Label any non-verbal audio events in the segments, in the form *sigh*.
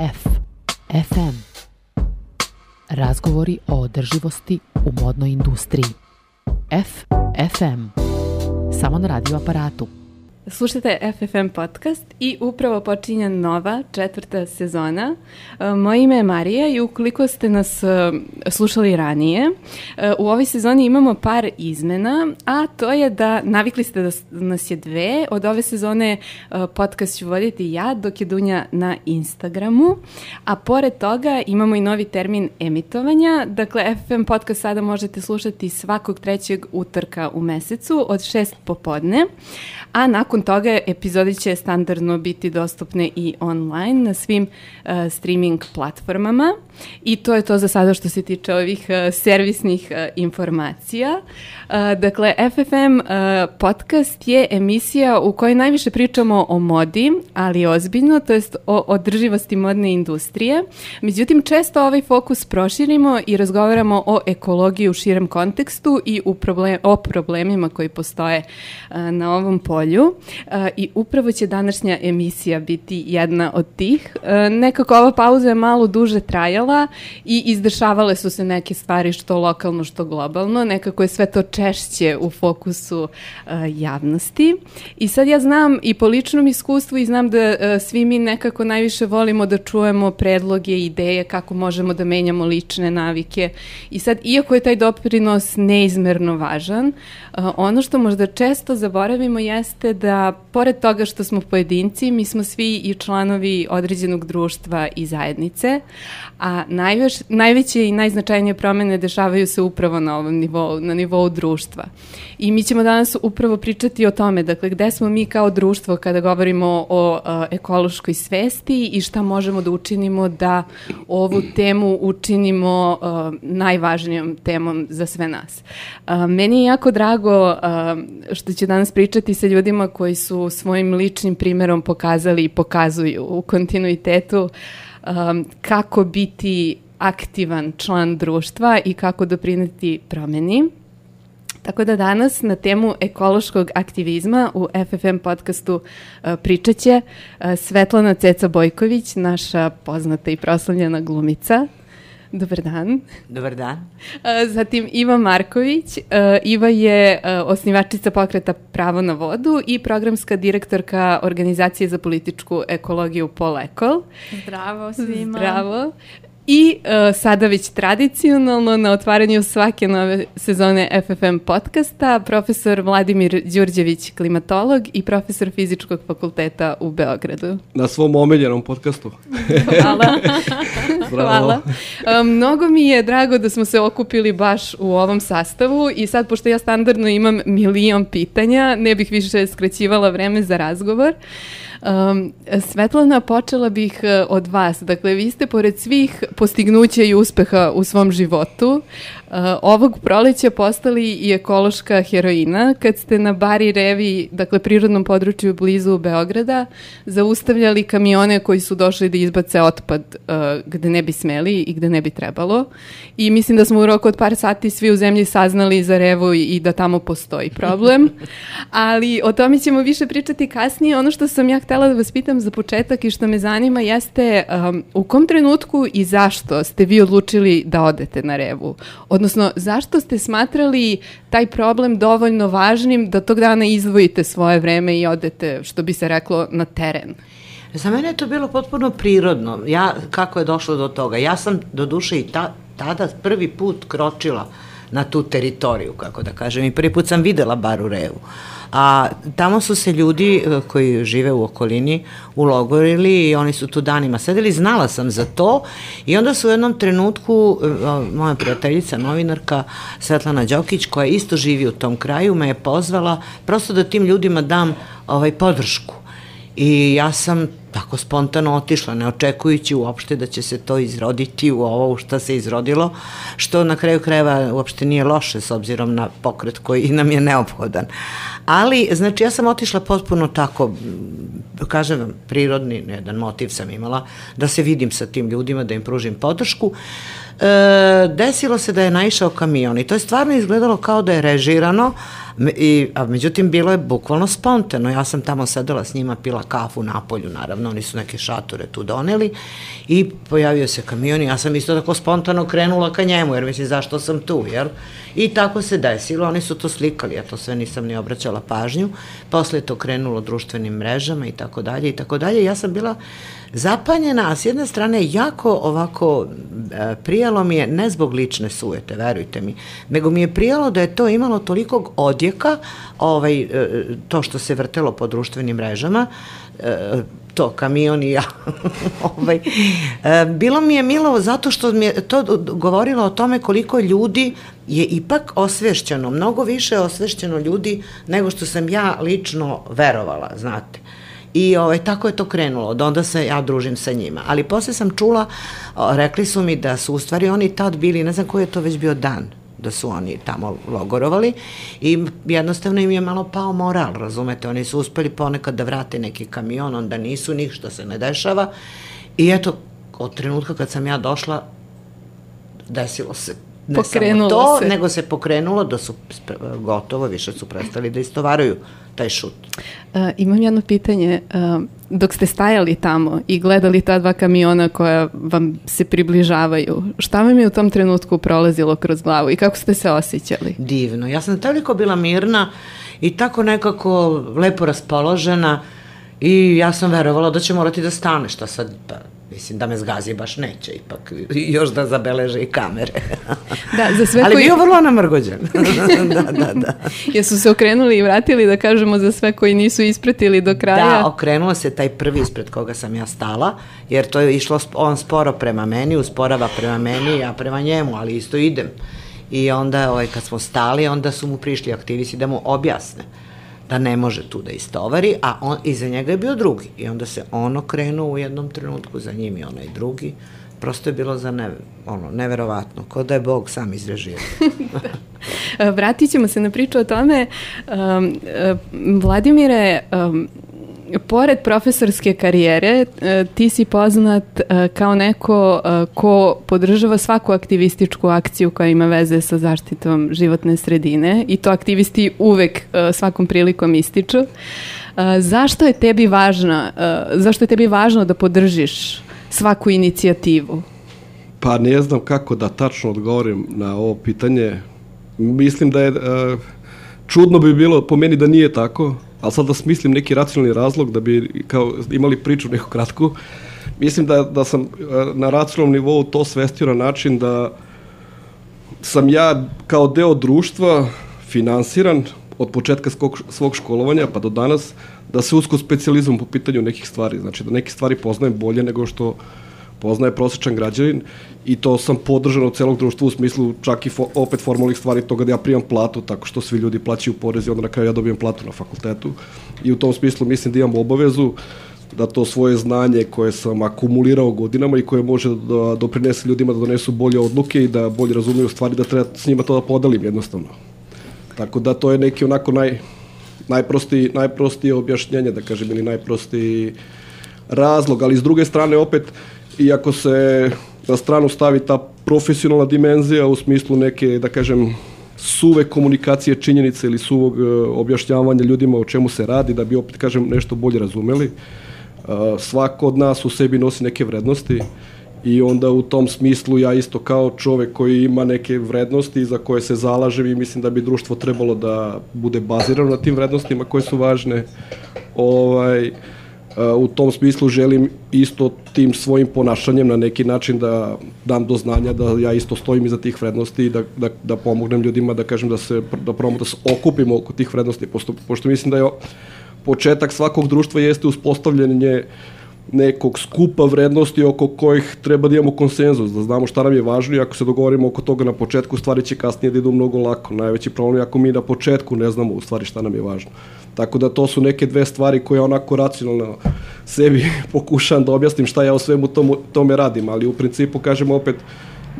F. FM. Razgovori o održivosti u modnoj industriji. F. FM. Samo na radio aparatu. Slušajte FFM podcast i upravo počinje nova četvrta sezona. E, moje ime je Marija i ukoliko ste nas e, slušali ranije, e, u ovoj sezoni imamo par izmena, a to je da navikli ste da nas je dve. Od ove sezone podcast ću voditi ja, dok je Dunja na Instagramu, a pored toga imamo i novi termin emitovanja. Dakle, FFM podcast sada možete slušati svakog trećeg utorka u mesecu od šest popodne, a nakon toga epizode će standardno biti dostupne i online na svim uh, streaming platformama i to je to za sada što se tiče ovih uh, servisnih uh, informacija. Uh, dakle, FFM uh, podcast je emisija u kojoj najviše pričamo o modi, ali ozbiljno, to jest o održivosti modne industrije. Međutim, često ovaj fokus proširimo i razgovaramo o ekologiji u širem kontekstu i u problem, o problemima koji postoje uh, na ovom polju. I upravo će današnja emisija biti jedna od tih. Nekako ova pauza je malo duže trajala i izdešavale su se neke stvari što lokalno, što globalno. Nekako je sve to češće u fokusu javnosti. I sad ja znam i po ličnom iskustvu i znam da svi mi nekako najviše volimo da čujemo predloge, ideje kako možemo da menjamo lične navike. I sad, iako je taj doprinos neizmerno važan, ono što možda često zaboravimo jeste da pored toga što smo pojedinci, mi smo svi i članovi određenog društva i zajednice, a najveš, najveće i najznačajnije promene dešavaju se upravo na ovom nivou, na nivou društva. I mi ćemo danas upravo pričati o tome, dakle, gde smo mi kao društvo kada govorimo o, o ekološkoj svesti i šta možemo da učinimo da ovu temu učinimo uh, najvažnijom temom za sve nas. Uh, meni je jako drago uh, što ću danas pričati sa ljudima koji su svojim ličnim primerom pokazali i pokazuju u kontinuitetu um, kako biti aktivan član društva i kako doprineti promeni. Tako da danas na temu ekološkog aktivizma u FFM podcastu uh, pričat će uh, Svetlana Ceca Bojković, naša poznata i proslavljena glumica. Dobar dan. Dobar dan. Zatim Iva Marković. Iva je osnivačica pokreta Pravo na vodu i programska direktorka Organizacije za političku ekologiju Polekol. Zdravo svima. Zdravo. I uh, sada već tradicionalno na otvaranju svake nove sezone FFM podcasta profesor Vladimir Đurđević, klimatolog i profesor fizičkog fakulteta u Beogradu. Na svom omiljenom podcastu. Hvala. *laughs* Hvala. Um, mnogo mi je drago da smo se okupili baš u ovom sastavu i sad, pošto ja standardno imam milion pitanja, ne bih više skraćivala vreme za razgovor. Uh, Um, Svetlana, počela bih uh, od vas. Dakle, vi ste pored svih postignuća i uspeha u svom životu, ovog proleća postali i ekološka heroina kad ste na Bari Revi, dakle prirodnom području blizu Beograda, zaustavljali kamione koji su došli da izbace otpad uh, gde ne bi smeli i gde ne bi trebalo. I mislim da smo u roku od par sati svi u zemlji saznali za Revu i, i da tamo postoji problem. *laughs* Ali o tome ćemo više pričati kasnije. Ono što sam ja htela da vas pitam za početak i što me zanima jeste um, u kom trenutku i zašto ste vi odlučili da odete na Revu? Odnosno, zašto ste smatrali taj problem dovoljno važnim da tog dana izdvojite svoje vreme i odete, što bi se reklo, na teren? Za mene je to bilo potpuno prirodno. Ja, kako je došlo do toga? Ja sam do duše i ta, tada prvi put kročila na tu teritoriju, kako da kažem, i prvi put sam videla Baru Revu. Uh, a tamo su se ljudi e, koji žive u okolini ulogorili i oni su tu danima sedeli, znala sam za to i onda su u jednom trenutku e, moja prijateljica, novinarka Svetlana Đokić, koja isto živi u tom kraju, me je pozvala prosto da tim ljudima dam ovaj, podršku. I ja sam tako spontano otišla, ne očekujući uopšte da će se to izroditi u ovo što se izrodilo, što na kraju krajeva uopšte nije loše s obzirom na pokret koji nam je neophodan. Ali, znači, ja sam otišla potpuno tako, kažem vam, prirodni, jedan motiv sam imala, da se vidim sa tim ljudima, da im pružim podršku. E, desilo se da je naišao kamion i to je stvarno izgledalo kao da je režirano, I, a međutim, bilo je bukvalno spontano. Ja sam tamo sedela s njima, pila kafu na polju, naravno, oni su neke šatore tu doneli i pojavio se kamion i ja sam isto tako spontano krenula ka njemu, jer mislim, zašto sam tu, jel? I tako se desilo, oni su to slikali, ja to sve nisam ni obraćala pažnju. Posle je to krenulo društvenim mrežama i tako dalje i tako dalje. Ja sam bila zapanjena, a s jedne strane jako ovako e, prijalo mi je, ne zbog lične sujete, verujte mi, nego mi je prijalo da je to imalo tolikog odjeka, ovaj, e, to što se vrtelo po društvenim mrežama, e, to, kamion i ja. *laughs* ovaj, bilo mi je milo zato što mi je to govorilo o tome koliko ljudi je ipak osvešćeno, mnogo više osvešćeno ljudi nego što sam ja lično verovala, znate. I ovaj, tako je to krenulo, od onda se ja družim sa njima. Ali posle sam čula, rekli su mi da su u stvari oni tad bili, ne znam koji je to već bio dan, da su oni tamo logorovali i jednostavno im je malo pao moral, razumete, oni su uspeli ponekad da vrate neki kamion, onda nisu, ništa se ne dešava. I eto, od trenutka kad sam ja došla, desilo se ne pokrenulo samo to, se. nego se pokrenulo da su gotovo, više su prestali da istovaraju taj šut. Uh, imam jedno pitanje. Uh, dok ste stajali tamo i gledali ta dva kamiona koja vam se približavaju, šta vam je u tom trenutku prolazilo kroz glavu i kako ste se osjećali? Divno. Ja sam toliko bila mirna i tako nekako lepo raspoložena i ja sam verovala da će morati da stane, šta sad, pa, mislim da me zgazi baš neće ipak, još da zabeleže i kamere. *laughs* Da, za sve Ali koji... bio vrlo namrgođen. *laughs* da, da, da. Jesu se okrenuli i vratili da kažemo za sve koji nisu ispratili do kraja? Da, okrenuo se taj prvi ispred koga sam ja stala, jer to je išlo, on sporo prema meni, usporava prema meni, ja prema njemu, ali isto idem. I onda, ovaj, kad smo stali, onda su mu prišli aktivisti da mu objasne da ne može tu da istovari, a on, iza njega je bio drugi. I onda se ono krenuo u jednom trenutku, za njim i onaj drugi. Prosto je bilo za ne, ono, neverovatno, ko da je Bog sam izrežirao. E, *laughs* Vratit ćemo se na priču o tome. Um, e, Vladimire, um, pored profesorske karijere, e, ti si poznat e, kao neko e, ko podržava svaku aktivističku akciju koja ima veze sa zaštitom životne sredine i to aktivisti uvek svakom prilikom ističu. Zašto je tebi važno, zašto je tebi važno da podržiš svaku inicijativu? Pa ne znam kako da tačno odgovorim na ovo pitanje. Mislim da je, čudno bi bilo po meni da nije tako, ali sad da smislim neki racionalni razlog da bi kao imali priču neku kratku. Mislim da, da sam e, na racionalnom nivou to svestio na način da sam ja kao deo društva finansiran od početka svog, školovanja pa do danas da se usko specializujem po pitanju nekih stvari. Znači da neke stvari poznajem bolje nego što poznaje prosječan građanin i to sam podržan od celog društva u smislu čak i fo, opet formalnih stvari toga da ja primam platu tako što svi ljudi plaćaju porez i onda na kraju ja dobijem platu na fakultetu i u tom smislu mislim da imam obavezu da to svoje znanje koje sam akumulirao godinama i koje može da doprinese ljudima da donesu bolje odluke i da bolje razumiju stvari, da treba s njima to da podelim jednostavno. Tako da to je neki onako naj, najprostiji, najprostije objašnjenje, da kažem, ili najprostiji razlog, ali s druge strane opet, iako se na stranu stavi ta profesionalna dimenzija u smislu neke, da kažem, suve komunikacije činjenice ili suvog uh, objašnjavanja ljudima o čemu se radi, da bi opet, kažem, nešto bolje razumeli. Uh, svako od nas u sebi nosi neke vrednosti i onda u tom smislu ja isto kao čovek koji ima neke vrednosti za koje se zalažem i mislim da bi društvo trebalo da bude bazirano na tim vrednostima koje su važne. Ovaj, u tom smislu želim isto tim svojim ponašanjem na neki način da dam do znanja da ja isto stojim iza tih vrednosti i da, da, da pomognem ljudima da kažem da se da probamo da se okupimo oko tih vrednosti pošto, pošto mislim da je početak svakog društva jeste uspostavljanje nekog skupa vrednosti oko kojih treba da imamo konsenzus, da znamo šta nam je važno i ako se dogovorimo oko toga na početku, stvari će kasnije da idu mnogo lako. Najveći problem je ako mi na početku ne znamo u stvari šta nam je važno. Tako da to su neke dve stvari koje onako racionalno sebi *laughs* pokušam da objasnim šta ja o svemu tomu, tome radim, ali u principu kažem opet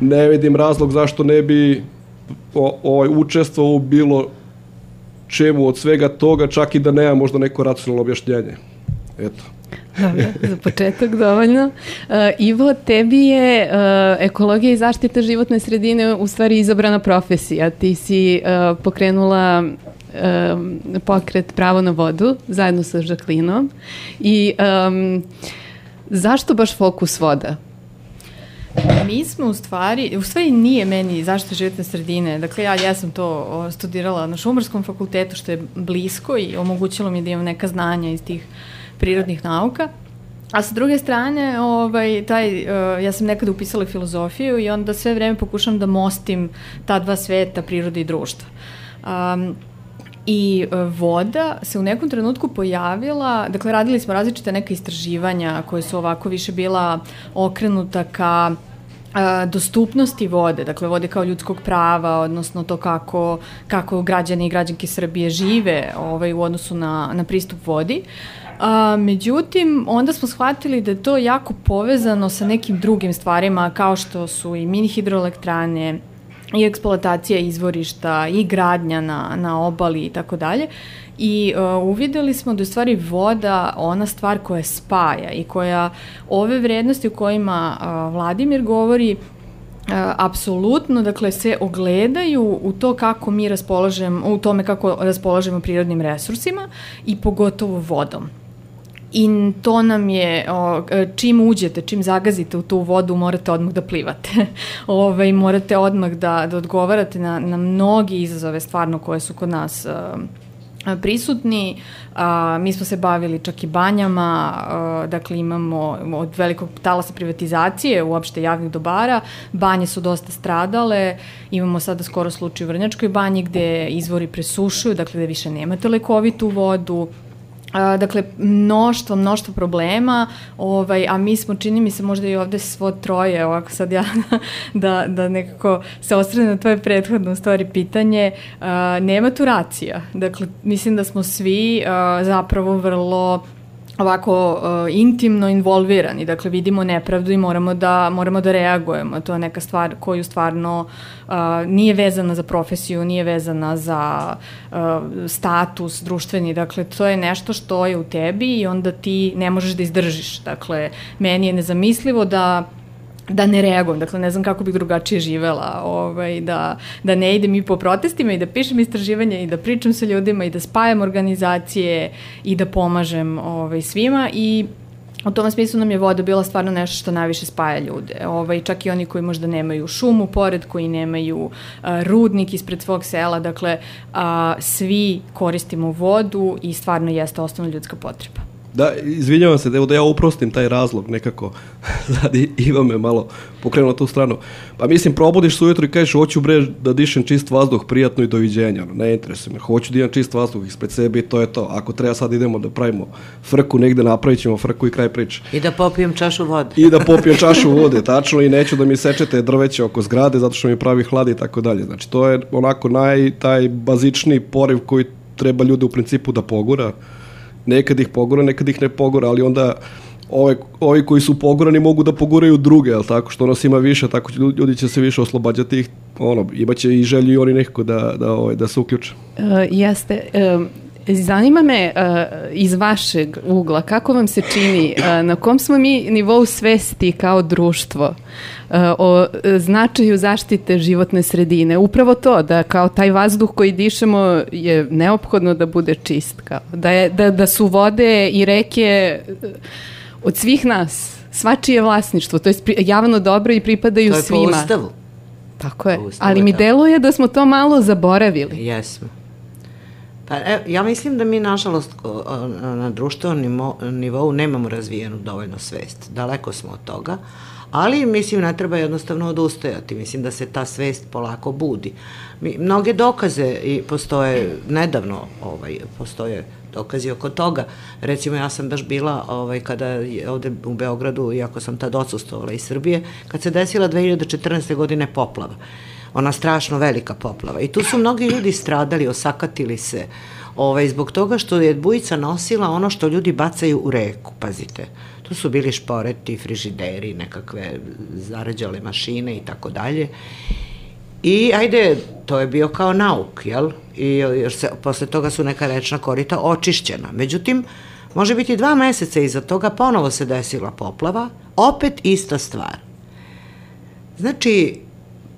ne vidim razlog zašto ne bi ovaj, učestvovao u bilo čemu od svega toga, čak i da nema možda neko racionalno objašnjenje. Eto. Dobro, za početak dovoljno. Uh, Ivo, tebi je uh, ekologija i zaštita životne sredine u stvari izabrana profesija. Ti si uh, pokrenula um, pokret Pravo na vodu zajedno sa Žaklinom i um, zašto baš fokus voda? Mi smo u stvari, u stvari nije meni zaštita životne sredine, dakle ja, ja sam to studirala na Šumarskom fakultetu što je blisko i omogućilo mi da imam neka znanja iz tih prirodnih nauka, A sa druge strane, ovaj, taj, uh, ja sam nekada upisala filozofiju i onda sve vreme pokušam da mostim ta dva sveta, prirode i društva. Um, I uh, voda se u nekom trenutku pojavila, dakle radili smo različite neka istraživanja koje su ovako više bila okrenuta ka dostupnosti vode, dakle vode kao ljudskog prava, odnosno to kako, kako građani i građanke Srbije žive ovaj, u odnosu na, na pristup vodi. A, međutim, onda smo shvatili da je to jako povezano sa nekim drugim stvarima kao što su i mini hidroelektrane, i eksploatacija izvorišta i gradnja na, na obali i tako dalje. I uh, uvideli smo da je stvari voda ona stvar koja spaja i koja ove vrednosti u kojima uh, Vladimir govori Uh, apsolutno, dakle, se ogledaju u to kako mi raspolažemo, u tome kako raspolažemo prirodnim resursima i pogotovo vodom. I to nam je, o, čim uđete, čim zagazite u tu vodu, morate odmah da plivate. Ove, *laughs* ovaj, morate odmah da, da odgovarate na, na mnogi izazove stvarno koje su kod nas uh, prisutni. A, mi smo se bavili čak i banjama, a, dakle imamo od velikog talasa privatizacije uopšte javnih dobara, banje su dosta stradale, imamo sada skoro slučaj u Vrnjačkoj banji gde izvori presušuju, dakle gde više nemate lekovitu vodu, A, dakle, mnoštvo, mnoštvo problema, ovaj, a mi smo, čini mi se, možda i ovde svo troje, ovako sad ja *laughs* da, da nekako se ostrane na tvoje prethodno stvari pitanje, a, nema tu racija. Dakle, mislim da smo svi a, zapravo vrlo ovako uh, intimno involvirani, dakle vidimo nepravdu i moramo da, moramo da reagujemo. To je neka stvar koju stvarno uh, nije vezana za profesiju, nije vezana za uh, status društveni, dakle to je nešto što je u tebi i onda ti ne možeš da izdržiš. Dakle, meni je nezamislivo da da ne reagujem, dakle ne znam kako bih drugačije živela, ovaj, da, da ne idem i po protestima i da pišem istraživanja i da pričam sa ljudima i da spajam organizacije i da pomažem ovaj, svima i U tom smislu nam je voda bila stvarno nešto što najviše spaja ljude. Ovaj, čak i oni koji možda nemaju šumu pored, koji nemaju a, rudnik ispred svog sela, dakle a, svi koristimo vodu i stvarno jeste osnovna ljudska potreba. Da, izvinjavam se, evo da ja uprostim taj razlog nekako. *laughs* Sad Iva me malo pokrenuo tu stranu. Pa mislim, probudiš se ujutro i kažeš, hoću bre da dišem čist vazduh, prijatno i doviđenja. Ne interesuje me, hoću da imam čist vazduh ispred sebe i to je to. Ako treba sad idemo da pravimo frku negde, napravit ćemo frku i kraj priče. I da popijem čašu vode. I da popijem *laughs* čašu vode, tačno, i neću da mi sečete drveće oko zgrade zato što mi pravi hlad i tako dalje. Znači, to je onako naj, taj bazični poriv koji treba ljude u principu da pogura nekad ih pogora, nekad ih ne pogora, ali onda ove, ovi koji su pogorani mogu da poguraju druge, jel tako, što nas ima više, tako ljudi će se više oslobađati ih, ono, imaće i želju i oni nekako da, da, ovaj, da se uključe. Uh, jeste, um, Zanima me uh, iz vašeg ugla, kako vam se čini, uh, na kom smo mi nivou svesti kao društvo uh, o značaju zaštite životne sredine? Upravo to, da kao taj vazduh koji dišemo je neophodno da bude čist, kao, da, je, da, da su vode i reke od svih nas, svačije vlasništvo, to je javno dobro i pripadaju svima. To je po ustavu. Tako je, ali mi deluje da smo to malo zaboravili. Jesmo. Pa, e, ja mislim da mi, nažalost, na društvenom nivou nemamo razvijenu dovoljno svest. Daleko smo od toga, ali mislim ne treba jednostavno odustajati. Mislim da se ta svest polako budi. Mi, mnoge dokaze i postoje, nedavno ovaj, postoje dokazi oko toga. Recimo, ja sam baš bila ovaj, kada je ovde u Beogradu, iako sam tad odsustovala iz Srbije, kad se desila 2014. godine poplava ona strašno velika poplava. I tu su mnogi ljudi stradali, osakatili se, ovaj, zbog toga što je bujica nosila ono što ljudi bacaju u reku, pazite. Tu su bili šporeti, frižideri, nekakve zarađale mašine i tako dalje. I ajde, to je bio kao nauk, jel? I jer se, posle toga su neka rečna korita očišćena. Međutim, može biti dva meseca iza toga ponovo se desila poplava, opet ista stvar. Znači,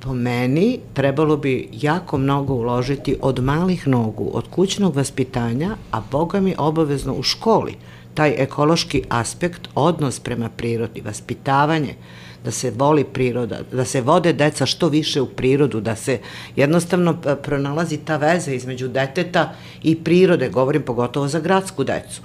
po meni trebalo bi jako mnogo uložiti od malih nogu, od kućnog vaspitanja, a boga mi obavezno u školi, taj ekološki aspekt, odnos prema prirodi, vaspitavanje, da se voli priroda, da se vode deca što više u prirodu, da se jednostavno e, pronalazi ta veza između deteta i prirode, govorim pogotovo za gradsku decu.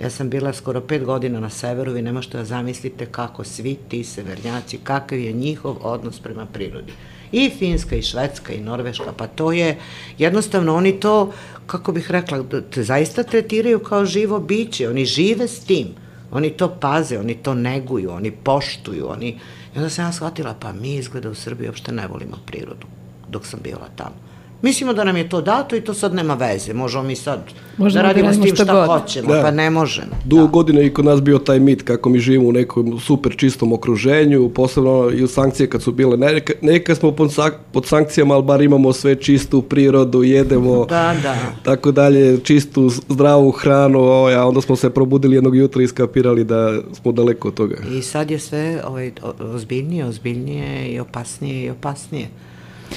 Ja sam bila skoro pet godina na severu, vi ne možete da zamislite kako svi ti severnjaci, kakav je njihov odnos prema prirodi. I Finska, i Švedska, i Norveška, pa to je, jednostavno oni to, kako bih rekla, zaista tretiraju kao živo biće, oni žive s tim, oni to paze, oni to neguju, oni poštuju, oni... I onda sam ja shvatila, pa mi izgleda u Srbiji uopšte ne volimo prirodu, dok sam bila tamo. Mislimo da nam je to dato i to sad nema veze. Možemo mi sad Možemo da radimo da s tim šta šta god. hoćemo, Da. pa ne možemo. Dugo Da. godina i kod nas bio taj mit kako mi živimo u nekom super čistom okruženju, posebno i u sankcije kad su bile. Neka, neka smo pod, sak- pod sankcijama, ali bar imamo sve čistu prirodu, jedemo Da, da. tako dalje, čistu, zdravu hranu, ovaj, a onda smo se probudili jednog jutra i skapirali da smo daleko od toga. I sad je sve ovaj, ozbiljnije, ozbiljnije i opasnije i opasnije.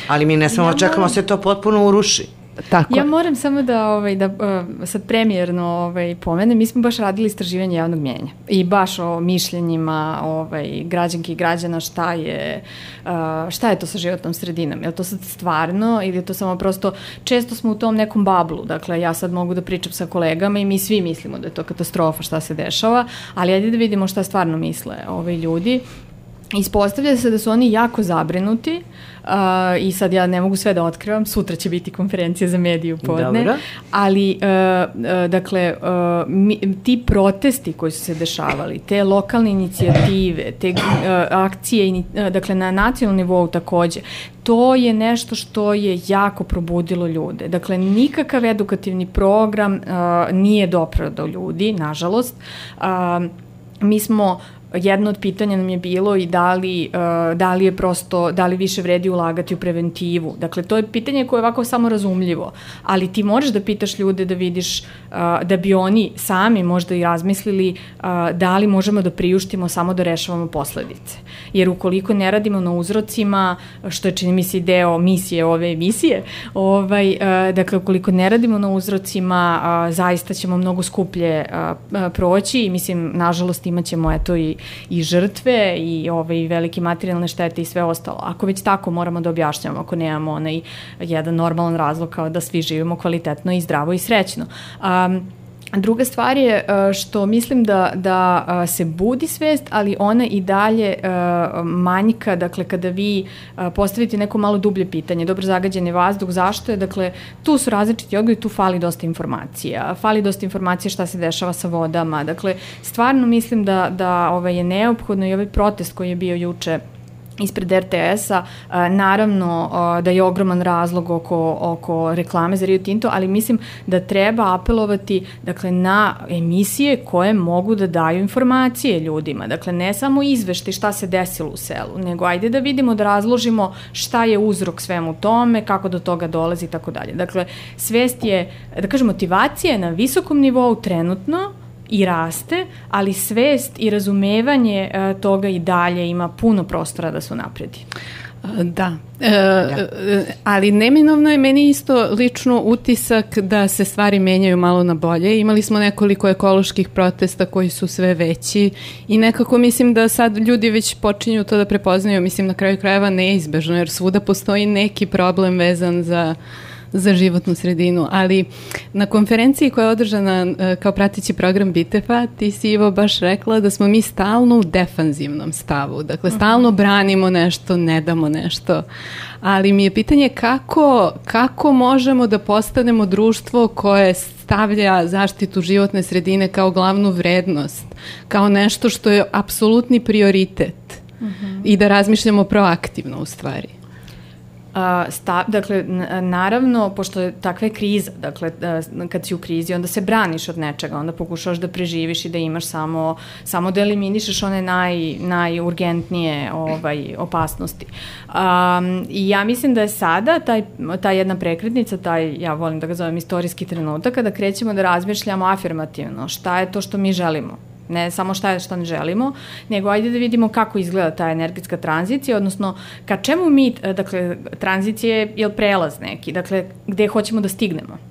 Ali mi ne smemo Ja ja čekamo moram- se to potpuno uruši. Tako Ja moram samo da, ovaj, da uh, sad premijerno ovaj, pomenem, mi smo baš radili istraživanje javnog mjenja i baš o mišljenjima ovaj, građanki i građana šta je, uh, šta je to sa životnom sredinom. Je li to sad stvarno ili je to samo prosto, često smo u tom nekom bablu, dakle ja sad mogu da pričam sa kolegama i mi svi mislimo da je to katastrofa šta se dešava, ali ajde da vidimo šta stvarno misle ovaj ljudi. Ispostavlja se da su oni jako zabrinuti uh, i sad ja ne mogu sve da otkrivam, sutra će biti konferencija za medije u podne, Dobro. ali uh, uh, dakle uh, mi, ti protesti koji su se dešavali, te lokalne inicijative, te uh, akcije, uh, dakle na nacionalnom nivou takođe, to je nešto što je jako probudilo ljude. Dakle, nikakav edukativni program uh, nije doprao do ljudi, nažalost. Uh, mi smo jedno od pitanja nam je bilo i da li, uh, da li je prosto, da li više vredi ulagati u preventivu. Dakle, to je pitanje koje je ovako samo razumljivo, ali ti možeš da pitaš ljude da vidiš, da bi oni sami možda i razmislili da li možemo da priuštimo samo da rešavamo posledice. Jer ukoliko ne radimo na uzrocima, što je čini mi se deo misije ove emisije, ovaj, dakle, ukoliko ne radimo na uzrocima, zaista ćemo mnogo skuplje proći i mislim, nažalost, imaćemo eto i, i žrtve i ovaj, velike materijalne štete i sve ostalo. Ako već tako moramo da objašnjamo, ako nemamo onaj jedan normalan razlog kao da svi živimo kvalitetno i zdravo i srećno. Um, Druga stvar je uh, što mislim da, da uh, se budi svest, ali ona i dalje uh, manjka, dakle kada vi postavite neko malo dublje pitanje, dobro zagađen je vazduh, zašto je, dakle tu su različiti odgovori, tu fali dosta informacija, fali dosta informacija šta se dešava sa vodama, dakle stvarno mislim da, da ovaj, je neophodno i ovaj protest koji je bio juče ispred RTS-a, a, naravno a, da je ogroman razlog oko, oko reklame za Rio Tinto, ali mislim da treba apelovati dakle, na emisije koje mogu da daju informacije ljudima. Dakle, ne samo izvešti šta se desilo u selu, nego ajde da vidimo, da razložimo šta je uzrok svemu tome, kako do toga dolazi i tako dalje. Dakle, svest je, da kažem, motivacija je na visokom nivou trenutno, i raste, ali svest i razumevanje e, toga i dalje ima puno prostora da se napredi. Da. E, e, ali neminovno je meni isto lično utisak da se stvari menjaju malo na bolje. Imali smo nekoliko ekoloških protesta koji su sve veći i nekako mislim da sad ljudi već počinju to da prepoznaju, mislim na kraju krajeva neizbežno, jer svuda postoji neki problem vezan za za životnu sredinu, ali na konferenciji koja je održana e, kao pratići program Bitefa, ti si Ivo baš rekla da smo mi stalno u defanzivnom stavu, dakle stalno branimo nešto, ne damo nešto, ali mi je pitanje kako, kako možemo da postanemo društvo koje stavlja zaštitu životne sredine kao glavnu vrednost, kao nešto što je apsolutni prioritet i da razmišljamo proaktivno u stvari. A, sta, dakle, naravno, pošto je takva je kriza, dakle, a, kad si u krizi, onda se braniš od nečega, onda pokušaš da preživiš i da imaš samo, samo da eliminišeš one naj, najurgentnije ovaj, opasnosti. Um, I ja mislim da je sada taj, ta jedna prekretnica, taj, ja volim da ga zovem istorijski trenutak, kada krećemo da razmišljamo afirmativno, šta je to što mi želimo Ne samo šta je što ne želimo, nego ajde da vidimo kako izgleda ta energetska tranzicija, odnosno ka čemu mi, dakle, tranzicija je, je prelaz neki, dakle, gde hoćemo da stignemo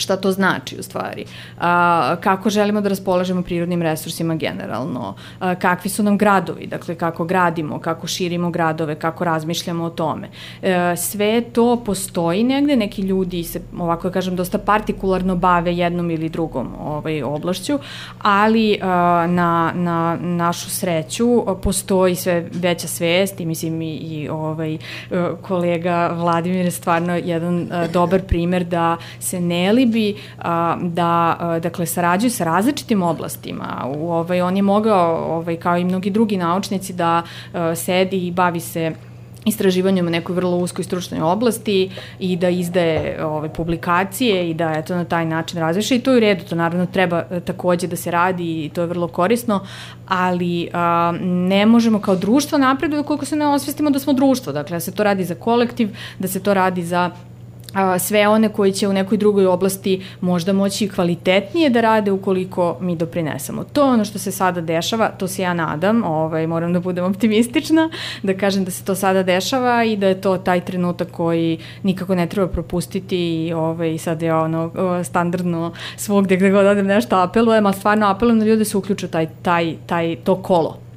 šta to znači u stvari, a, kako želimo da raspolažemo prirodnim resursima generalno, a, kakvi su nam gradovi, dakle kako gradimo, kako širimo gradove, kako razmišljamo o tome. E, sve to postoji negde, neki ljudi se, ovako da kažem, dosta partikularno bave jednom ili drugom ovaj, oblašću, ali a, na, na našu sreću postoji sve veća svest i mislim i, i ovaj, kolega Vladimir je stvarno jedan a, dobar primer da se ne bi a, da a, dakle sarađuju sa različitim oblastima. U, ovaj, on je mogao, ovaj, kao i mnogi drugi naučnici, da a, sedi i bavi se istraživanjem u nekoj vrlo uskoj stručnoj oblasti i da izdaje ove publikacije i da eto na taj način razviše i to je u redu, to naravno treba e, takođe da se radi i to je vrlo korisno, ali a, ne možemo kao društvo napreduje koliko se ne osvestimo da smo društvo, dakle da se to radi za kolektiv, da se to radi za a, sve one koji će u nekoj drugoj oblasti možda moći kvalitetnije da rade ukoliko mi doprinesemo. To je ono što se sada dešava, to se ja nadam, ovaj, moram da budem optimistična, da kažem da se to sada dešava i da je to taj trenutak koji nikako ne treba propustiti i ovaj, sad je ono standardno svogde gde god odem nešto apelujem, ali stvarno apelujem na ljude da se uključu taj, taj, taj, to kolo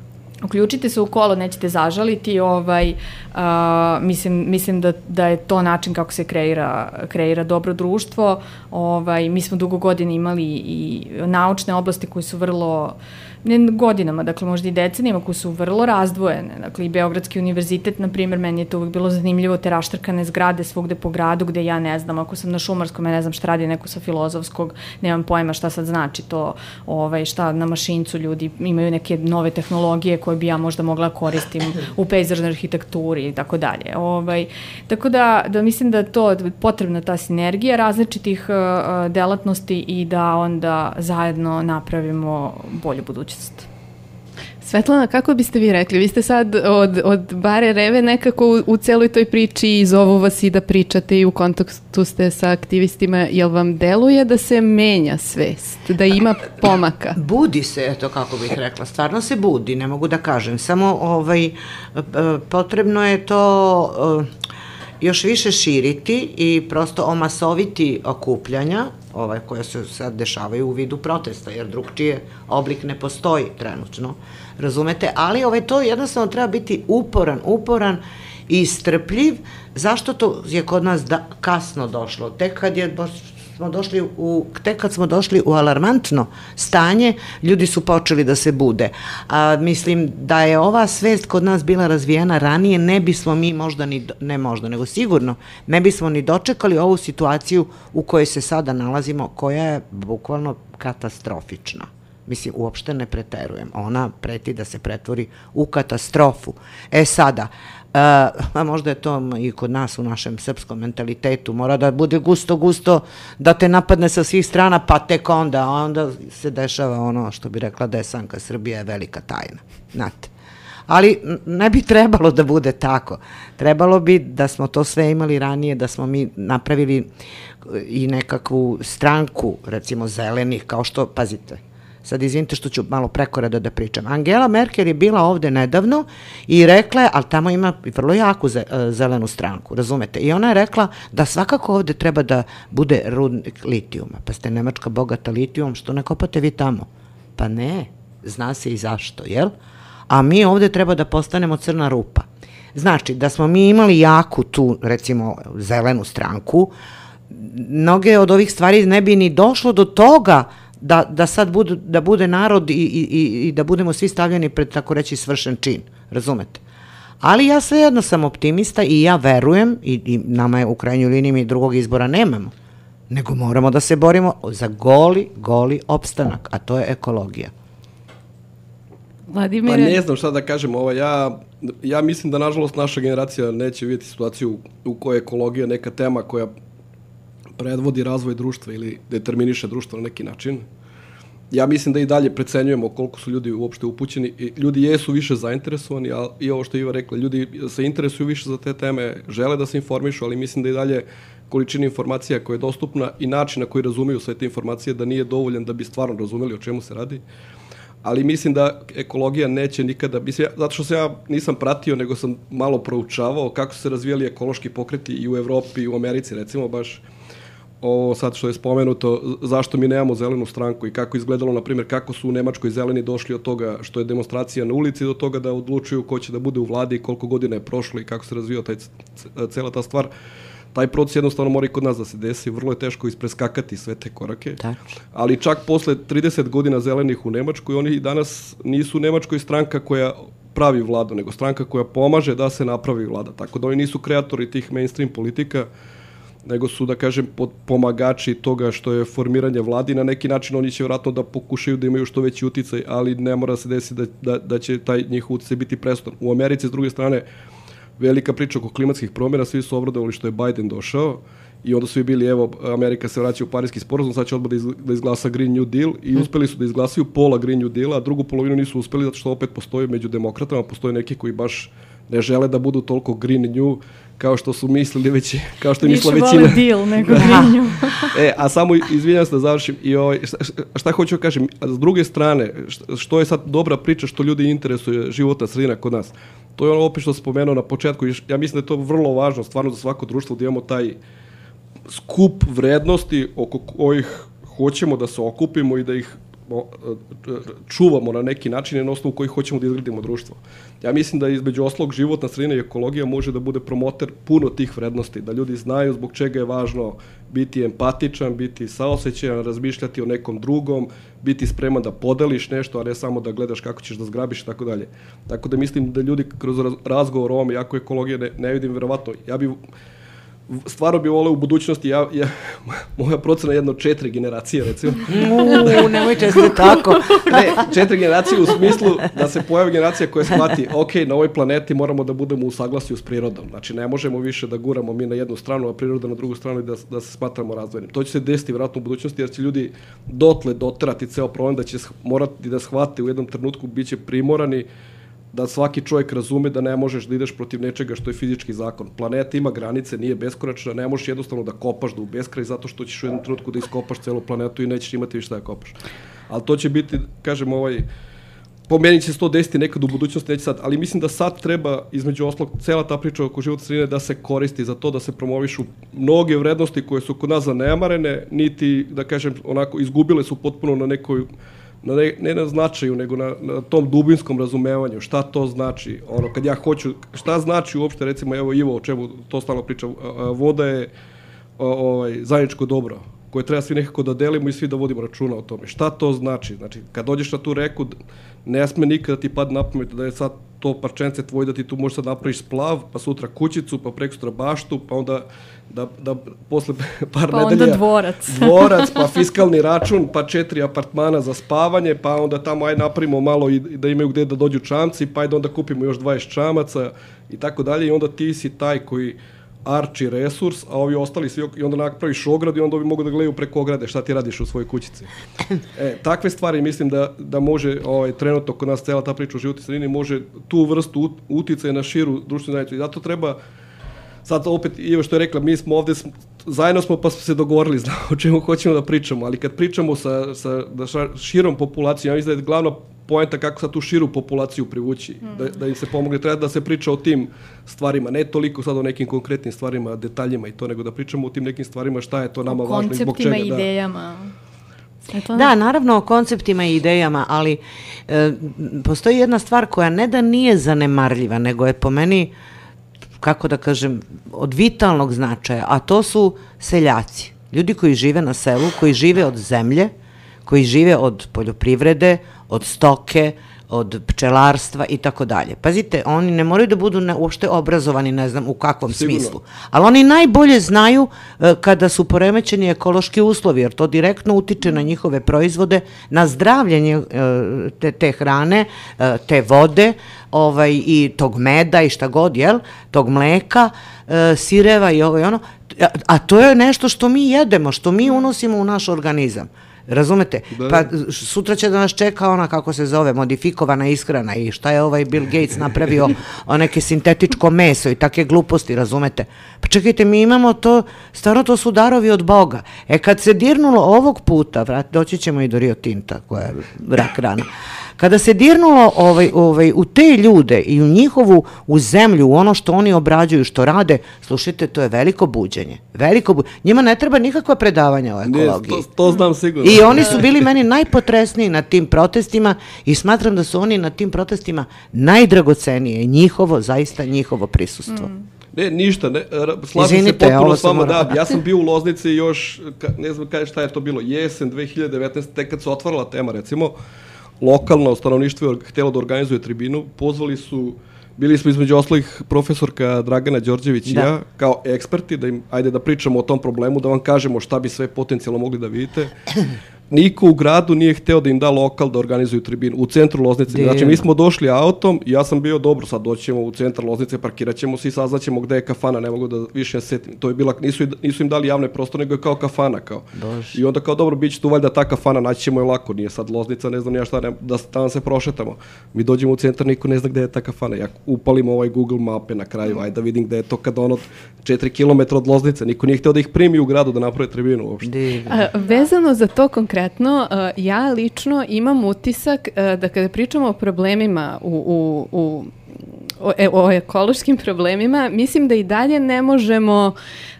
uključite se u kolo, nećete zažaliti, ovaj, a, mislim, mislim da, da je to način kako se kreira, kreira dobro društvo. Ovaj, mi smo dugo godina imali i naučne oblasti koje su vrlo uh, ne godinama, dakle možda i decenijama koje su vrlo razdvojene. Dakle i Beogradski univerzitet, na primjer, meni je to uvijek bilo zanimljivo, te raštrkane zgrade svugde po gradu gde ja ne znam, ako sam na Šumarskom, ja ne znam šta radi neko sa filozofskog, nemam pojma šta sad znači to, ovaj, šta na mašincu ljudi imaju neke nove tehnologije koje bi ja možda mogla koristim *laughs* u pejzažnoj arhitekturi i tako dalje. Ovaj, tako da, da mislim da to potrebna ta sinergija različitih uh, delatnosti i da onda zajedno napravimo bolju budućnost budućnost. Svetlana, kako biste vi rekli? Vi ste sad od, od bare reve nekako u, u celoj toj priči i zovu vas i da pričate i u kontaktu ste sa aktivistima. Jel vam deluje da se menja svest, da ima pomaka? *clears throat* Budi se, eto kako bih rekla. Stvarno se budi, ne mogu da kažem. Samo ovaj, potrebno je to još više širiti i prosto omasoviti okupljanja ovaj, koje se sad dešavaju u vidu protesta, jer drugčije oblik ne postoji trenutno, razumete? Ali ovaj, to jednostavno treba biti uporan, uporan i strpljiv. Zašto to je kod nas da, kasno došlo? Tek kad je smo došli u, tek kad smo došli u alarmantno stanje, ljudi su počeli da se bude. A, mislim da je ova svest kod nas bila razvijena ranije, ne bismo mi možda ni, ne možda, nego sigurno, ne bismo ni dočekali ovu situaciju u kojoj se sada nalazimo, koja je bukvalno katastrofična. Mislim, uopšte ne preterujem. Ona preti da se pretvori u katastrofu. E sada, a možda je to i kod nas u našem srpskom mentalitetu, mora da bude gusto, gusto, da te napadne sa svih strana, pa tek onda, onda se dešava ono što bi rekla desanka, Srbija je velika tajna, znate. Ali ne bi trebalo da bude tako. Trebalo bi da smo to sve imali ranije, da smo mi napravili i nekakvu stranku, recimo zelenih, kao što, pazite, sad izvinite što ću malo prekorada da pričam. Angela Merkel je bila ovde nedavno i rekla je, ali tamo ima vrlo jaku e, zelenu stranku, razumete? I ona je rekla da svakako ovde treba da bude rudnik litijuma. Pa ste Nemačka bogata litijum, što ne kopate vi tamo? Pa ne, zna se i zašto, jel? A mi ovde treba da postanemo crna rupa. Znači, da smo mi imali jaku tu, recimo, zelenu stranku, mnoge od ovih stvari ne bi ni došlo do toga da, da sad budu, da bude narod i, i, i da budemo svi stavljeni pred, tako reći, svršen čin. Razumete? Ali ja svejedno sam optimista i ja verujem, i, i nama je u krajnjoj liniji mi drugog izbora nemamo, nego moramo da se borimo za goli, goli opstanak, a to je ekologija. Vladimire? Pa ne znam šta da kažem, ovo, ja, ja mislim da nažalost naša generacija neće vidjeti situaciju u kojoj je ekologija neka tema koja predvodi razvoj društva ili determiniše društvo na neki način. Ja mislim da i dalje precenjujemo koliko su ljudi uopšte upućeni. Ljudi jesu više zainteresovani, a i ovo što je Iva rekla, ljudi se interesuju više za te teme, žele da se informišu, ali mislim da i dalje količina informacija koja je dostupna i način na koji razumeju sve te informacije da nije dovoljan da bi stvarno razumeli o čemu se radi. ali mislim da ekologija neće nikada, mislim, ja, zato što se ja nisam pratio, nego sam malo proučavao kako su se razvijali ekološki pokreti i u Evropi i u Americi, recimo, baš ovo sad što je spomenuto, zašto mi nemamo zelenu stranku i kako izgledalo, na primjer, kako su u Nemačkoj zeleni došli od toga što je demonstracija na ulici do toga da odlučuju ko će da bude u vladi i koliko godina je prošlo i kako se razvio taj, cela ta stvar. Taj proces jednostavno mora i kod nas da se desi, vrlo je teško ispreskakati sve te korake. Tako. Ali čak posle 30 godina zelenih u Nemačkoj, oni danas nisu u Nemačkoj stranka koja pravi vladu, nego stranka koja pomaže da se napravi vlada. Tako da oni nisu kreatori tih mainstream politika, nego su, da kažem, pomagači toga što je formiranje vladi. Na neki način oni će vratno da pokušaju da imaju što veći uticaj, ali ne mora se desiti da, da, da će taj njihov uticaj biti preston. U Americi, s druge strane, velika priča oko klimatskih promjena, svi su obradovali što je Biden došao i onda su i bili, evo, Amerika se vraća u Parijski sporazum, sad će odmah da, da izglasa Green New Deal i uspeli su da izglasaju pola Green New Deala, a drugu polovinu nisu uspeli zato što opet postoji među demokratama, postoje neki koji baš ne žele da budu toliko Green New kao što su mislili već, kao što je mislila većina. Više vole deal nego *laughs* Green e, a samo izvinjam se da završim i ovaj, šta, šta hoću da kažem, s druge strane, što je sad dobra priča što ljudi interesuje životna sredina kod nas, to je ono opet što spomenuo na početku ja mislim da je to vrlo važno stvarno za svako društvo da imamo taj skup vrednosti oko kojih hoćemo da se okupimo i da ih čuvamo na neki način i na osnovu kojih hoćemo da izgradimo društvo. Ja mislim da između oslog životna sredina i ekologija može da bude promoter puno tih vrednosti, da ljudi znaju zbog čega je važno biti empatičan, biti saosećajan, razmišljati o nekom drugom, biti spreman da podeliš nešto, a ne samo da gledaš kako ćeš da zgrabiš i tako dalje. Tako da mislim da ljudi kroz razgovor o ovome, jako ekologije ne, ne vidim verovatno, ja bih stvarno bi voleo u budućnosti, ja, ja, *laughs* moja procena je jedno četiri generacije, recimo. Uuu, nemojte se tako. ne, četiri generacije u smislu da se pojavi generacija koja shvati, ok, na ovoj planeti moramo da budemo u saglasju s prirodom. Znači, ne možemo više da guramo mi na jednu stranu, a priroda na drugu stranu i da, da se smatramo razvojnim. To će se desiti vjerojatno u budućnosti, jer će ljudi dotle doterati ceo problem, da će morati da shvate u jednom trenutku, bit će primorani da svaki čovjek razume da ne možeš da ideš protiv nečega što je fizički zakon. Planeta ima granice, nije beskonačna, ne možeš jednostavno da kopaš da u beskraj zato što ćeš u jednom trenutku da iskopaš celu planetu i nećeš imati više šta da kopaš. Ali to će biti, kažem, ovaj, po meni će se to desiti nekad u budućnosti, neće sad, ali mislim da sad treba, između oslog, cela ta priča oko života sredine da se koristi za to da se promovišu mnoge vrednosti koje su kod nas zanemarene, niti, da kažem, onako, izgubile su potpuno na nekoj na ne, ne na značaju, nego na, na tom dubinskom razumevanju, šta to znači, ono, kad ja hoću, šta znači uopšte, recimo, evo Ivo, o čemu to stalno priča, voda je ovaj, zajedničko dobro, koje treba svi nekako da delimo i svi da vodimo računa o tome. Šta to znači? Znači, kad dođeš na tu reku, ne sme nikada ti pad na pamet da je sad to parčence tvoje da ti tu možeš sad napraviš splav, pa sutra kućicu, pa preko sutra baštu, pa onda da, da posle *laughs* par pa nedelja... onda dvorac. *laughs* dvorac, pa fiskalni račun, pa četiri apartmana za spavanje, pa onda tamo aj napravimo malo i da imaju gde da dođu čamci, pa ajde onda kupimo još 20 čamaca i tako dalje i onda ti si taj koji arči resurs, a ovi ostali svi, i onda napraviš ogradu i onda ovi mogu da gledaju preko ograde šta ti radiš u svojoj kućici. *clears throat* E, takve stvari mislim da, da može ovaj, trenutno kod nas cela ta priča o životnoj sredini može tu vrstu uticaja na širu društvenu zajednicu i zato treba sad opet, Ivo što je rekla, mi smo ovde, zajedno smo pa smo se dogovorili, *laughs* znamo o čemu hoćemo da pričamo, ali kad pričamo sa, sa da širom populacijom, ja mislim da je glavna poenta kako sad tu širu populaciju privući, mm. da, da im se pomogne, treba da se priča o tim stvarima, ne toliko sad o nekim konkretnim stvarima, detaljima i to, nego da pričamo o tim nekim stvarima šta je to nama važno i zbog čega. Konceptima, idejama. Da. To da, naravno o konceptima i idejama, ali e, postoji jedna stvar koja ne da nije zanemarljiva, nego je po meni, kako da kažem, od vitalnog značaja, a to su seljaci. Ljudi koji žive na selu, koji žive od zemlje, koji žive od poljoprivrede, od stoke, od pčelarstva i tako dalje. Pazite, oni ne moraju da budu na, uopšte obrazovani, ne znam u kakvom Sigurno. smislu, ali oni najbolje znaju e, kada su poremećeni ekološki uslovi, jer to direktno utiče na njihove proizvode, na zdravljenje e, te, te hrane, e, te vode, ovaj, i tog meda i šta god, jel, tog mleka, e, sireva i ovo i ono, a, a to je nešto što mi jedemo, što mi unosimo u naš organizam. Razumete? Da. Pa sutra će da nas čeka ona, kako se zove, modifikovana ishrana i šta je ovaj Bill Gates napravio *laughs* o neke sintetičko meso i take gluposti, razumete? Pa čekajte, mi imamo to, stvarno to su darovi od Boga. E kad se dirnulo ovog puta, vrat, doći ćemo i do Rio Tinta, koja je rak rana, Kada se dirnulo ovaj, ovaj, u te ljude i u njihovu, u zemlju, u ono što oni obrađuju, što rade, slušajte, to je veliko buđenje. Veliko bu... Njima ne treba nikakva predavanja o ekologiji. Ne, to, to znam sigurno. I oni su bili meni najpotresniji na tim protestima i smatram da su oni na tim protestima najdragocenije, njihovo, zaista njihovo prisustvo. Mm. Ne, ništa, ne, slažem se potpuno s vama, da, ja sam bio u *laughs* Loznici još, ne znam kaj, šta je to bilo, jesen 2019, tek kad se otvarala tema, recimo, lokalno stanovništvo je htjelo da organizuje tribinu, pozvali su, bili smo između ostalih profesorka Dragana Đorđević da. i ja, kao eksperti, da im, ajde da pričamo o tom problemu, da vam kažemo šta bi sve potencijalno mogli da vidite niko u gradu nije hteo da im da lokal da organizuju tribinu u centru Loznice. De. Znači mi smo došli autom, ja sam bio dobro, sad doćemo u centar Loznice, parkiraćemo se i saznaćemo gde je kafana, ne mogu da više setim. To je bila nisu nisu im dali javne prostore, nego je kao kafana kao. Doš. I onda kao dobro biće tu valjda ta kafana, naći ćemo je lako, nije sad Loznica, ne znam ja šta, ne, da tamo se prošetamo. Mi dođemo u centar, niko ne zna gde je ta kafana. Ja upalim ovaj Google mape na kraju, ajde da vidim gde je to kad ono 4 km od Loznice, niko nije hteo da ih primi u gradu da naprave tribinu uopšte. A, vezano za to konkretno, ja lično imam utisak da kada pričamo o problemima u, u, u o, e, o ekološkim problemima, mislim da i dalje ne možemo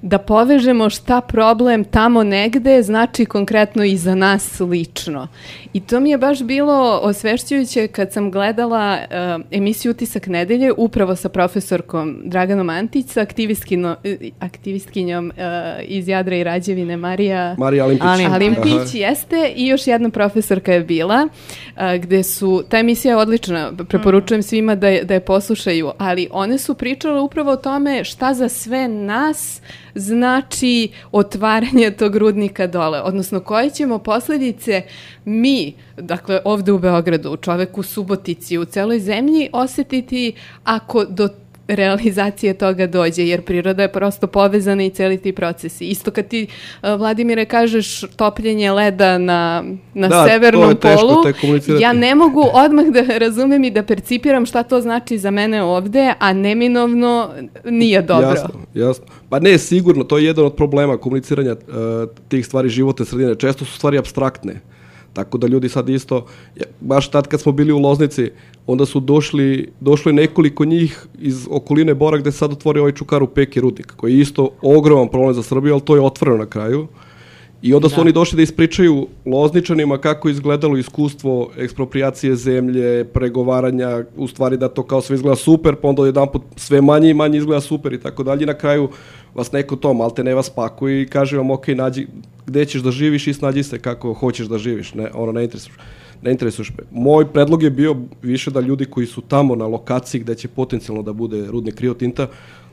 da povežemo šta problem tamo negde znači konkretno i za nas lično. I to mi je baš bilo osvešćujuće kad sam gledala uh, emisiju Utisak nedelje upravo sa profesorkom Draganom Antić, sa aktivistkinjom uh, iz Jadra i Rađevine Marija Marija Alimpić. Alimpić jeste i još jedna profesorka je bila uh, gde su, ta emisija je odlična, preporučujem svima da je, da je poslušaju, ali one su pričale upravo o tome šta za sve nas znači otvaranje tog rudnika dole, odnosno koje ćemo posledice mi, dakle ovde u Beogradu, čovek u Subotici, u celoj zemlji osetiti ako do *laughs* realizacije toga dođe, jer priroda je prosto povezana i celi ti procesi. Isto kad ti, uh, Vladimire, kažeš topljenje leda na, na da, severnom polu, ja ne mogu odmah da razumem i da percipiram šta to znači za mene ovde, a neminovno nije dobro. Jasno, jasno. Pa ne, sigurno, to je jedan od problema komuniciranja uh, tih stvari živote sredine. Često su stvari abstraktne. Tako da ljudi sad isto, baš tad kad smo bili u Loznici, onda su došli, došli nekoliko njih iz okoline Bora gde sad otvori ovaj Čukaru Peki rudnik, koji je isto ogroman problem za Srbiju, ali to je otvoreno na kraju. I onda su da. oni došli da ispričaju lozničanima kako izgledalo iskustvo ekspropriacije zemlje, pregovaranja, u stvari da to kao sve izgleda super, pa onda jedan put sve manje i manje izgleda super i tako dalje. Na kraju vas neko to malte ne vas pakuje i kaže vam ok, nađi gde ćeš da živiš i snađi se kako hoćeš da živiš, ne, ono ne interesuješ ne interesuješ me. Moj predlog je bio više da ljudi koji su tamo na lokaciji gde će potencijalno da bude rudnik Rio Tinta,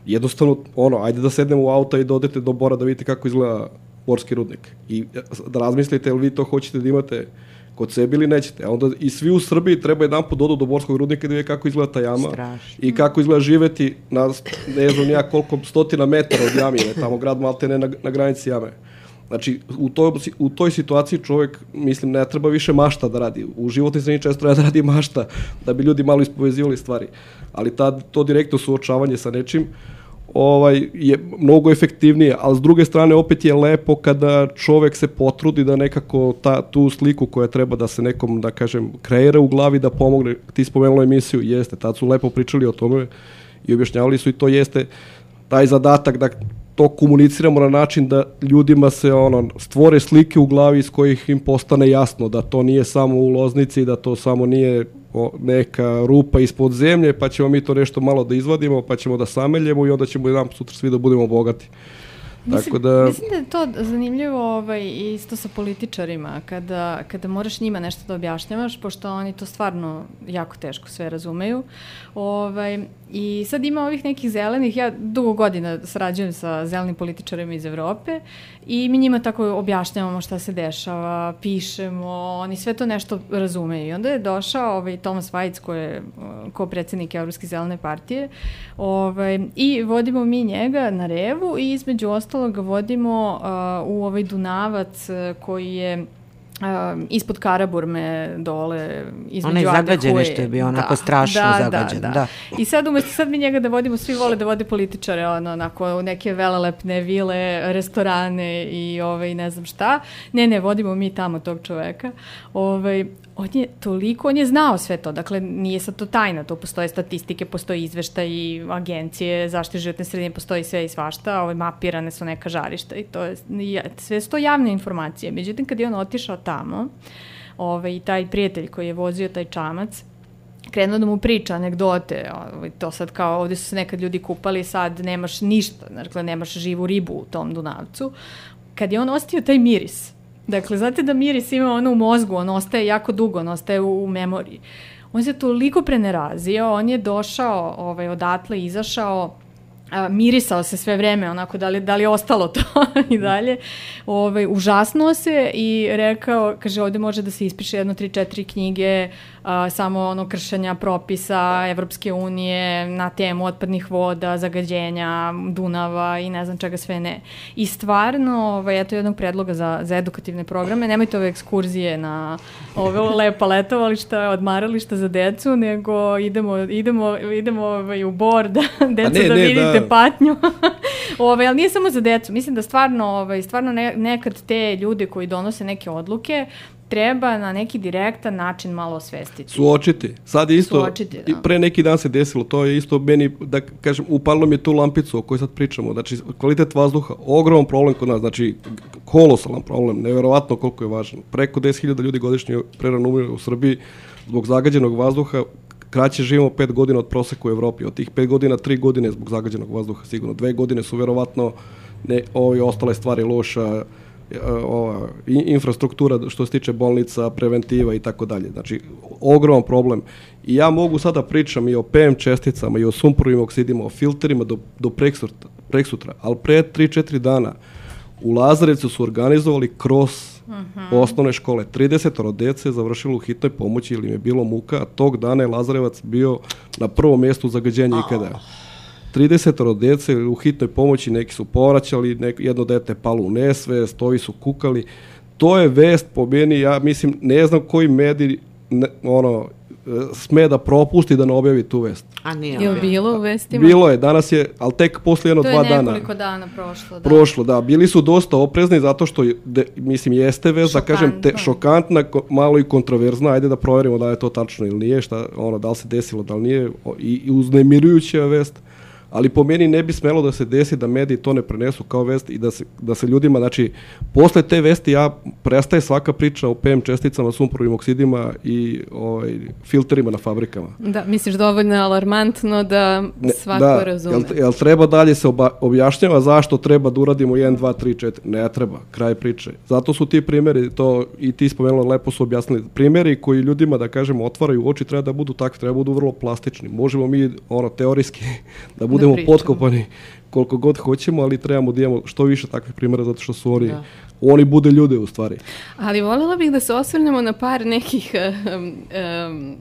jednostavno, ono, ajde da sednemo u auto i da odete do Bora da vidite kako izgleda borski rudnik. I da razmislite, jel vi to hoćete da imate kod sebe ili nećete. A onda i svi u Srbiji treba jedan put dodu do Borskog rudnika da vide kako izgleda ta jama Strašno. i kako izgleda živeti na ne znam nija koliko stotina metara od jamine, tamo grad Maltene na, na granici jame. Znači, u toj, u toj situaciji čovjek, mislim, ne treba više mašta da radi. U životnoj sredini često treba da radi mašta, da bi ljudi malo ispovezivali stvari. Ali ta, to direktno suočavanje sa nečim, ovaj je mnogo efektivnije, ali s druge strane opet je lepo kada čovek se potrudi da nekako ta, tu sliku koja treba da se nekom, da kažem, kreira u glavi da pomogne. Ti spomenula emisiju, jeste, tad su lepo pričali o tome i objašnjavali su i to jeste taj zadatak da to komuniciramo na način da ljudima se ono stvore slike u glavi iz kojih im postane jasno da to nije samo u loznici, da to samo nije o, neka rupa ispod zemlje, pa ćemo mi to nešto malo da izvadimo, pa ćemo da sameljemo i onda ćemo jedan sutra svi da budemo bogati. Mislim, Tako da... mislim da je to zanimljivo ovaj, isto sa političarima, kada, kada moraš njima nešto da objašnjavaš, pošto oni to stvarno jako teško sve razumeju. Ovaj, I sad ima ovih nekih zelenih, ja dugo godina sarađujem sa zelenim političarima iz Evrope i mi njima tako objašnjavamo šta se dešava, pišemo, oni sve to nešto razumeju. I onda je došao ovaj, Tomas Vajc, ko je ko predsednik Evropske zelene partije, ovaj, i vodimo mi njega na revu i između ostalog vodimo uh, u ovaj Dunavac koji je um, ispod Karaburme dole između Onaj zagađeni što je bio onako da, strašno da, zagađen. Da, da. da. I sad umesto sad mi njega da vodimo, svi vole da vode političare, ono, onako, u neke velelepne vile, restorane i ovaj, ne znam šta. Ne, ne, vodimo mi tamo tog čoveka. Ovaj, on je toliko, on je znao sve to, dakle nije sad to tajna, to postoje statistike, postoje izvešta i agencije, zaštite životne sredine, postoji sve i svašta, ovaj, mapirane su neka žarišta i to je, sve su to javne informacije. Međutim, kad je on otišao tamo, ovaj, i taj prijatelj koji je vozio taj čamac, krenuo da mu priča anegdote, ovaj, to sad kao ovde su se nekad ljudi kupali, sad nemaš ništa, dakle nemaš živu ribu u tom Dunavcu. Kad je on ostio taj miris, dakle znate da miris ima ono u mozgu, on ostaje jako dugo, on ostaje u, u memoriji. On se toliko prenerazio, on je došao ovaj, odatle, izašao, a, mirisao se sve vreme, onako da li, da li je ostalo to *laughs* i dalje. Ovaj, užasno se i rekao, kaže ovde može da se ispiše jedno, tri, četiri knjige a, samo ono kršenja propisa Evropske unije na temu otpadnih voda, zagađenja, Dunava i ne znam čega sve ne. I stvarno, ovaj, eto jednog predloga za, za edukativne programe, nemojte ove ekskurzije na ove lepa letovališta, odmarališta za decu, nego idemo, idemo, idemo ovaj, u bor da decu ne, da ne, vidite da. *laughs* patnju. ovaj, ali nije samo za decu. Mislim da stvarno, ovaj, stvarno ne, nekad te ljude koji donose neke odluke treba na neki direktan način malo osvestiti. Suočiti. Sad je isto, Suočiti, da. pre neki dan se desilo, to je isto meni, da kažem, upalilo mi je tu lampicu o kojoj sad pričamo. Znači, kvalitet vazduha, ogroman problem kod nas, znači, kolosalan problem, neverovatno koliko je važan. Preko 10.000 ljudi godišnje prerano umire u Srbiji zbog zagađenog vazduha, kraće živimo 5 godina od proseka u Evropi. Od tih 5 godina, 3 godine zbog zagađenog vazduha sigurno. Dve godine su verovatno ne, ove ostale stvari loša, ova, infrastruktura što se tiče bolnica, preventiva i tako dalje. Znači, ogroman problem. I ja mogu sada pričam i o PM česticama, i o sumporovim oksidima, o filterima do, do preksutra, preksutra, ali pre 3-4 dana u Lazarevcu su organizovali kroz uh. -huh. osnovne škole. 30 dece završilo u hitnoj pomoći ili im je bilo muka, a tog dana je Lazarevac bio na prvom mjestu zagađenja oh. ikada. 30 dece u hitnoj pomoći, neki su povraćali, neko, jedno dete palo u nesvest, stovi su kukali. To je vest po meni, ja mislim, ne znam koji medij ne, ono, sme da propusti da ne objavi tu vest. A nije Je li bilo u vestima? Bilo je, danas je, ali tek posle jedno dva dana. To je nekoliko dana prošlo, da. Prošlo, da. Bili su dosta oprezni zato što, de, mislim, jeste vest, da kažem, te, šokantna, malo i kontroverzna, ajde da proverimo da je to tačno ili nije, šta, ono, da li se desilo, da li nije, i, i uznemirujuća vest ali po meni ne bi smelo da se desi da mediji to ne prenesu kao vest i da se, da se ljudima, znači, posle te vesti ja prestaje svaka priča o PM česticama, sumporovim oksidima i ovaj, filterima na fabrikama. Da, misliš dovoljno alarmantno da svako ne, da, razume. Jel, jel treba dalje se oba, objašnjava zašto treba da uradimo 1, 2, 3, 4? Ne treba, kraj priče. Zato su ti primjeri, to i ti spomenula, lepo su objasnili, primjeri koji ljudima, da kažemo, otvaraju oči, treba da budu takvi, treba da budu vrlo plastični. Možemo mi, ono, teorijski *laughs* da budemo budemo potkopani koliko god hoćemo, ali trebamo da imamo što više takvih primjera zato što su oni, da. oni bude ljude u stvari. Ali voljela bih da se osvrnemo na par nekih *laughs* um, um,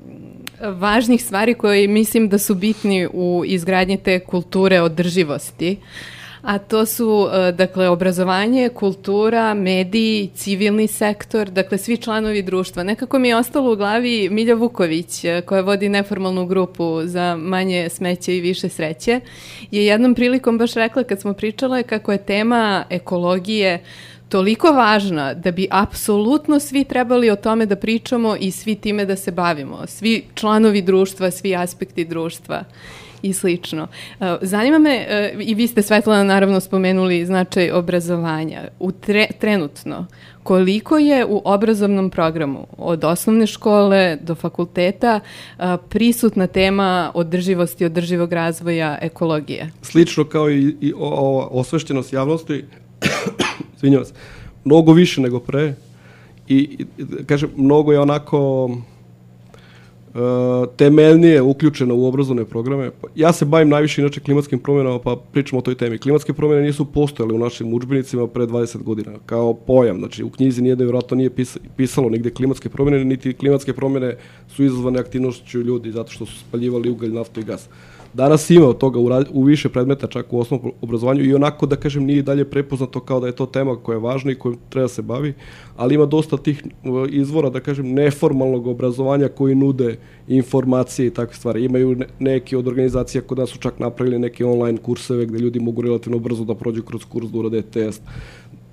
važnih stvari koje mislim da su bitni u izgradnji te kulture održivosti. Uh, a to su, e, dakle, obrazovanje, kultura, mediji, civilni sektor, dakle, svi članovi društva. Nekako mi je ostalo u glavi Milja Vuković, e, koja vodi neformalnu grupu za manje smeće i više sreće, je jednom prilikom baš rekla kad smo pričale kako je tema ekologije toliko važna da bi apsolutno svi trebali o tome da pričamo i svi time da se bavimo. Svi članovi društva, svi aspekti društva i slično. E, zanima me, e, i vi ste Svetlana naravno spomenuli značaj obrazovanja. U tre, trenutno, koliko je u obrazovnom programu od osnovne škole do fakulteta e, prisutna tema održivosti, održivog razvoja ekologije? Slično kao i, i o, osvešćenost javnosti, *coughs* svinjava se, mnogo više nego pre i, kažem, mnogo je onako temeljnije uključena u obrazovne programe. Ja se bavim najviše inače klimatskim promjenama, pa pričamo o toj temi. Klimatske promjene nisu postojale u našim udžbenicima pre 20 godina, kao pojam. Znači, u knjizi nijedno vjerojatno nije pisalo nigde klimatske promjene, niti klimatske promjene su izazvane aktivnošću ljudi zato što su spaljivali ugalj, naftu i gas. Uh, Danas ima od toga u, u više predmeta čak u osnovnom obrazovanju i onako da kažem nije dalje prepoznato kao da je to tema koja je važna i kojom treba se bavi, ali ima dosta tih izvora da kažem neformalnog obrazovanja koji nude informacije i takve stvari. Imaju neki od organizacija kod nas su čak napravili neke online kurseve gde ljudi mogu relativno brzo da prođu kroz kurs da urade test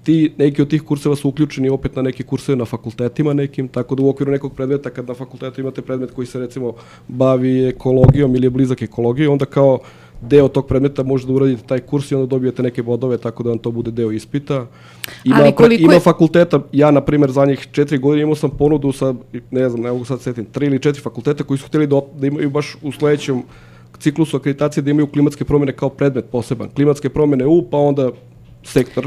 ti, neki od tih kurseva su uključeni opet na neke kurseve na fakultetima nekim, tako da u okviru nekog predmeta, kad na fakultetu imate predmet koji se recimo bavi ekologijom ili je blizak ekologiji, onda kao deo tog predmeta možete da uradite taj kurs i onda dobijete neke bodove tako da vam to bude deo ispita. Ima, Ali koliko ima je- fakulteta, ja na primjer zadnjih četiri godine imao sam ponudu sa, ne znam, ne mogu sad setim, tri ili četiri fakulteta koji su htjeli da, da imaju baš u sledećem ciklusu akreditacije da imaju klimatske promjene kao predmet poseban. Klimatske promjene U, pa onda sektor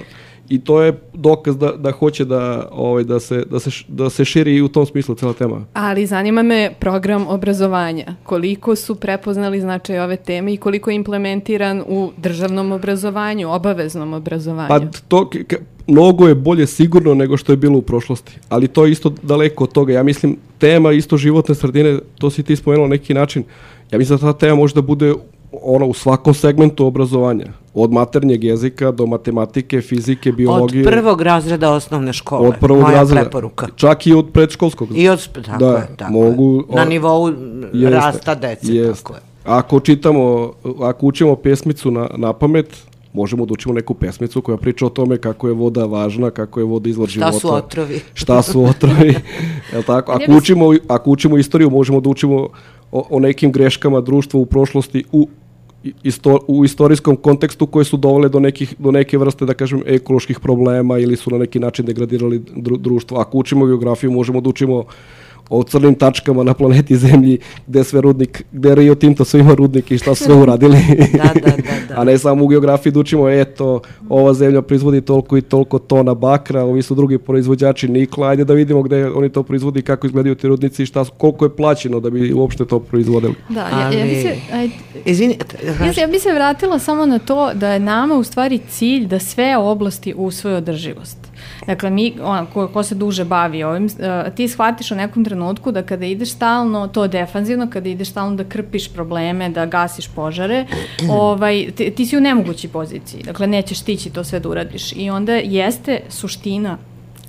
i to je dokaz da, da hoće da, ovaj, da, se, da, se, da se širi i u tom smislu cela tema. Ali zanima me program obrazovanja. Koliko su prepoznali značaj ove teme i koliko je implementiran u državnom obrazovanju, obaveznom obrazovanju? Pa to, mnogo je bolje sigurno nego što je bilo u prošlosti, ali to je isto daleko od toga. Ja mislim, tema isto životne sredine, to si ti spomenuo na neki način, ja mislim da ta tema može da bude ono u svakom segmentu obrazovanja, od maternjeg jezika do matematike, fizike, Od biologije. prvog razreda osnovne škole. od prvog Moja razreda, preporuka. čak i od predškolskog. I od, tako Da, je, tako mogu- je. Na nivou Jeste, rasta dece, jeste. tako je. Ako čitamo, ako učimo pesmicu na, na pamet, možemo da učimo neku pesmicu koja priča o tome kako je voda važna, kako je voda izvor Šta života. su otrovi? Šta su *laughs* otrovi? Jel tako? Ako učimo, ako učimo istoriju, možemo da učimo o, o nekim greškama društva u prošlosti u isto, u istorijskom kontekstu koje su dovele do, nekih, do neke vrste, da kažem, ekoloških problema ili su na neki način degradirali dru, društvo. Ako učimo geografiju, možemo da učimo o crnim tačkama na planeti Zemlji, gde sve rudnik, gde Rio Tinto sve ima rudnik i šta su sve uradili. *laughs* Da, da, da, da. A ne samo u geografiji da učimo, eto, ova zemlja proizvodi toliko i toliko tona bakra, ovi su drugi proizvođači nikla, ajde da vidimo gde oni to proizvodi, kako izgledaju ti rudnici i šta, su- koliko je plaćeno da bi uopšte to proizvodili. Da, ja, ja, bi se, Ali- ajde, Izvinite, ja, ja bi se vratila samo na to da je nama u stvari cilj da sve oblasti usvoje održivost. Dakle, mi, on, ko, ko se duže bavi ovim, uh, ti shvatiš u nekom trenutku da kada ideš stalno, to defanzivno, kada ideš stalno da krpiš probleme, da gasiš požare, *clears throat* ovaj, ti, ti si u nemogućoj poziciji. Dakle, nećeš stići to sve da uradiš. I onda jeste suština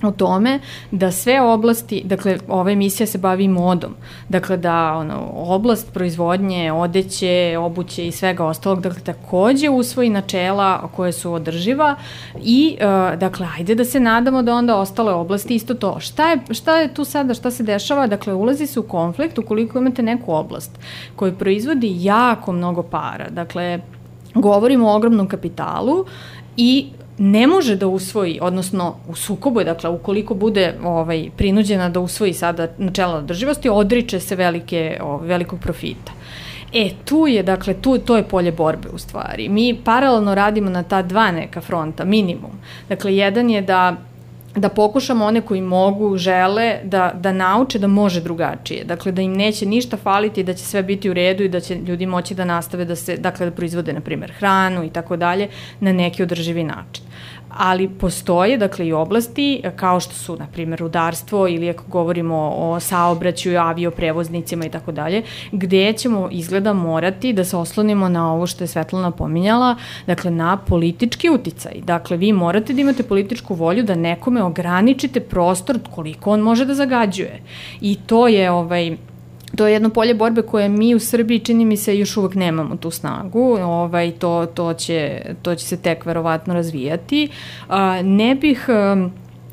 u tome da sve oblasti, dakle ova emisija se bavi modom, dakle da ono, oblast proizvodnje, odeće, obuće i svega ostalog, dakle takođe usvoji načela koje su održiva i uh, dakle ajde da se nadamo da onda ostale oblasti isto to. Šta je, šta je tu sada, šta se dešava? Dakle ulazi se u konflikt ukoliko imate neku oblast koja proizvodi jako mnogo para, dakle govorimo o ogromnom kapitalu i ne može da usvoji, odnosno u sukobu je, dakle, ukoliko bude ovaj, prinuđena da usvoji sada načela održivosti, odriče se velike, o, velikog profita. E, tu je, dakle, tu, to je polje borbe u stvari. Mi paralelno radimo na ta dva neka fronta, minimum. Dakle, jedan je da da pokušamo one koji mogu, žele, da, da nauče da može drugačije. Dakle, da im neće ništa faliti, da će sve biti u redu i da će ljudi moći da nastave da se, dakle, da proizvode, na primjer, hranu i tako dalje, na neki održivi način ali postoje dakle i oblasti kao što su na primjer rudarstvo ili ako govorimo o saobraćaju, avioprevoznicima i tako dalje, gde ćemo izgleda morati da se oslonimo na ovo što je Svetlana pominjala, dakle na politički uticaj. Dakle, vi morate da imate političku volju da nekome ograničite prostor koliko on može da zagađuje. I to je ovaj to je jedno polje borbe koje mi u Srbiji čini mi se još uvek nemamo tu snagu, ovaj, to, to, će, to će se tek verovatno razvijati. A, ne bih... Um,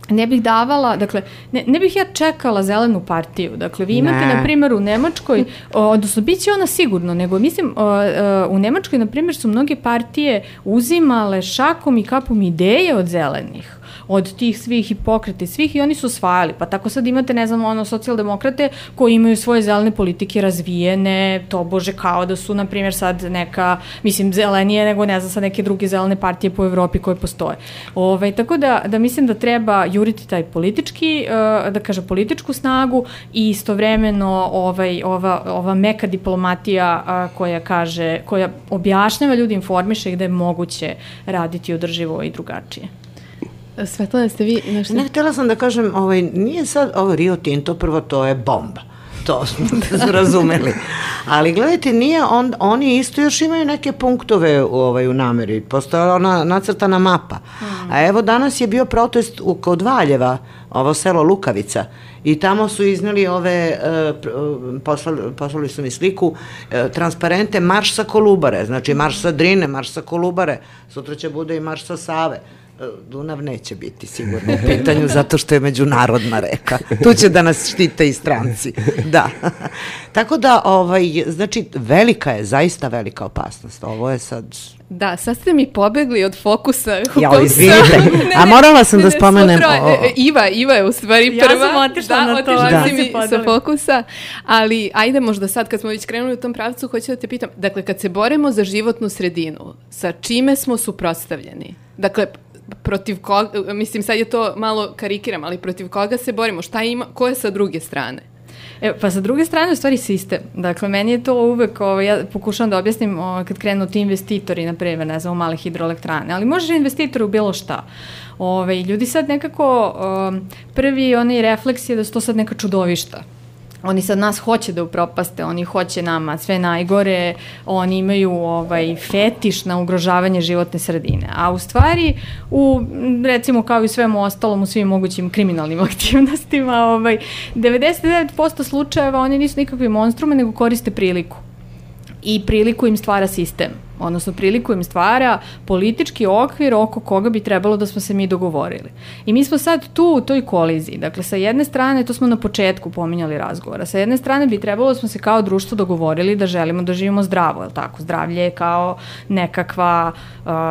ne bih davala, dakle, ne, ne bih ja čekala zelenu partiju. Dakle, vi imate, Ne. na primjer, u Nemačkoj, o, odnosno, bit će ona sigurno, nego mislim, o, o, u Nemačkoj, na primjer, su mnoge partije uzimale šakom i kapom ideje od zelenih od tih svih i pokreti svih i oni su osvajali. Pa tako sad imate, ne znam, ono, socijaldemokrate koji imaju svoje zelene politike razvijene, to bože kao da su, na primjer, sad neka, mislim, zelenije nego, ne znam, sad neke druge zelene partije po Evropi koje postoje. Ovaj, tako da, da mislim da treba juriti taj politički, uh, da kaže, političku snagu i istovremeno ovaj, ova, ova meka diplomatija uh, koja kaže, koja objašnjava ljudi, informiše ih da je moguće raditi održivo i drugačije. Svetlana, ste vi nešto... Ne, htela sam da kažem, ovaj, nije sad ovo Rio Tinto, prvo to je bomba. To *laughs* smo da razumeli. Ali gledajte, nije on, oni isto još imaju neke punktove u, ovaj, u nameri. Postoje ona nacrtana mapa. A evo danas je bio protest u, kod Valjeva, ovo selo Lukavica. I tamo su izneli ove, uh, poslali, poslali su mi sliku, uh, transparente marš sa Kolubare, znači marš sa Drine, marš sa Kolubare, sutra će bude i marš sa Save. Dunav neće biti sigurno u pitanju zato što je međunarodna reka. Tu će da nas štite i stranci. Da. *laughs* Tako da, ovaj, znači, velika je, zaista velika opasnost. Ovo je sad Da, sad ste mi pobegli od fokusa. Ja, izvinite. A *laughs* morala sam da spomenem... Troje, o- e, Iva, Iva je u stvari Ja prva. sam otišla da, na to, otišla da. si mi sa fokusa. Ali, ajde možda sad, kad smo već krenuli u tom pravcu, hoću da te pitam. Dakle, kad se borimo za životnu sredinu, sa čime smo suprotstavljeni? Dakle, protiv koga, mislim sad je to malo karikiram, ali protiv koga se borimo? Šta ima, ko je sa druge strane? E, pa sa druge strane, u stvari sistem. Dakle, meni je to uvek, ovaj, ja pokušavam da objasnim ovaj, kad krenu ti investitori, na primjer, ne znam, u male hidroelektrane, ali možeš investitor u bilo šta. Ove, ljudi sad nekako, um, prvi onaj refleks je da su to sad neka čudovišta. Oni sad nas hoće da upropaste, oni hoće nama sve najgore, oni imaju ovaj fetiš na ugrožavanje životne sredine. A u stvari, u, recimo kao i svemu ostalom, u svim mogućim kriminalnim *laughs* aktivnostima, ovaj, 99% slučajeva oni nisu nikakvi monstrume, nego koriste priliku i priliku im stvara sistem, odnosno priliku im stvara politički okvir oko koga bi trebalo da smo se mi dogovorili. I mi smo sad tu u toj koliziji. Dakle, sa jedne strane, to smo na početku pominjali razgovora, sa jedne strane bi trebalo da smo se kao društvo dogovorili da želimo da živimo zdravo, je tako? Zdravlje je kao nekakva,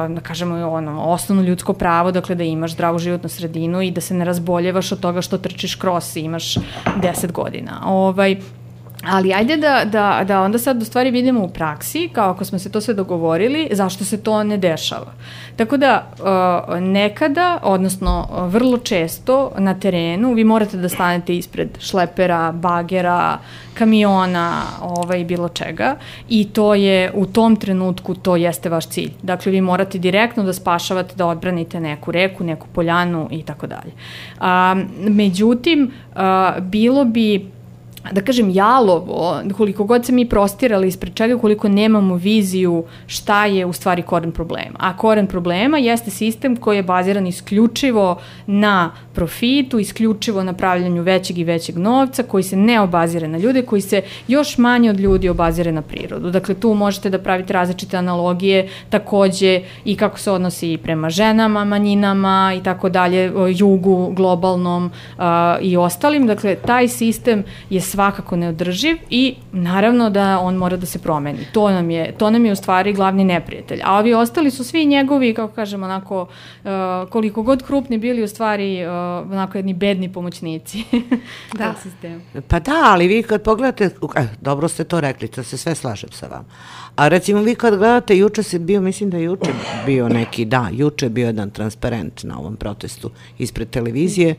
da kažemo, ono, osnovno ljudsko pravo, dakle da imaš zdravu životnu sredinu i da se ne razboljevaš od toga što trčiš kros i imaš 10 godina. Ovaj, Ali ajde da, da, da onda sad u stvari vidimo u praksi, kao ako smo se to sve dogovorili, zašto se to ne dešava. Tako da uh, nekada, odnosno uh, vrlo često na terenu vi morate da stanete ispred šlepera, bagera, kamiona, ovaj, bilo čega i to je u tom trenutku to jeste vaš cilj. Dakle, vi morate direktno da spašavate, da odbranite neku reku, neku poljanu i tako dalje. A, Međutim, a, bilo bi da kažem jalovo, koliko god se mi prostirali ispred čega, koliko nemamo viziju šta je u stvari koren problema. A koren problema jeste sistem koji je baziran isključivo na profitu, isključivo na pravljanju većeg i većeg novca, koji se ne obazire na ljude, koji se još manje od ljudi obazire na prirodu. Dakle, tu možete da pravite različite analogije, takođe i kako se odnosi i prema ženama, manjinama i tako dalje, jugu, globalnom a, i ostalim. Dakle, taj sistem je svakako neodrživ i naravno da on mora da se promeni. To nam je, to nam je u stvari glavni neprijatelj. A ovi ostali su svi njegovi, kako kažemo, onako, uh, koliko god krupni bili u stvari, uh, onako jedni bedni pomoćnici. *laughs* da. sistemu. Pa da, ali vi kad pogledate, eh, dobro ste to rekli, to se sve slažem sa vama. A recimo vi kad gledate, juče se bio, mislim da je juče bio neki, da, juče je bio jedan transparent na ovom protestu ispred televizije, e,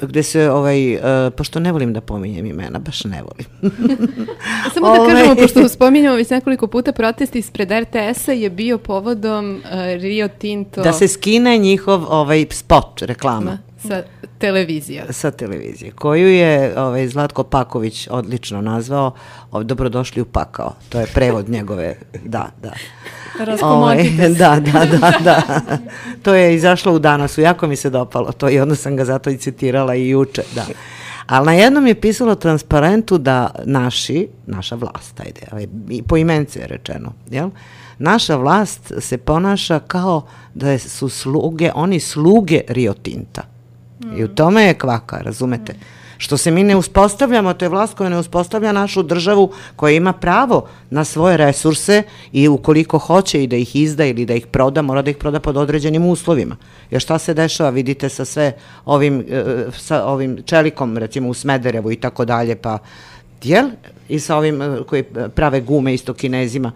gde se, ovaj, e, pošto ne volim da pominjem imena, baš ne volim. *laughs* Samo da Ovaj. kažemo, pošto spominjamo već nekoliko puta, protest ispred RTS-a je bio povodom uh, Rio Tinto da se skine njihov ovaj, spot, reklama. sa televizija. sa televizije, koju je ovaj, Zlatko Paković odlično nazvao Dobrodošli u pakao. To je prevod njegove, da, da. Raskomotite Ovaj, da, da, da, da. To je izašlo u danasu, jako mi se dopalo to i onda sam ga zato i citirala i juče, da. Ali na jednom je pisalo transparentu da naši, naša vlast, ajde, ovaj, i po imence je rečeno, jel? Naša vlast se ponaša kao da su sluge, oni sluge Rio Tinta. I u tome je kvaka, razumete? Što se mi ne uspostavljamo, to je vlast koja ne uspostavlja našu državu koja ima pravo na svoje resurse i ukoliko hoće i da ih izda ili da ih proda, mora da ih proda pod određenim uslovima. Jer šta se dešava, vidite sa sve ovim, e, sa ovim čelikom, recimo u Smederevu i tako dalje, pa jel? I sa ovim e, koji prave gume isto kinezima.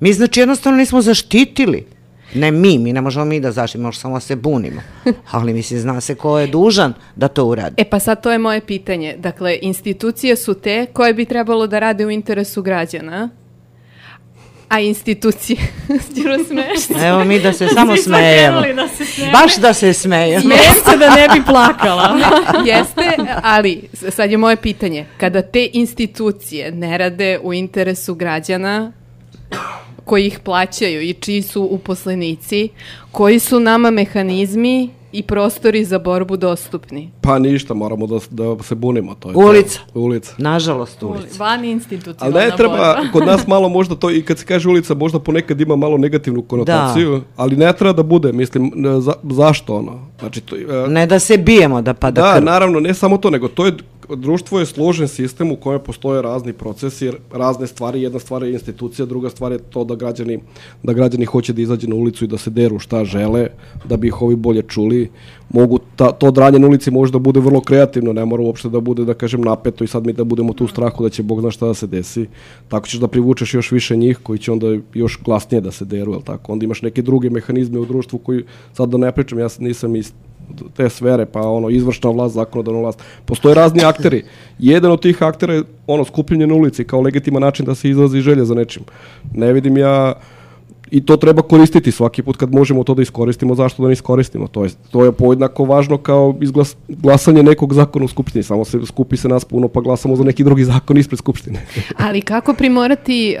Mi znači jednostavno nismo zaštitili Ne mi, mi ne možemo mi da zaštitimo, možemo samo da se bunimo. *laughs* Ali mislim, zna se ko je dužan da to uradi. E pa sad to je moje pitanje. Dakle, institucije su te koje bi trebalo da rade u interesu građana, a institucije... *laughs* Stiro smešno. Evo mi da se samo smejemo. da se. Baš da se smejemo. Smijem se da ne bi plakala. *laughs* Jeste, ali sad je moje pitanje. Kada te institucije ne rade u interesu građana koji ih plaćaju i čiji su uposlenici, koji su nama mehanizmi i prostori za borbu dostupni? Pa ništa, moramo da, da se bunimo. To je Ulica. To. Ulica. Nažalost, ulica. Van Ali institucionalna ne treba, borba. kod nas *laughs* malo možda to, i kad se kaže ulica, možda ponekad ima malo negativnu konotaciju, ali ne treba da bude, mislim, za, zašto ono? Znači, to, e, Ne da se bijemo da pada Da, krv. naravno, ne samo to, nego to je, društvo je složen sistem u kojem postoje razni procesi, razne stvari, jedna stvar je institucija, druga stvar je to da građani, da građani hoće da izađe na ulicu i da se deru šta žele, da bi ih ovi bolje čuli. Mogu ta, to dranje na ulici može da bude vrlo kreativno, ne mora uopšte da bude, da kažem, napeto i sad mi da budemo tu u strahu da će Bog zna šta da se desi. Tako ćeš da privučeš još više njih koji će onda još glasnije da se deru, tako? Onda imaš neke druge mehanizme u društvu koji, sad da ne pričam, ja nisam te sfere, pa ono izvršna vlast, zakonodavna vlast. Postoje razni akteri. Jedan od tih aktera je ono skupljenje na ulici kao legitiman način da se izlazi želja za nečim. Ne vidim ja i to treba koristiti svaki put kad možemo to da iskoristimo, zašto da ne iskoristimo? To je, to je pojednako važno kao izglas, glasanje nekog zakona u Skupštini, samo se skupi se nas puno pa glasamo za neki drugi zakon ispred Skupštine. *laughs* Ali kako primorati,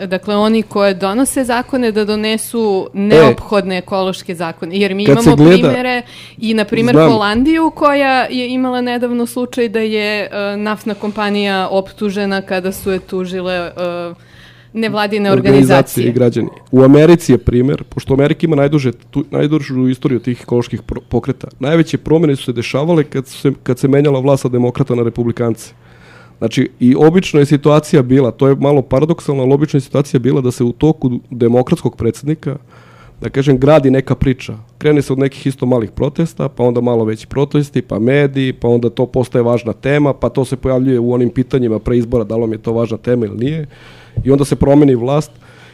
uh, dakle, oni koje donose zakone da donesu neophodne ekološke zakone? Jer mi imamo gleda- primere i, na primjer, Znam. Holandiju koja je imala nedavno slučaj da je uh, naftna kompanija optužena kada su je tužile uh, nevladine organizacije. i građani. U Americi je primer, pošto Amerika ima najduže, tu, najdužu istoriju tih ekoloških pro- pokreta. Najveće promjene su se dešavale kad, su se, kad se menjala vlast sa demokrata na republikance. Znači, i obično je situacija bila, to je malo paradoksalno, ali obično je situacija bila da se u toku demokratskog predsjednika, da kažem, gradi neka priča. Krene se od nekih isto malih protesta, pa onda malo veći protesti, pa mediji, pa onda to postaje važna tema, pa to se pojavljuje u onim pitanjima pre izbora, da li vam je to važna tema ili nije. I onda se promeni vlast,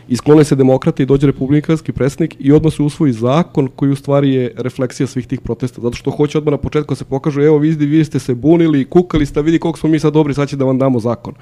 isklone se demokrati i dođe republikanski predsjednik i odmah se usvoji zakon koji u stvari je refleksija svih tih protesta. Zato što hoće odmah na početku da se pokažu, evo vidi, vi ste se bunili, kukali ste, vidi koliko smo mi sad dobri, sad će da vam damo zakon.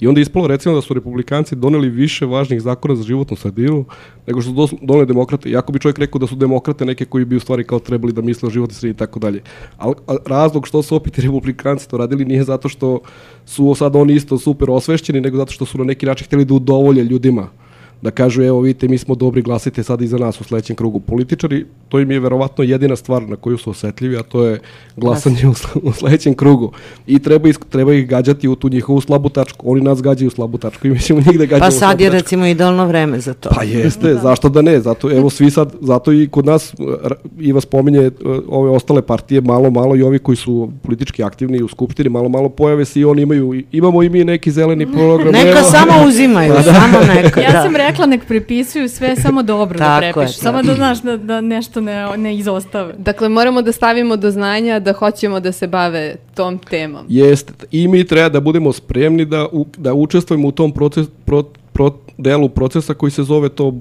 I onda je ispalo recimo da su republikanci doneli više važnih zakona za životnu sredinu nego što su doneli demokrate. Jako bi čovjek rekao da su demokrate neke koji bi u stvari kao trebali da misle o životnoj sredini i tako dalje. Ali razlog što su opet *laughs* republikanci to radili nije zato što su sad oni isto super osvešćeni, nego zato što su na neki način htjeli da udovolje ljudima da kažu evo vidite mi smo dobri glasite sad i za nas u sledećem krugu političari to im je verovatno jedina stvar na koju su osetljivi a to je glasanje u, sl- u sledećem krugu i treba, is, treba ih gađati u tu njihovu slabu tačku oni nas gađaju u slabu tačku i mi ćemo njih da gađamo Pa u sad je tačku. recimo idealno vreme za to. Pa jeste, zašto da ne? Zato evo svi sad, zato i kod nas r- Iva spominje e, ove ostale partije malo malo i ovi koji su politički aktivni u skupštini malo malo pojave se i oni imaju imamo i mi neki zeleni program. Neka evo. samo uzimaju, samo neka, Ja da. sam rekla nek prepisuju sve samo dobro da prepišu. Samo da znaš da, da nešto ne, ne izostave. Dakle, moramo da stavimo do znanja da hoćemo da se bave tom temom. Jeste. I mi treba da budemo spremni da, u, da učestvujemo u tom proces, pro, pro, delu procesa koji se zove to uh,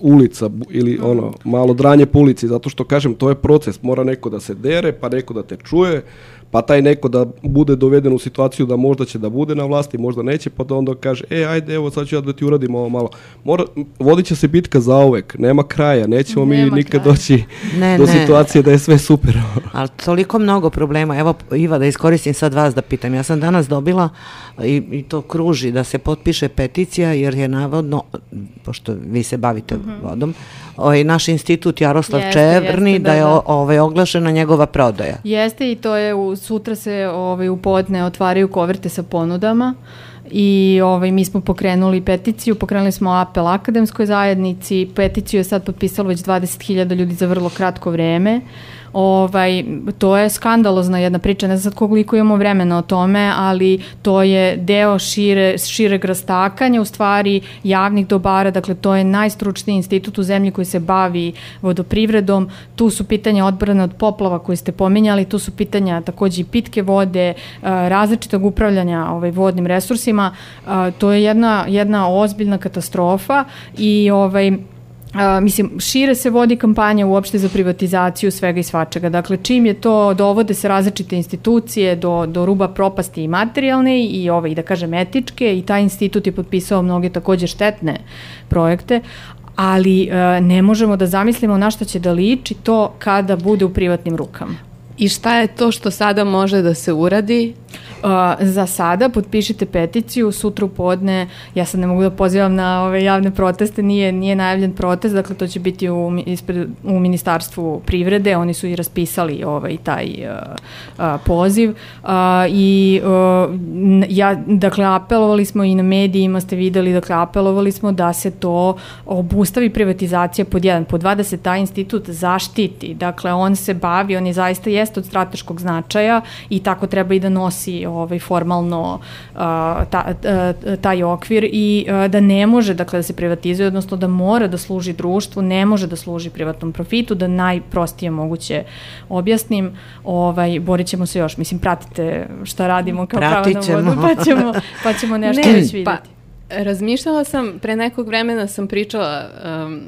ulica ili ono malo dranje po ulici zato što kažem to je proces mora neko da se dere pa neko da te čuje pa taj neko da bude doveden u situaciju da možda će da bude na vlasti možda neće pa da onda kaže e ajde evo sad ću ja da ti uradim ovo malo mora, vodit će se bitka zauvek nema kraja nećemo mi Nema nikad kraja. doći Ne, do ne. situacije da je sve super *laughs* Ali toliko mnogo problema. Evo, Iva, da iskoristim sad vas da pitam. Ja sam danas dobila i, i to kruži da se potpiše peticija jer je navodno, pošto vi se bavite vodom, ovaj, naš institut Jaroslav Jeste, Čevrni jeste, da, da, je da. ovaj, oglašena njegova prodaja. Jeste i to je u, sutra se ovaj, u podne otvaraju koverte sa ponudama i ovaj, mi smo pokrenuli peticiju, pokrenuli smo apel akademskoj zajednici, peticiju je sad potpisalo već 20.000 ljudi za vrlo kratko vreme. Ovaj, to je skandalozna jedna priča, ne znam sad koliko imamo vremena o tome, ali to je deo šire, šireg rastakanja, u stvari javnih dobara, dakle to je najstručniji institut u zemlji koji se bavi vodoprivredom, tu su pitanja odbrane od poplava koje ste pominjali, tu su pitanja takođe i pitke vode, eh, različitog upravljanja ovaj, vodnim resursima, eh, to je jedna, jedna ozbiljna katastrofa i ovaj, A, mislim, šire se vodi kampanja uopšte za privatizaciju svega i svačega. Dakle, čim je to, dovode se različite institucije do, do ruba propasti i materijalne i ove, i da kažem, etičke i taj institut je potpisao mnoge takođe štetne projekte, ali e, ne možemo da zamislimo na šta će da liči to kada bude u privatnim rukama. I šta je to što sada može da se uradi? Uh, za sada potpišite peticiju, sutra u podne, ja sad ne mogu da pozivam na ove javne proteste, nije, nije najavljen protest, dakle to će biti u, ispred, u Ministarstvu privrede, oni su i raspisali ovaj, taj uh, uh, poziv uh, i uh, ja, dakle apelovali smo i na medijima ste videli, dakle apelovali smo da se to obustavi privatizacija pod jedan, pod dva da se taj institut zaštiti, dakle on se bavi, on je zaista jeste od strateškog značaja i tako treba i da nosi ovaj, formalno uh, ta, uh, taj okvir i uh, da ne može dakle, da se privatizuje, odnosno da mora da služi društvu, ne može da služi privatnom profitu, da najprostije moguće objasnim, ovaj, borit ćemo se još, mislim, pratite šta radimo kao Pratit pravo na vodu, pa ćemo, pa ćemo *laughs* nešto ne, već vidjeti. Pa, Razmišljala sam, pre nekog vremena sam pričala um,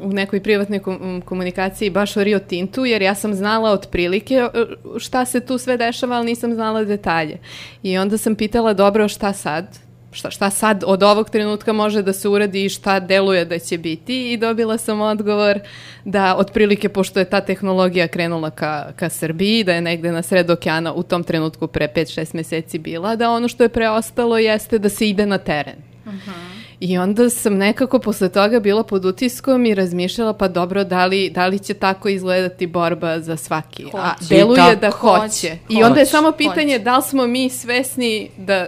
u nekoj privatnoj komunikaciji baš o Rio Tintu, jer ja sam znala otprilike uh, šta se tu sve dešava, ali nisam znala detalje. I onda sam pitala, dobro, šta sad? Šta, šta sad od ovog trenutka može da se uradi i šta deluje da će biti i dobila sam odgovor da otprilike pošto je ta tehnologija krenula ka, ka Srbiji, da je negde na sred okeana u tom trenutku pre 5-6 meseci bila, da ono što je preostalo jeste da se ide na teren. -huh. I onda sam nekako posle toga bila pod utiskom i razmišljala pa dobro da li, da li će tako izgledati borba za svaki. Hoće. A deluje da hoće. hoće. I onda je samo pitanje hoće. da li smo mi svesni da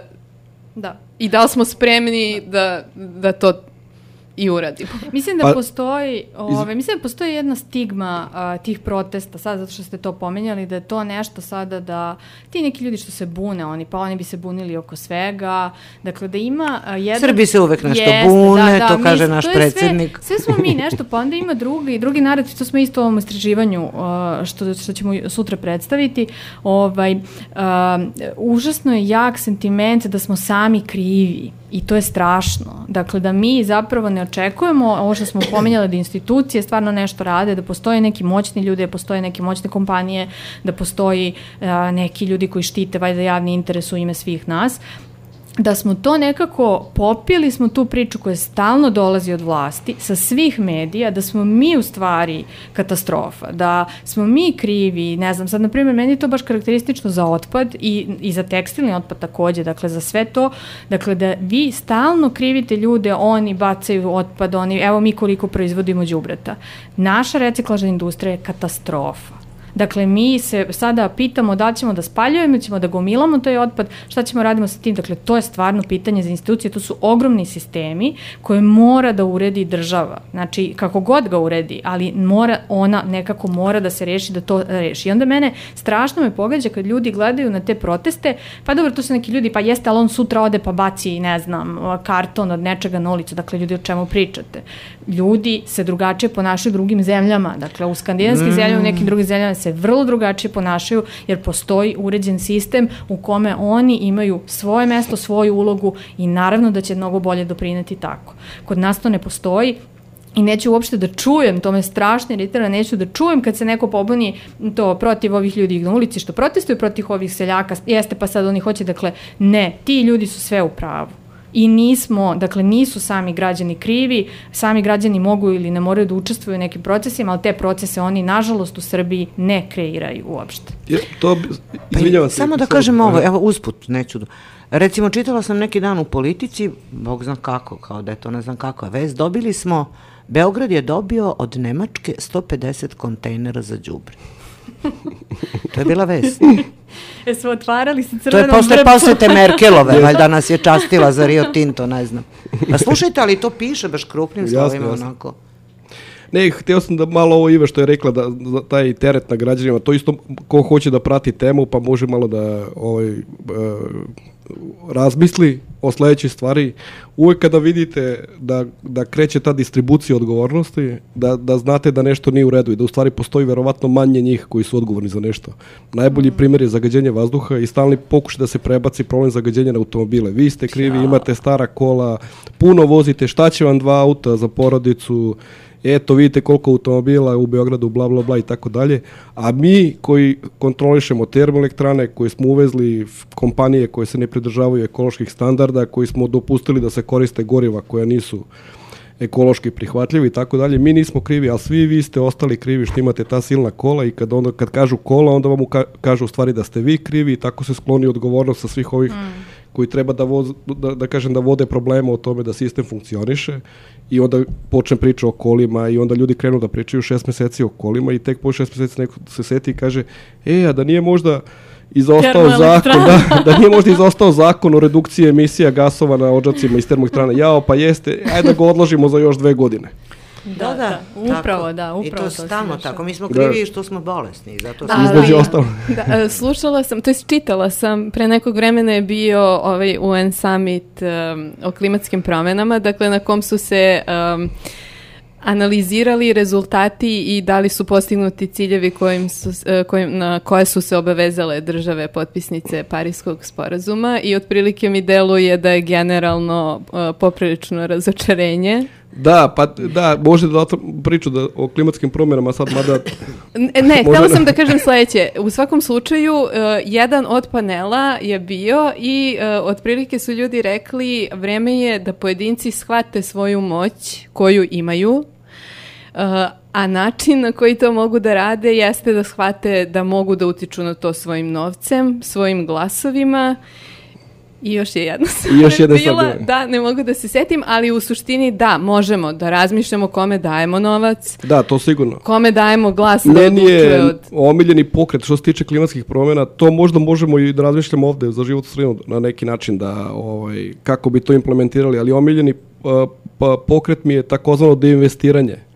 Da. I da li smo spremni da, da to i uradimo. *laughs* Mislim da pa, postoji, ove, mislim da postoji jedna stigma a, tih protesta, sad zato što ste to pomenjali, da je to nešto sada da ti neki ljudi što se bune, oni pa oni bi se bunili oko svega, dakle da ima a, jedan... Srbi se uvek nešto jeste, bune, da, da, to kaže naš to predsednik. Sve, sve smo mi nešto, pa onda ima drugi, drugi narod, to smo isto u ovom istraživanju a, što, što ćemo sutra predstaviti, ovaj, a, užasno je jak sentiment da smo sami krivi I to je strašno. Dakle, da mi zapravo ne očekujemo, ovo što smo *clears throat* pomenjali, da institucije stvarno nešto rade, da postoje neki moćni ljudi, da postoje neke moćne kompanije, da postoji a, neki ljudi koji štite valjda javni interes u ime svih nas, da smo to nekako popili smo tu priču koja stalno dolazi od vlasti sa svih medija, da smo mi u stvari katastrofa, da smo mi krivi, ne znam, sad na primjer meni je to baš karakteristično za otpad i, i za tekstilni otpad takođe, dakle za sve to, dakle da vi stalno krivite ljude, oni bacaju otpad, oni, evo mi koliko proizvodimo đubreta. Naša reciklažna industrija je katastrofa Dakle, mi se sada pitamo da li ćemo da spaljujemo, ćemo da gomilamo taj otpad, šta ćemo radimo sa tim. Dakle, to je stvarno pitanje za institucije, to su ogromni sistemi koje mora da uredi država. Znači, kako god ga uredi, ali mora, ona nekako mora da se reši, da to reši. I onda mene strašno me pogađa kad ljudi gledaju na te proteste, pa dobro, to su neki ljudi, pa jeste, ali on sutra ode pa baci, ne znam, karton od nečega na ulicu. Dakle, ljudi, o čemu pričate? Ljudi se drugačije ponašaju drugim zemljama. Dakle, u skandinavskim mm. zemljama, u nekim drugim zemljama se vrlo drugačije ponašaju jer postoji uređen sistem u kome oni imaju svoje mesto, svoju ulogu i naravno da će mnogo bolje doprineti tako. Kod nas to ne postoji, i neću uopšte da čujem, to me strašno iritira, neću da čujem kad se neko pobuni to protiv ovih ljudi na ulici što protestuju protiv ovih seljaka, jeste pa sad oni hoće, dakle ne, ti ljudi su sve u pravu i nismo, dakle nisu sami građani krivi, sami građani mogu ili ne moraju da učestvuju u nekim procesima, ali te procese oni nažalost u Srbiji ne kreiraju uopšte. Je, to, izvinjavam se. Samo da kažem ovo, evo usput, neću da... Recimo, čitala sam neki dan u politici, bog zna kako, kao da je to ne znam kakva vez, dobili smo, Beograd je dobio od Nemačke 150 kontejnera za đubre. To je bila vest. *laughs* E smo otvarali sa crvenom To je posle posete Merkelove, *laughs* valjda nas je častila za Rio Tinto, ne znam. Pa slušajte, ali to piše baš krupnim slovima onako. Ne, htio sam da malo ovo Iva što je rekla da, da taj teret na građanima, to isto ko hoće da prati temu pa može malo da ovaj, uh, razmisli o sledećoj stvari. Uvek kada vidite da, da kreće ta distribucija odgovornosti, da, da znate da nešto nije u redu i da u stvari postoji verovatno manje njih koji su odgovorni za nešto. Najbolji mm. primjer je zagađenje vazduha i stalni pokušaj da se prebaci problem zagađenja na automobile. Vi ste krivi, imate stara kola, puno vozite, šta će vam dva auta za porodicu, eto vidite koliko automobila u Beogradu, bla bla bla i tako dalje, a mi koji kontrolišemo termoelektrane, koji smo uvezli kompanije koje se ne pridržavaju ekoloških standarda, koji smo dopustili da se koriste goriva koja nisu ekološki prihvatljivi i tako dalje. Mi nismo krivi, ali svi vi ste ostali krivi što imate ta silna kola i kad, onda, kad kažu kola, onda vam ka, kažu u stvari da ste vi krivi i tako se skloni odgovornost sa svih ovih mm. Koji treba da, voz, da, da kažem da vode problema o tome da sistem funkcioniše i onda počne priča o kolima i onda ljudi krenu da pričaju šest meseci o kolima i tek po šest meseci neko se seti i kaže e, a da nije možda izostao zakon, da, *laughs* da nije možda izostao zakon o redukciji emisija gasova na ođacima iz termoelektrana. Jao, pa jeste, ajde da ga odložimo za još dve godine. Da, da, da, upravo, tako. da, upravo I to, to stalno tako. Mi smo krivi da. što smo bolesni, zato što... Između ostalo. *laughs* Da, e, slušala sam, to jest čitala sam, pre nekog vremena je bio ovaj UN summit um, o klimatskim promenama, dakle na kom su se um, analizirali rezultati i da li su postignuti ciljevi kojim su, e, kojim, na koje su se obavezale države potpisnice Parijskog sporazuma i otprilike mi deluje da je generalno uh, poprilično razočarenje. Da, pa da, može da priču da, o klimatskim promjenama sad, mada... ne, ne *laughs* htjela sam da kažem sledeće. U svakom slučaju, uh, jedan od panela je bio i uh, otprilike su ljudi rekli vreme je da pojedinci shvate svoju moć koju imaju, uh, a način na koji to mogu da rade jeste da shvate da mogu da utiču na to svojim novcem, svojim glasovima I još je jedna stvar *laughs* I još jedna bila, da, ne mogu da se setim, ali u suštini da, možemo da razmišljamo kome dajemo novac. Da, to sigurno. Kome dajemo glas da odlučuje od... omiljeni pokret što se tiče klimatskih promjena, to možda možemo i da razmišljamo ovde za život sredinu na neki način da, ovaj, kako bi to implementirali, ali omiljeni uh, pokret mi je takozvano deinvestiranje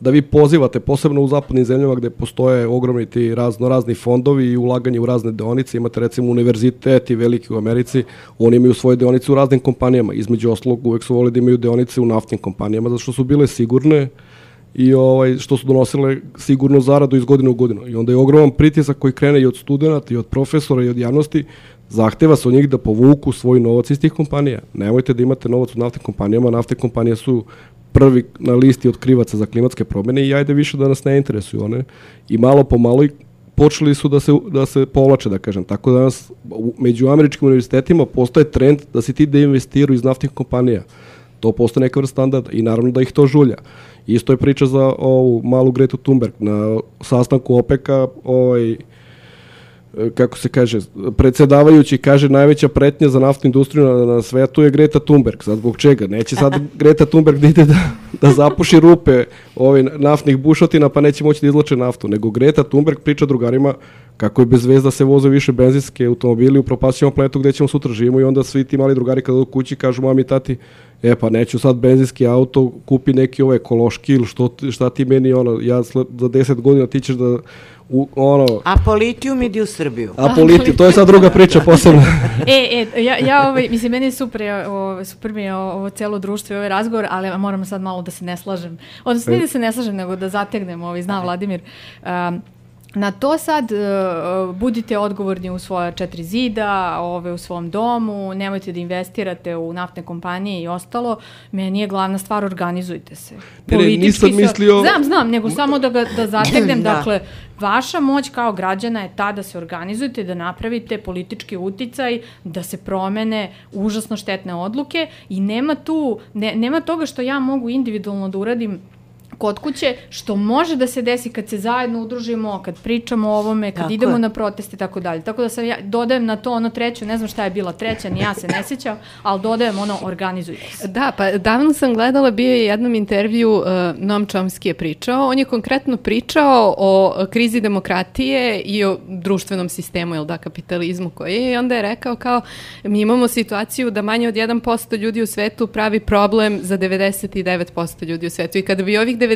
da vi pozivate, posebno u zapadnim zemljama gde postoje ogromni ti razno razni fondovi i ulaganje u razne deonice, imate recimo univerziteti veliki u Americi, oni imaju svoje deonice u raznim kompanijama, između oslog uvek su volili da imaju deonice u naftnim kompanijama, zato što su bile sigurne i ovaj, što su donosile sigurnu zaradu iz godine u godinu. I onda je ogroman pritisak koji krene i od studenta, i od profesora, i od javnosti, zahteva se od njih da povuku svoj novac iz tih kompanija. Nemojte da imate novac u naftnim kompanijama, naftne kompanije su prvi na listi otkrivaca za klimatske promjene i ajde više da nas ne interesuju one. I malo po malo počeli su da se, da se povlače, da kažem. Tako da nas među američkim univerzitetima postoje trend da se ti deinvestiraju iz naftnih kompanija. To postoje neka vrsta standarda i naravno da ih to žulja. Isto je priča za ovu malu Gretu Thunberg. Na sastanku OPEC-a ovaj, kako se kaže, predsedavajući kaže najveća pretnja za naftnu industriju na, na svetu je Greta Thunberg. Sad zbog čega? Neće sad *laughs* Greta Thunberg da ide da, da zapuši rupe ovih naftnih bušotina pa neće moći da izloče naftu, nego Greta Thunberg priča drugarima kako je bez veza se voze više benzinske automobili, upropašćemo planetu gde ćemo sutra živimo i onda svi ti mali drugari kada do kući kažu mami i tati, e pa neću sad benzinski auto, kupi neki ovaj ekološki ili što, šta ti meni ono, ja za 10 godina ti ćeš da u, ono... A politium idi u Srbiju. A politium, to je sad druga priča *laughs* posebno. e, e, ja, ja ovaj, mislim, meni je super, o, super mi je ovo celo društvo i ovaj razgovor, ali moram sad malo da se ne slažem. Odnosno, e. ne da se ne slažem, nego da zategnem, ovaj, zna Vladimir. Um, Na to sad uh, budite odgovorni u svoja četiri zida, ove, u svom domu, nemojte da investirate u naftne kompanije i ostalo. Meni je glavna stvar, organizujte se. Ne, ne, nisam mislio... Znam, znam, nego samo da ga da zategnem. *laughs* da. Dakle, vaša moć kao građana je ta da se organizujete, da napravite politički uticaj, da se promene užasno štetne odluke i nema tu, ne, nema toga što ja mogu individualno da uradim kod kuće, što može da se desi kad se zajedno udružimo, kad pričamo o ovome, kad tako idemo je. na proteste i tako dalje. Tako da sam ja dodajem na to ono treće, ne znam šta je bila treća, ni ja se ne sećam, ali dodajem ono organizujte se. Da, pa davno sam gledala, bio je jednom intervju, uh, Noam Chomsky je pričao, on je konkretno pričao o krizi demokratije i o društvenom sistemu, jel da, kapitalizmu koji je i onda je rekao kao mi imamo situaciju da manje od 1% ljudi u svetu pravi problem za 99% ljudi u svetu i kada bi ovih 99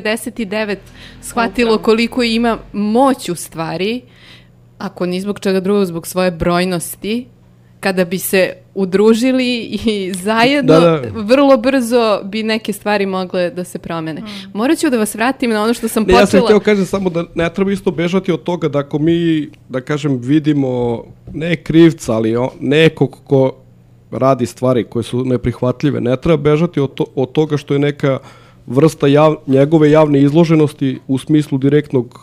shvatilo koliko ima moć u stvari, ako ni zbog čega drugog, zbog svoje brojnosti, kada bi se udružili i *laughs* zajedno, da, da. vrlo brzo bi neke stvari mogle da se promene. Mm. Morat ću da vas vratim na ono što sam ne, počela. Ja sam htio kažem samo da ne treba isto bežati od toga da ako mi, da kažem, vidimo ne krivca, ali nekog ko radi stvari koje su neprihvatljive, ne treba bežati od, to, od toga što je neka uh, vrsta jav, njegove javne izloženosti u smislu direktnog,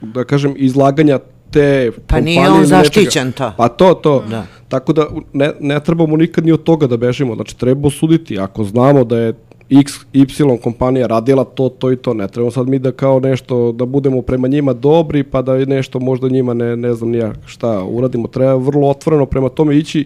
da kažem, izlaganja te Pa nije on zaštićen to. Pa to, to. Da. Tako da ne, ne trebamo nikad ni od toga da bežimo. Znači, treba osuditi. Ako znamo da je X, Y kompanija radila to, to i to. Ne trebamo sad mi da kao nešto, da budemo prema njima dobri, pa da nešto možda njima ne, ne znam nija šta uradimo. Treba vrlo otvoreno prema tome ići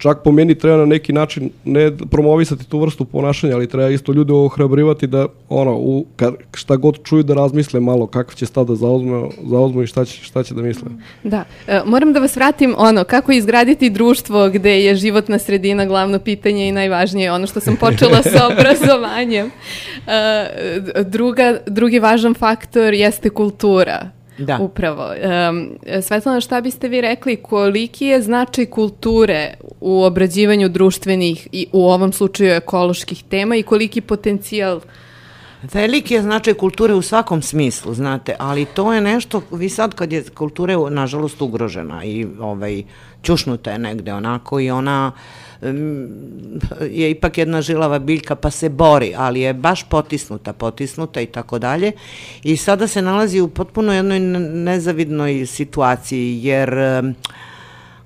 čak po meni treba na neki način ne promovisati tu vrstu ponašanja, ali treba isto ljude ohrabrivati da ono, u, ka, šta god čuju da razmisle malo kakav će stav da zauzme, zauzmu i šta će, šta će da misle. Da, e, moram da vas vratim ono, kako izgraditi društvo gde je životna sredina glavno pitanje i najvažnije, ono što sam počela sa *laughs* obrazovanjem. E, druga, drugi važan faktor jeste kultura Da. Upravo. Um, Svetlana, šta biste vi rekli, koliki je značaj kulture u obrađivanju društvenih i u ovom slučaju ekoloških tema i koliki potencijal Veliki je značaj kulture u svakom smislu, znate, ali to je nešto, vi sad kad je kultura nažalost ugrožena i ovaj, ćušnuta je negde onako i ona je ipak jedna žilava biljka pa se bori, ali je baš potisnuta, potisnuta i tako dalje. I sada se nalazi u potpuno jednoj nezavidnoj situaciji, jer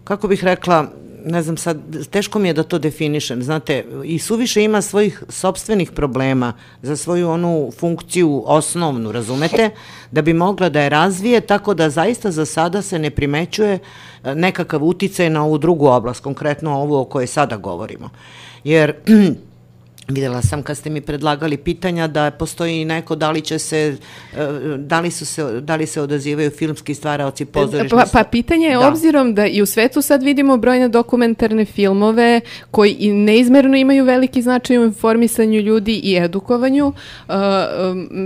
kako bih rekla, ne znam sad, teško mi je da to definišem, znate, i suviše ima svojih sobstvenih problema za svoju onu funkciju osnovnu, razumete, da bi mogla da je razvije, tako da zaista za sada se ne primećuje e, nekakav uticaj na ovu drugu oblast, konkretno ovu o kojoj sada govorimo. Jer *clears throat* Videla sam kad ste mi predlagali pitanja da postoji neko da li će se e, da li su se da li se odazivaju filmski stvaraoci pozorišni pa, pa pitanje je da. obzirom da i u svetu sad vidimo brojne dokumentarne filmove koji i neizmerno imaju veliki značaj u informisanju ljudi i edukovanju uh,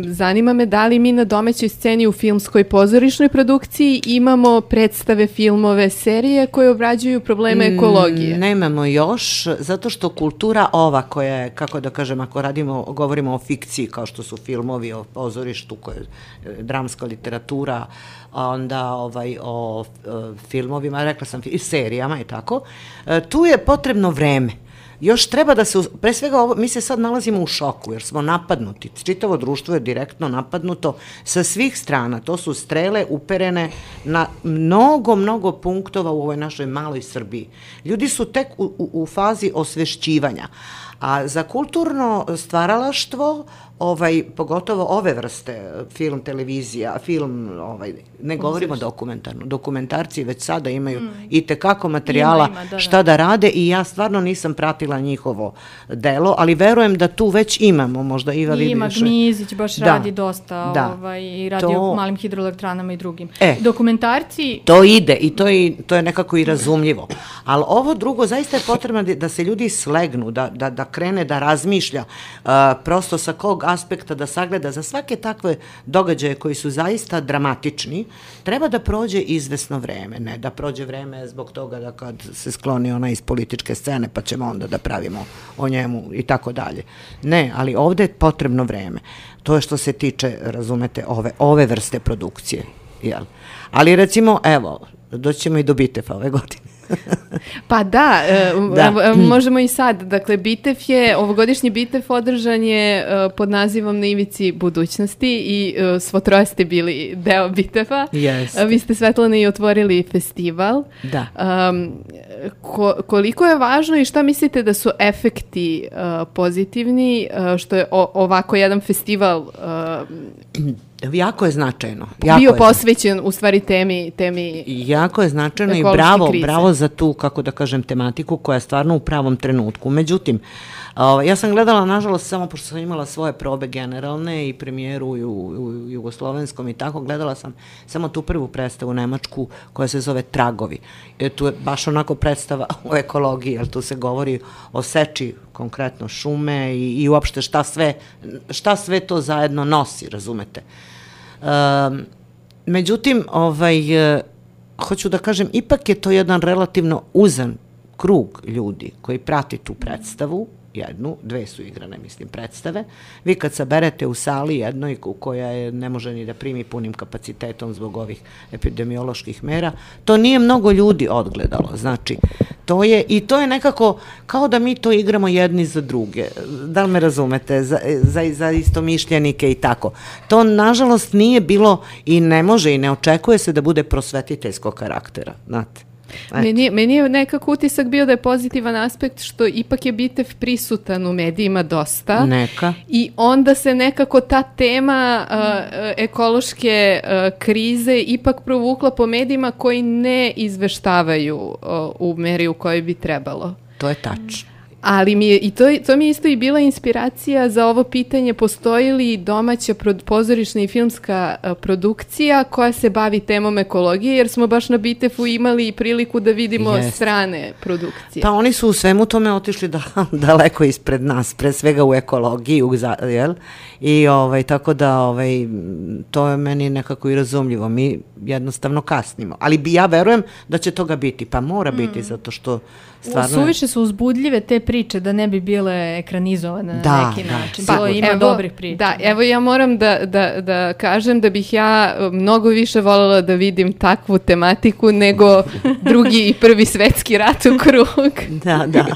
zanima me da li mi na domaćoj sceni u filmskoj pozorišnoj produkciji imamo predstave filmove serije koje obrađuju probleme mm, ekologije nemamo još zato što kultura ova koja je kako da kažem, ako radimo, govorimo o fikciji, kao što su filmovi o pozorištu, koje, dramska literatura, a onda ovaj, o, o filmovima, rekla sam, i serijama i tako, e, tu je potrebno vreme. Još treba da se, pre svega ovo, mi se sad nalazimo u šoku jer smo napadnuti, čitavo društvo je direktno napadnuto sa svih strana, to su strele uperene na mnogo, mnogo punktova u ovoj našoj maloj Srbiji. Ljudi su tek u, u, u fazi osvešćivanja, A za kulturno stvaralaštvo ovaj, pogotovo ove vrste, film, televizija, film, ovaj, ne govorimo dokumentarno, dokumentarci već sada imaju mm. i tekako materijala ima, ima, da, šta da. da rade i ja stvarno nisam pratila njihovo delo, ali verujem da tu već imamo, možda Iva I Ima Gmizić baš da, radi dosta da, ovaj, i radi to, o malim hidroelektranama i drugim. E, Dokumentarci... To ide i to je, to je nekako i razumljivo, ali ovo drugo zaista je potrebno da, da se ljudi slegnu, da, da, da krene da razmišlja uh, prosto sa kog aspekta da sagleda za svake takve događaje koji su zaista dramatični, treba da prođe izvesno vreme, ne da prođe vreme zbog toga da kad se skloni ona iz političke scene pa ćemo onda da pravimo o njemu i tako dalje. Ne, ali ovde je potrebno vreme. To je što se tiče, razumete, ove, ove vrste produkcije. Jel? Ali recimo, evo, doćemo i do Bitefa ove godine. Pa da, e, da, možemo i sad. Dakle, Bitev je, ovogodišnji Bitev održan je e, pod nazivom Na ivici budućnosti i e, svo troje ste bili deo Biteva. Yes. Vi ste Svetlana i otvorili festival. Da. Um, ko, koliko je važno i šta mislite da su efekti uh, pozitivni uh, što je o, ovako jedan festival uh, jako je značajno. Jako bio je posvećen u stvari temi, temi Jako je značajno i bravo, krize. bravo za tu, kako da kažem, tematiku koja je stvarno u pravom trenutku. Međutim, uh, ja sam gledala, nažalost, samo pošto sam imala svoje probe generalne i premijeru u, u, jugoslovenskom i tako, gledala sam samo tu prvu predstavu u Nemačku koja se zove Tragovi. E, tu je baš onako predstava *laughs* o ekologiji, jer tu se govori o seči konkretno šume i, i uopšte šta sve, šta sve to zajedno nosi, razumete. Um, međutim, ovaj, uh, hoću da kažem, ipak je to jedan relativno uzan krug ljudi koji prati tu predstavu jednu, dve su igrane, mislim, predstave. Vi kad saberete u sali jednoj koja je, ne može ni da primi punim kapacitetom zbog ovih epidemioloških mera, to nije mnogo ljudi odgledalo. Znači, to je, i to je nekako kao da mi to igramo jedni za druge. Da li me razumete? Za, za, za istomišljenike i tako. To, nažalost, nije bilo i ne može i ne očekuje se da bude prosvetiteljskog karaktera, znate. Meni, meni je nekako utisak bio da je pozitivan aspekt što ipak je Bitev prisutan u medijima dosta. Neka. I onda se nekako ta tema uh, ekološke uh, krize ipak provukla po medijima koji ne izveštavaju uh, u meri u kojoj bi trebalo. To je tačno. Ali mi je, i to, to mi je isto i bila inspiracija za ovo pitanje, postoji li domaća pro, pozorišna i filmska a, produkcija koja se bavi temom ekologije, jer smo baš na Bitefu imali priliku da vidimo Jeste. strane produkcije. Pa oni su u svemu tome otišli da, *laughs* daleko ispred nas, pre svega u ekologiji, u, za- jel? I ovaj, tako da ovaj, to je meni nekako i razumljivo. Mi jednostavno kasnimo. Ali bi, ja verujem da će toga biti. Pa mora biti, zato što stvarno... Suviše su uzbudljive te priče da ne bi bile ekranizovane na Da, neki da, način. Pa, to ima evo, dobrih priča. Da, evo ja moram da, da, da kažem da bih ja e, mnogo više voljela da vidim takvu tematiku nego *laughs* drugi i prvi svetski rat u krug. *laughs* Da, da.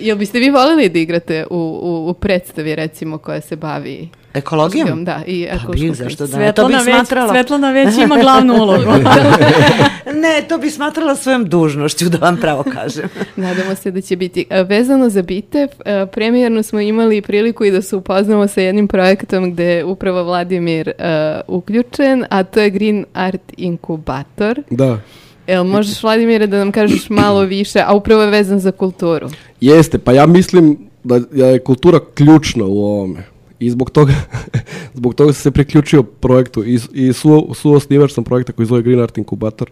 Jel biste vi voljeli da igrate u, u, u predstavi recimo koja se bavi Ekologijom? Da, i Pa ekološkom bih, zašto da ne? To Svetlana bih već, smatrala... Svetlana već ima glavnu ulogu. *laughs* Ne, to bi smatrala svojom dužnošću, da vam pravo kažem. *laughs* Nadamo se da će biti. E, Vezano za Bitev, e, premijerno smo imali priliku i da se upoznamo sa jednim projektom gde je upravo Vladimir e, uključen, a to je Green Art Inkubator. Da. Jel možeš, Vladimire, da nam kažeš malo više, a upravo je vezan za kulturu? Jeste, pa ja mislim da je kultura ključna u ovome. I zbog toga, *laughs* zbog toga sam se priključio projektu i, i su, suosnivač sam projekta koji zove Green Art Inkubator.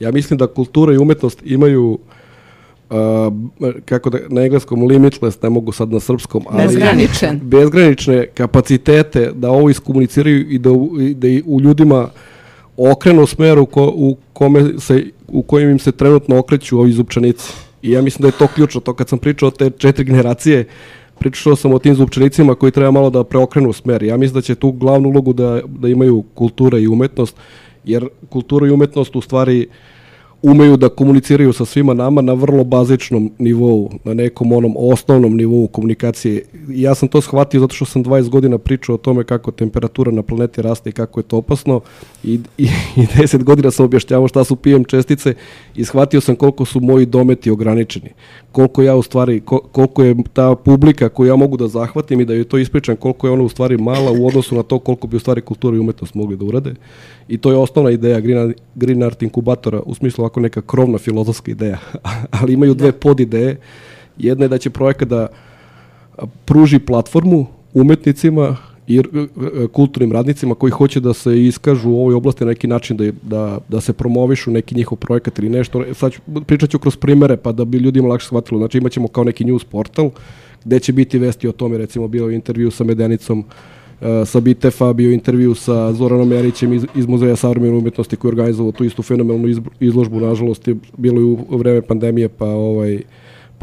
Ja mislim da kultura i umetnost imaju uh, kako da, na engleskom limitless, ne mogu sad na srpskom, ali Bezgraničan. bezgranične kapacitete da ovo iskomuniciraju i da, u- i da i u ljudima okrenu smer u, ko, u, kome se, u kojem im se trenutno okreću ovi zupčanici. I ja mislim da je to ključno. To kad sam pričao o te četiri generacije, pričao sam o tim zupčanicima koji treba malo da preokrenu smer. Ja mislim da će tu glavnu ulogu da, da imaju kultura i umetnost, jer kultura i umetnost u stvari umeju da komuniciraju sa svima nama na vrlo bazičnom nivou, na nekom onom osnovnom nivou komunikacije. Ja sam to shvatio zato što sam 20 godina pričao o tome kako temperatura na planeti raste i kako je to opasno i, i, *laughs* i 10 godina sam objašnjavao šta su PM čestice i shvatio sam koliko su moji dometi ograničeni. Koliko ja u stvari, ko- koliko je ta publika koju ja mogu da zahvatim i da joj to ispričam, koliko je ona u stvari mala u odnosu na to koliko bi u stvari kultura i umetnost mogli da urade. I to je osnovna ideja Green, Green Art inkubatora, u smislu ovako neka krovna filozofska ideja, *laughs* ali imaju dve podideje. Jedna je da će projekat da pruži platformu umetnicima i r- r- kulturnim radnicima koji hoće da se iskažu u ovoj oblasti na neki način da, da, da se promovišu neki njihov projekat ili nešto. Sad ću, pričat ću kroz primere pa da bi ljudima lakše shvatilo. Znači imat ćemo kao neki news portal gde će biti vesti o tome, recimo bio intervju sa Medenicom e, sa Bitefa, bio intervju sa Zoranom Jarićem iz, iz Muzeja savremene umetnosti koji je organizovao tu istu fenomenalnu izložbu, nažalost je bilo i u, vreme pandemije, pa ovaj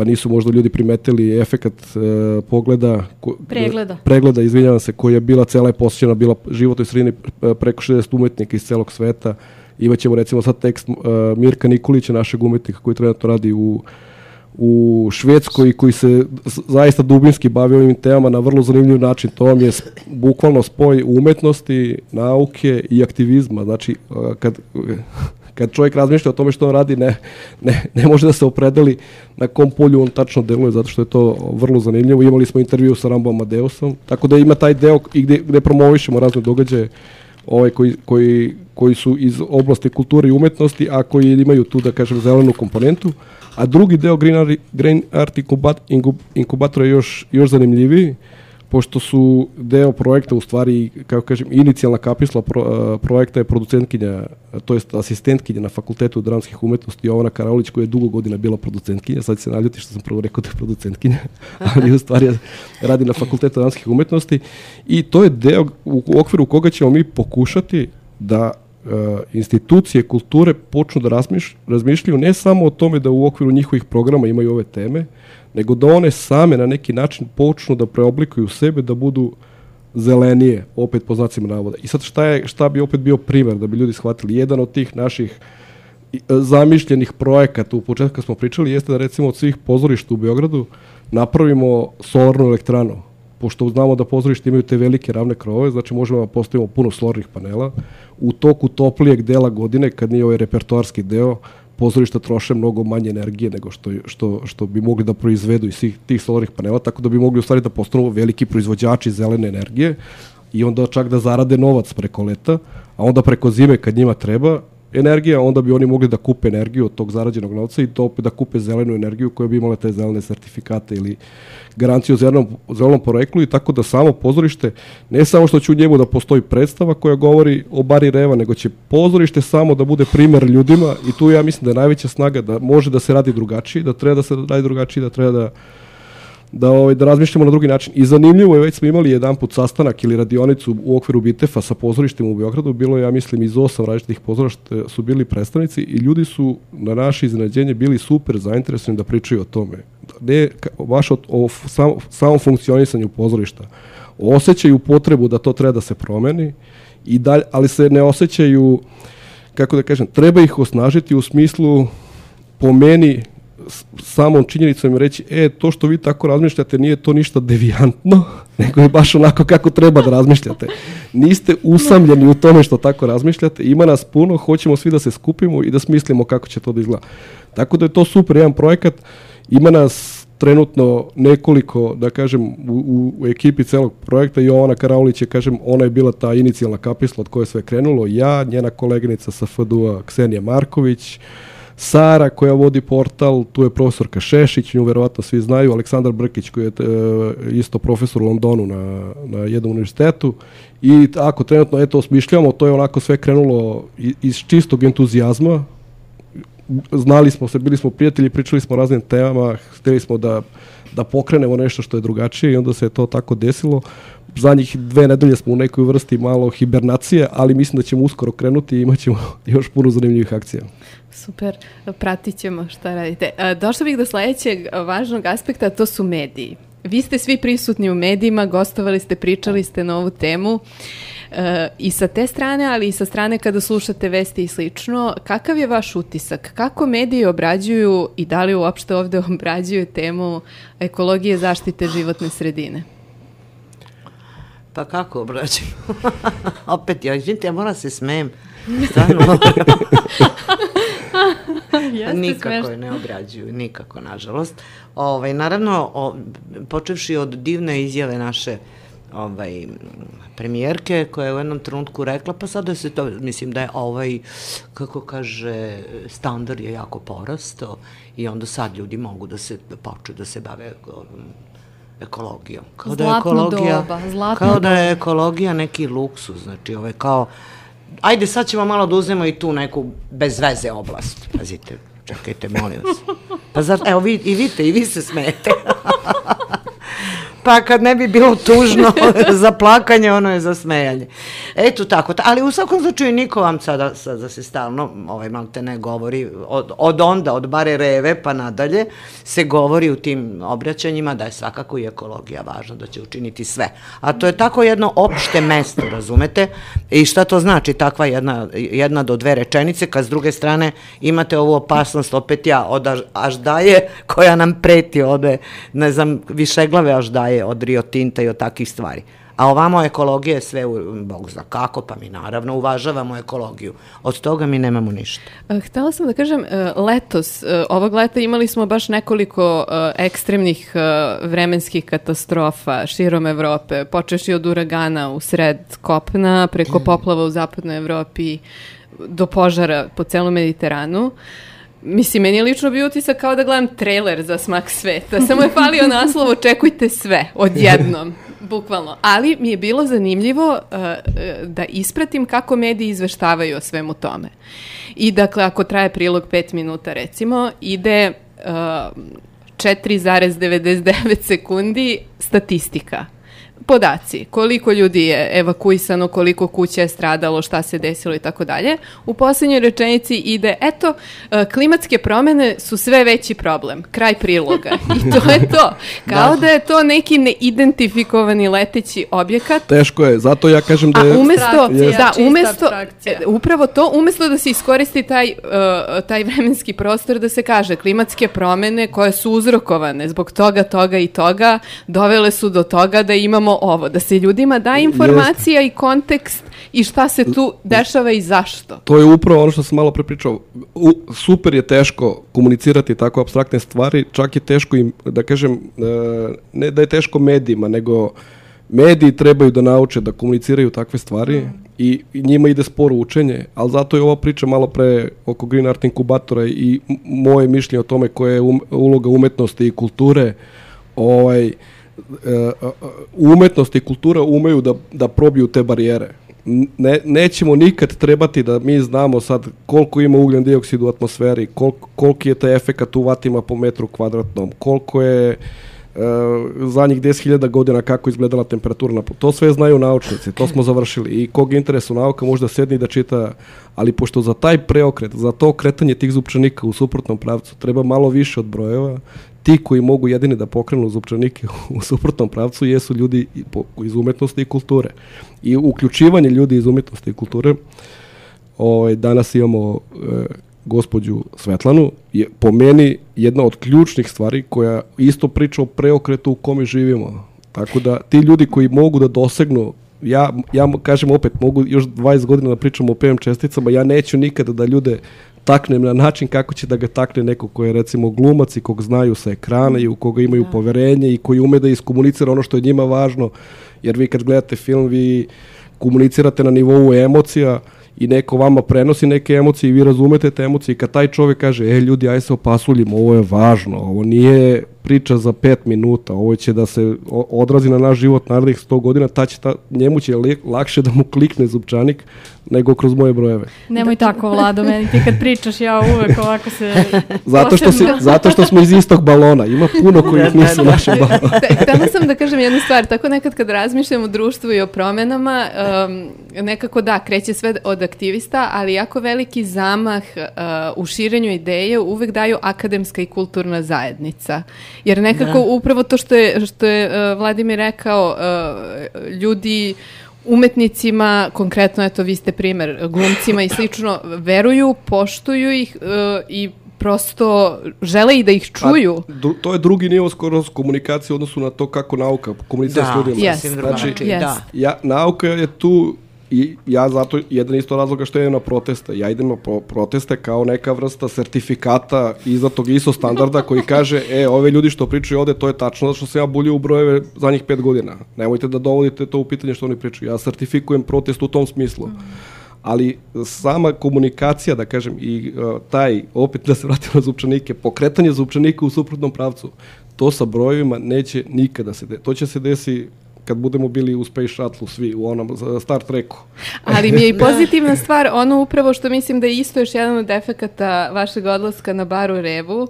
pa nisu možda ljudi primetili efekat e, pogleda ko, Pregleda. pregleda, izvinjavam se, koja je bila cela je posjećena bila životoj sredini e, preko 60 umetnika iz celog sveta. Imaćemo recimo sad tekst e, Mirka Nikolića, našeg umetnika koji trenutno radi u u Švedskoj koji se zaista dubinski bavi ovim temama na vrlo zanimljiv način. To vam je bukvalno spoj umetnosti, nauke i aktivizma. Znači, kad, kad čovjek razmišlja o tome što on radi, ne, ne, ne može da se opredeli na kom polju on tačno deluje, zato što je to vrlo zanimljivo. Imali smo intervju sa Rambo Amadeusom, tako da ima taj deo i gde, gde promovišemo razne događaje ovaj, koji, koji, koji su iz oblasti kulture i umetnosti, a koji imaju tu, da kažem, zelenu komponentu. A drugi deo Green Art, Green Art inkubat, je još, još zanimljiviji, pošto su deo projekta, u stvari, kako kažem, inicijalna kapisla pro, a, projekta je producentkinja, to jest asistentkinja na Fakultetu dramskih umetnosti Jovana Karaulić, koja je dugo godina bila producentkinja, sad se naljuti što sam prvo rekao da je producentkinja, ali u stvari radi na Fakultetu dramskih umetnosti. I to je deo u, okviru koga ćemo mi pokušati da e, institucije kulture počnu da razmišlj, razmišljaju ne samo o tome da u okviru njihovih programa imaju ove teme, nego da one same na neki način počnu da preoblikuju sebe da budu zelenije, opet po znacima navoda. I sad šta, je, šta bi opet bio primer da bi ljudi shvatili? Jedan od tih naših e, zamišljenih projekata u početku kad smo pričali jeste da recimo od svih pozorišta u Beogradu napravimo solarnu elektranu. Pošto znamo da pozorište imaju te velike ravne krovove, znači možemo da postavimo puno solarnih panela. U toku toplijeg dela godine, kad nije ovaj repertoarski deo, pozorišta troše mnogo manje energije nego što, što, što bi mogli da proizvedu iz svih tih solarnih panela, tako da bi mogli u stvari da postanu veliki proizvođači zelene energije i onda čak da zarade novac preko leta, a onda preko zime kad njima treba energija, onda bi oni mogli da kupe energiju od tog zarađenog novca i to opet da kupe zelenu energiju koja bi imala te zelene sertifikate ili garanciju o zelenom, zelenom poreklu i tako da samo pozorište, ne samo što će u njemu da postoji predstava koja govori o Bari Reva, nego će pozorište samo da bude primer ljudima i tu ja mislim da je najveća snaga da može da se radi drugačije, da treba da se radi drugačije, da treba da da, ovaj, da razmišljamo na drugi način. I zanimljivo je, već smo imali jedan put sastanak ili radionicu u okviru Bitefa sa pozorištem u Beogradu, bilo je, ja mislim, iz osam različitih pozorišta su bili predstavnici i ljudi su na naše iznenađenje bili super zainteresovani da pričaju o tome. Ne, baš o, o sam, samom funkcionisanju pozorišta. Osećaju potrebu da to treba da se promeni, i dalj, ali se ne osjećaju, kako da kažem, treba ih osnažiti u smislu po meni samom činjenicom reći, e, to što vi tako razmišljate nije to ništa devijantno, *laughs* nego je baš onako kako treba da razmišljate. Niste usamljeni u tome što tako razmišljate, ima nas puno, hoćemo svi da se skupimo i da smislimo kako će to da izgleda. Tako da je to super jedan projekat, ima nas trenutno nekoliko, da kažem, u, u ekipi celog projekta, Jovana Karaulić je, kažem, ona je bila ta inicijalna kapisla od koje je sve krenulo, ja, njena koleginica sa FDU-a Ksenija Marković, uh, Sara koja vodi portal, tu je profesorka Šešić, nju verovatno svi znaju, Aleksandar Brkić koji je e, isto profesor u Londonu na, na jednom univerzitetu i ako trenutno eto osmišljamo, to je onako sve krenulo iz čistog entuzijazma, znali smo se, bili smo prijatelji, pričali smo o raznim temama, hteli smo da, da pokrenemo nešto što je drugačije i onda se to tako desilo. Zadnjih dve nedelje smo u nekoj vrsti malo hibernacije, ali mislim da ćemo uskoro krenuti i imat ćemo *laughs* još puno zanimljivih akcija. Super, pratit ćemo šta radite. Došla bih do sledećeg važnog aspekta, to su mediji. Vi ste svi prisutni u medijima, gostovali ste, pričali ste na ovu temu. E, I sa te strane, ali i sa strane kada slušate vesti i slično, kakav je vaš utisak? Kako mediji obrađuju i da li uopšte ovde obrađuju temu ekologije zaštite životne sredine? Pa kako obrađuju? *laughs* Opet, ja, izvinite, ja moram se smejem. *laughs* Stvarno *laughs* nikako je ne obrađuju, nikako, nažalost. Ovaj, naravno, o, počevši od divne izjave naše ovaj, premijerke koja je u jednom trenutku rekla, pa sada se to, mislim da je ovaj, kako kaže, standard je jako porastao i onda sad ljudi mogu da se poču da se bave ekologijom. Kao zlatno da je ekologija, doba, zlatno Kao da je ekologija neki luksus, znači ovaj, kao ajde sad ćemo malo da uzmemo i tu neku bez veze oblast. Pazite, čekajte, molim vas. Pa zar, evo vi, i vidite, i vi se smete. *laughs* pa kad ne bi bilo tužno *laughs* za plakanje, ono je za smejanje. Eto tako, ali u svakom slučaju niko vam sada, sada se stalno, ovaj malte ne govori, od, od onda, od bare reve pa nadalje, se govori u tim obraćanjima da je svakako i ekologija važna, da će učiniti sve. A to je tako jedno opšte mesto, razumete? I šta to znači takva jedna, jedna do dve rečenice, kad s druge strane imate ovu opasnost, opet ja, od aždaje koja nam preti, ode, ne znam, višeglave aždaje je od Rio Tinta i od takvih stvari. A ovamo ekologija je sve, u, Bog zna kako, pa mi naravno uvažavamo ekologiju. Od toga mi nemamo ništa. E, htela sam da kažem, e, letos, e, ovog leta imali smo baš nekoliko ekstremnih vremenskih katastrofa širom Evrope, počeši od uragana u sred Kopna, preko poplava u zapadnoj Evropi, do požara po celom Mediteranu. Uh, Mislim, meni je lično bio utisak kao da gledam trailer za smak sveta. Samo je falio naslov, očekujte sve, odjednom, *laughs* bukvalno. Ali mi je bilo zanimljivo uh, uh da ispratim kako mediji izveštavaju o svemu tome. I dakle, ako traje prilog 5 minuta, recimo, ide uh, 4,99 sekundi statistika podaci, koliko ljudi je evakuisano, koliko kuća je stradalo, šta se desilo i tako dalje. U poslednjoj rečenici ide, eto, e, klimatske promene su sve veći problem. Kraj priloga. *laughs* I to je to. Kao da, da je to neki neidentifikovani leteći objekat. Teško je, zato ja kažem da je... A umesto, da, umesto, e, upravo to, umesto da se iskoristi taj, uh, taj vremenski prostor da se kaže klimatske promene koje su uzrokovane zbog toga, toga i toga, dovele su do toga da imamo ovo, da se ljudima da informacija i kontekst i šta se tu dešava i zašto. To je upravo ono što sam malo prepričao. U, super je teško komunicirati tako abstraktne stvari, čak je teško im, da kažem, e, ne da je teško medijima, nego mediji trebaju da nauče da komuniciraju takve stvari mm. i, i njima ide sporo učenje, ali zato je ova priča malo pre oko Green Art inkubatora i moje mišljenje o tome koja je um, uloga umetnosti i kulture, ovaj, e, umetnost i kultura umeju da, da probiju te barijere. Ne, nećemo nikad trebati da mi znamo sad koliko ima ugljen dioksid u atmosferi, koliko, koliki je taj efekat u vatima po metru kvadratnom, koliko je e, zadnjih 10.000 godina kako izgledala temperatura na To sve znaju naučnici, to smo završili. I kog interesu nauka možda sedni da čita, ali pošto za taj preokret, za to kretanje tih zupčanika u suprotnom pravcu treba malo više od brojeva, ti koji mogu jedini da pokrenu zupčanike u suprotnom pravcu jesu ljudi iz umetnosti i kulture. I uključivanje ljudi iz umetnosti i kulture, ovaj, danas imamo e, gospođu Svetlanu, je po meni jedna od ključnih stvari koja isto priča o preokretu u kome živimo. Tako da ti ljudi koji mogu da dosegnu ja, ja kažem opet, mogu još 20 godina da pričam o PM česticama, ja neću nikada da ljude taknem na način kako će da ga takne neko ko je recimo glumac i kog znaju sa ekrana i u koga imaju da. poverenje i koji ume da iskomunicira ono što je njima važno, jer vi kad gledate film vi komunicirate na nivou emocija, i neko vama prenosi neke emocije i vi razumete te emocije i kad taj čovjek kaže, e ljudi, aj se opasuljimo, ovo je važno, ovo nije priča za pet minuta, ovo će da se odrazi na naš život narednih 100 godina, ta će ta, njemu će lakše da mu klikne zupčanik nego kroz moje brojeve. Nemoj tako, Vlado, meni ti kad pričaš, ja uvek ovako se... *laughs* zato, što si, zato što smo iz istog balona, ima puno koji da, da, nisu da, naše balona. *laughs* Htela sam da kažem jednu stvar, tako nekad kad razmišljam o društvu i o promenama, um, nekako da, kreće sve od aktivista, ali jako veliki zamah uh, u širenju ideje uvek daju akademska i kulturna zajednica. Jer nekako da. upravo to što je, što je uh, Vladimir rekao, uh, ljudi umetnicima, konkretno eto vi ste primer, glumcima i slično, veruju, poštuju ih uh, i prosto žele i da ih čuju. A, to je drugi nivo skoro komunikacije u odnosu na to kako nauka komunicira da, s ljudima. Yes. Znači, yes. da. Ja, nauka je tu I ja zato, jedan isto razloga što idem na proteste. Ja idem na proteste kao neka vrsta sertifikata tog ISO standarda koji kaže, e, ove ljudi što pričaju ovde, to je tačno zato što sam ja bulio u brojeve zadnjih pet godina. Nemojte da dovodite to u pitanje što oni pričaju. Ja sertifikujem protest u tom smislu. ali sama komunikacija, da kažem, i uh, taj, opet da se vratimo na zupčanike, pokretanje zupčanika u suprotnom pravcu, to sa brojevima neće nikada se desiti. To će se desiti kad budemo bili u Space Shuttle svi u onom Star Treku. Ali mi je i *laughs* pozitivna stvar, ono upravo što mislim da je isto još jedan od efekata vašeg odlaska na baru Revu, uh,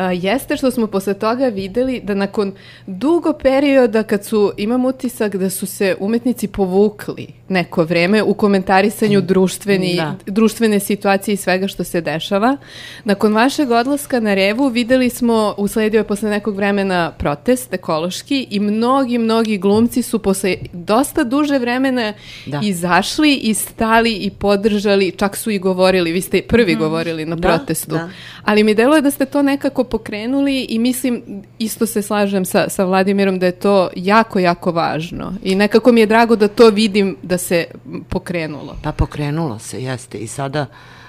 jeste što smo posle toga videli da nakon dugo perioda kad su, imam utisak da su se umetnici povukli neko vreme u komentarisanju društveni, da. društvene situacije i svega što se dešava. Nakon vašeg odlaska na Revu videli smo, usledio je posle nekog vremena protest ekološki i mnogi, mnogi glumci su posle dosta duže vremena da. izašli i stali i podržali, čak su i govorili, vi ste prvi mm. govorili na da, protestu. Da. Ali mi deluje da ste to nekako pokrenuli i mislim, isto se slažem sa, sa Vladimirom da je to jako, jako važno. I nekako mi je drago da to vidim da se pokrenulo? Pa pokrenulo se, jeste. I sada,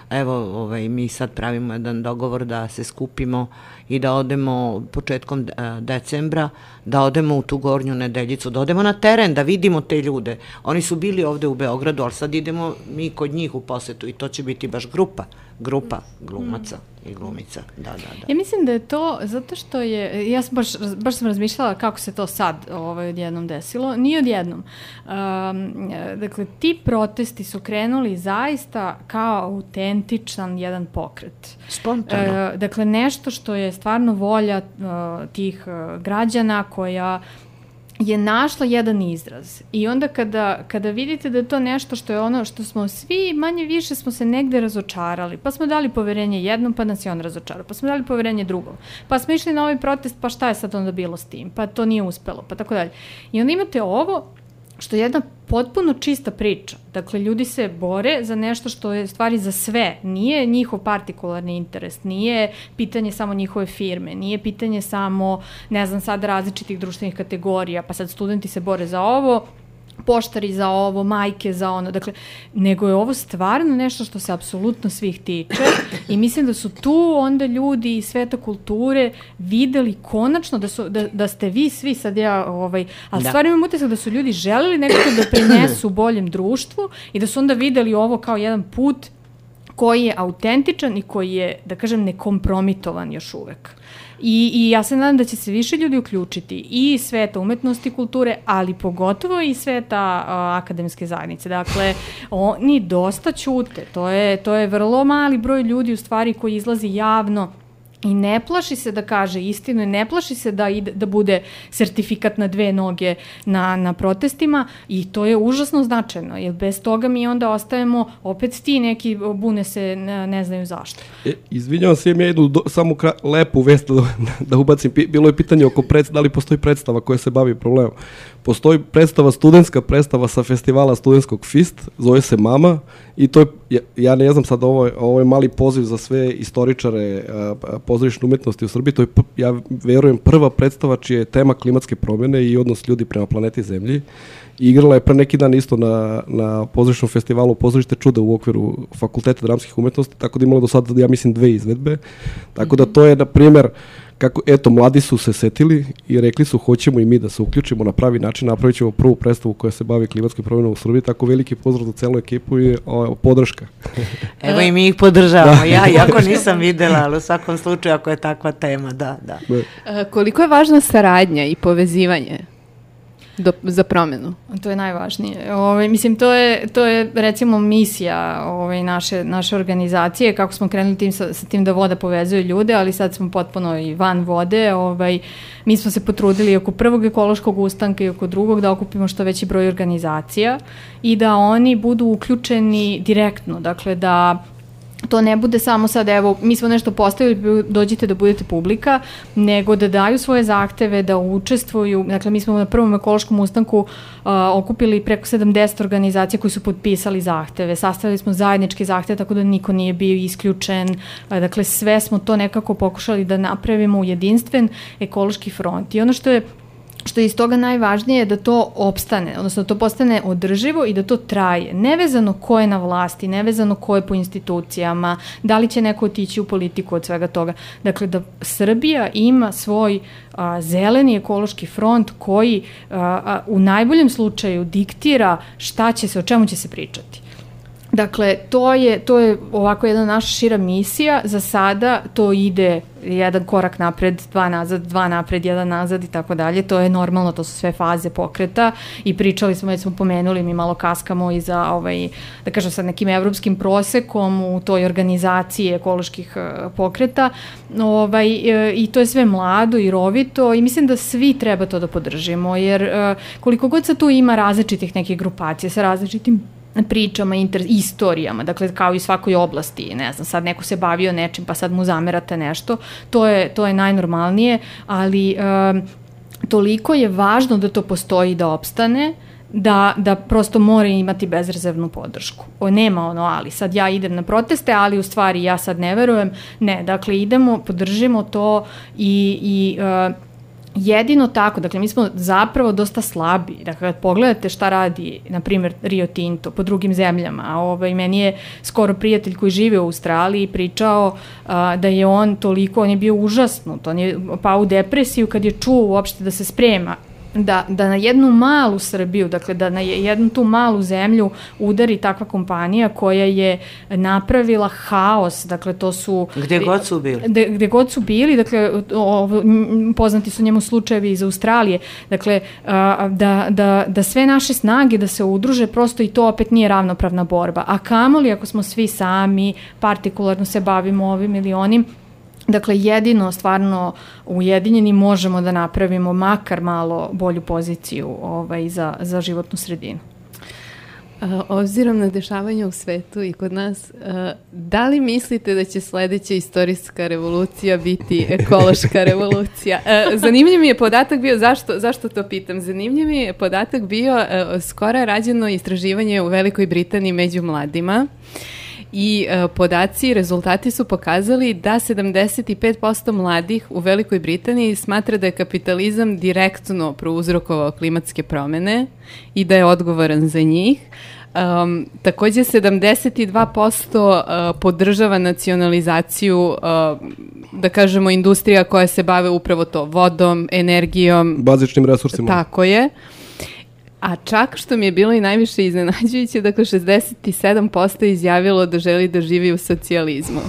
evo, ovaj, mi sad pravimo jedan dogovor da se skupimo i da odemo početkom e, decembra, da odemo u tu gornju nedeljicu, da odemo na teren, da vidimo te ljude. Oni su bili ovde u Beogradu, ali sad idemo mi kod njih u posetu i to će biti baš grupa, grupa glumaca. Mm i glumica. Da, da, da. Ja mislim da je to zato što je, ja sam baš, baš sam razmišljala kako se to sad ovaj, odjednom desilo. Nije odjednom. Um, dakle, ti protesti su krenuli zaista kao autentičan jedan pokret. Spontano. Uh, dakle, nešto što je stvarno volja uh, tih uh, građana koja je našla jedan izraz. I onda kada, kada vidite da je to nešto što je ono što smo svi manje više smo se negde razočarali, pa smo dali poverenje jednom, pa nas je on razočarao, pa smo dali poverenje drugom, pa smo išli na ovaj protest, pa šta je sad onda bilo s tim, pa to nije uspelo, pa tako dalje. I onda imate ovo što je jedna potpuno čista priča. Dakle, ljudi se bore za nešto što je stvari za sve. Nije njihov partikularni interes, nije pitanje samo njihove firme, nije pitanje samo, ne znam, sad različitih društvenih kategorija, pa sad studenti se bore za ovo, poštari za ovo, majke za ono, dakle, nego je ovo stvarno nešto što se apsolutno svih tiče i mislim da su tu onda ljudi iz sveta kulture videli konačno da, su, da, da ste vi svi sad ja, ovaj, ali da. stvarno imam utisak da su ljudi želeli nekako da prinesu boljem društvu i da su onda videli ovo kao jedan put koji je autentičan i koji je, da kažem, nekompromitovan još uvek. I, I ja se nadam da će se više ljudi uključiti i sveta umetnosti i kulture, ali pogotovo i sveta a, akademske zajednice. Dakle, oni dosta ćute. To je, to je vrlo mali broj ljudi u stvari koji izlazi javno i ne plaši se da kaže istinu ne plaši se da, ide, da bude sertifikat na dve noge na, na protestima i to je užasno značajno jer bez toga mi onda ostajemo opet ti neki bune se ne, ne znaju zašto. E, izvinjavam se, ja idu do, samo kra, lepu vest da, da ubacim. Bilo je pitanje oko pred, da li postoji predstava koja se bavi problemom. Postoji predstava, studentska predstava sa festivala studentskog FIST, zove se Mama i to je, ja, ne znam sad, ovo je, ovo je mali poziv za sve istoričare pozorišne umetnosti u Srbiji, to je, ja verujem, prva predstava čija je tema klimatske promjene i odnos ljudi prema planeti Zemlji. I igrala je pre neki dan isto na, na pozorišnom festivalu Pozorište čuda u okviru Fakulteta dramskih umetnosti, tako da imala do sada, ja mislim, dve izvedbe. Tako da to je, na primjer, kako, eto, mladi su se setili i rekli su hoćemo i mi da se uključimo na pravi način, napravit ćemo prvu predstavu koja se bavi klimatskim promjenom u Srbiji, tako veliki pozdrav za celu ekipu i o, podrška. *laughs* Evo i mi ih podržavamo, da. ja, jako *laughs* nisam videla, ali u svakom slučaju ako je takva tema, da, da. da. E, koliko je važna saradnja i povezivanje do, za promenu. To je najvažnije. Ovaj, mislim, to je, to je recimo misija ovaj, naše, naše organizacije, kako smo krenuli tim, sa, sa tim da voda povezuje ljude, ali sad smo potpuno i van vode. Ovaj, mi smo se potrudili oko prvog ekološkog ustanka i oko drugog da okupimo što veći broj organizacija i da oni budu uključeni direktno, dakle da to ne bude samo sad, evo, mi smo nešto postavili, dođite da budete publika, nego da daju svoje zahteve, da učestvuju. Dakle, mi smo na prvom ekološkom ustanku uh, okupili preko 70 organizacija koji su potpisali zahteve. Sastavili smo zajedničke zahteve, tako da niko nije bio isključen. Uh, dakle, sve smo to nekako pokušali da napravimo u jedinstven ekološki front. I ono što je što je iz toga najvažnije da to opstane, odnosno da to postane održivo i da to traje. Nevezano ko je na vlasti, nevezano ko je po institucijama, da li će neko otići u politiku od svega toga. Dakle, da Srbija ima svoj a, zeleni ekološki front koji a, a, u najboljem slučaju diktira šta će se, o čemu će se pričati. Dakle, to je, to je ovako jedna naša šira misija. Za sada to ide jedan korak napred, dva nazad, dva napred, jedan nazad i tako dalje. To je normalno, to su sve faze pokreta i pričali smo, već smo pomenuli, mi malo kaskamo i za, ovaj, da kažem sad, nekim evropskim prosekom u toj organizaciji ekoloških uh, pokreta. Ovaj, uh, I to je sve mlado i rovito i mislim da svi treba to da podržimo, jer uh, koliko god sa tu ima različitih nekih grupacija sa različitim pričama, inter, istorijama, dakle kao i svakoj oblasti, ne znam, sad neko se bavio nečim pa sad mu zamerate nešto, to je, to je najnormalnije, ali um, toliko je važno da to postoji da opstane, da, da prosto mora imati bezrezervnu podršku. O, nema ono, ali sad ja idem na proteste, ali u stvari ja sad ne verujem. Ne, dakle idemo, podržimo to i, i uh, jedino tako, dakle mi smo zapravo dosta slabi, dakle kad pogledate šta radi, na primjer Rio Tinto po drugim zemljama, a ovaj, meni je skoro prijatelj koji žive u Australiji pričao a, da je on toliko, on je bio užasnut, on je pao u depresiju kad je čuo uopšte da se sprema da, da na jednu malu Srbiju, dakle da na jednu tu malu zemlju udari takva kompanija koja je napravila haos, dakle to su... Gde god su bili. De, gde god su bili, dakle o, poznati su njemu slučajevi iz Australije, dakle a, da, da, da sve naše snage da se udruže, prosto i to opet nije ravnopravna borba. A kamoli ako smo svi sami, partikularno se bavimo ovim ili onim, Dakle, jedino stvarno ujedinjeni možemo da napravimo makar malo bolju poziciju ovaj, za, za životnu sredinu. Obzirom na dešavanja u svetu i kod nas, da li mislite da će sledeća istorijska revolucija biti *laughs* ekološka revolucija? Zanimljiv mi je podatak bio, zašto, zašto to pitam? Zanimljiv mi je podatak bio, skoro je rađeno istraživanje u Velikoj Britaniji među mladima i e, podaci i rezultati su pokazali da 75% mladih u Velikoj Britaniji smatra da je kapitalizam direktno prouzrokovao klimatske promene i da je odgovoran za njih. Um, takođe 72% uh, podržava nacionalizaciju uh, da kažemo industrija koja se bave upravo to vodom, energijom, bazičnim resursima. Tako je. A čak što mi je bilo i najviše iznenađujuće, dakle 67% izjavilo da želi da živi u socijalizmu.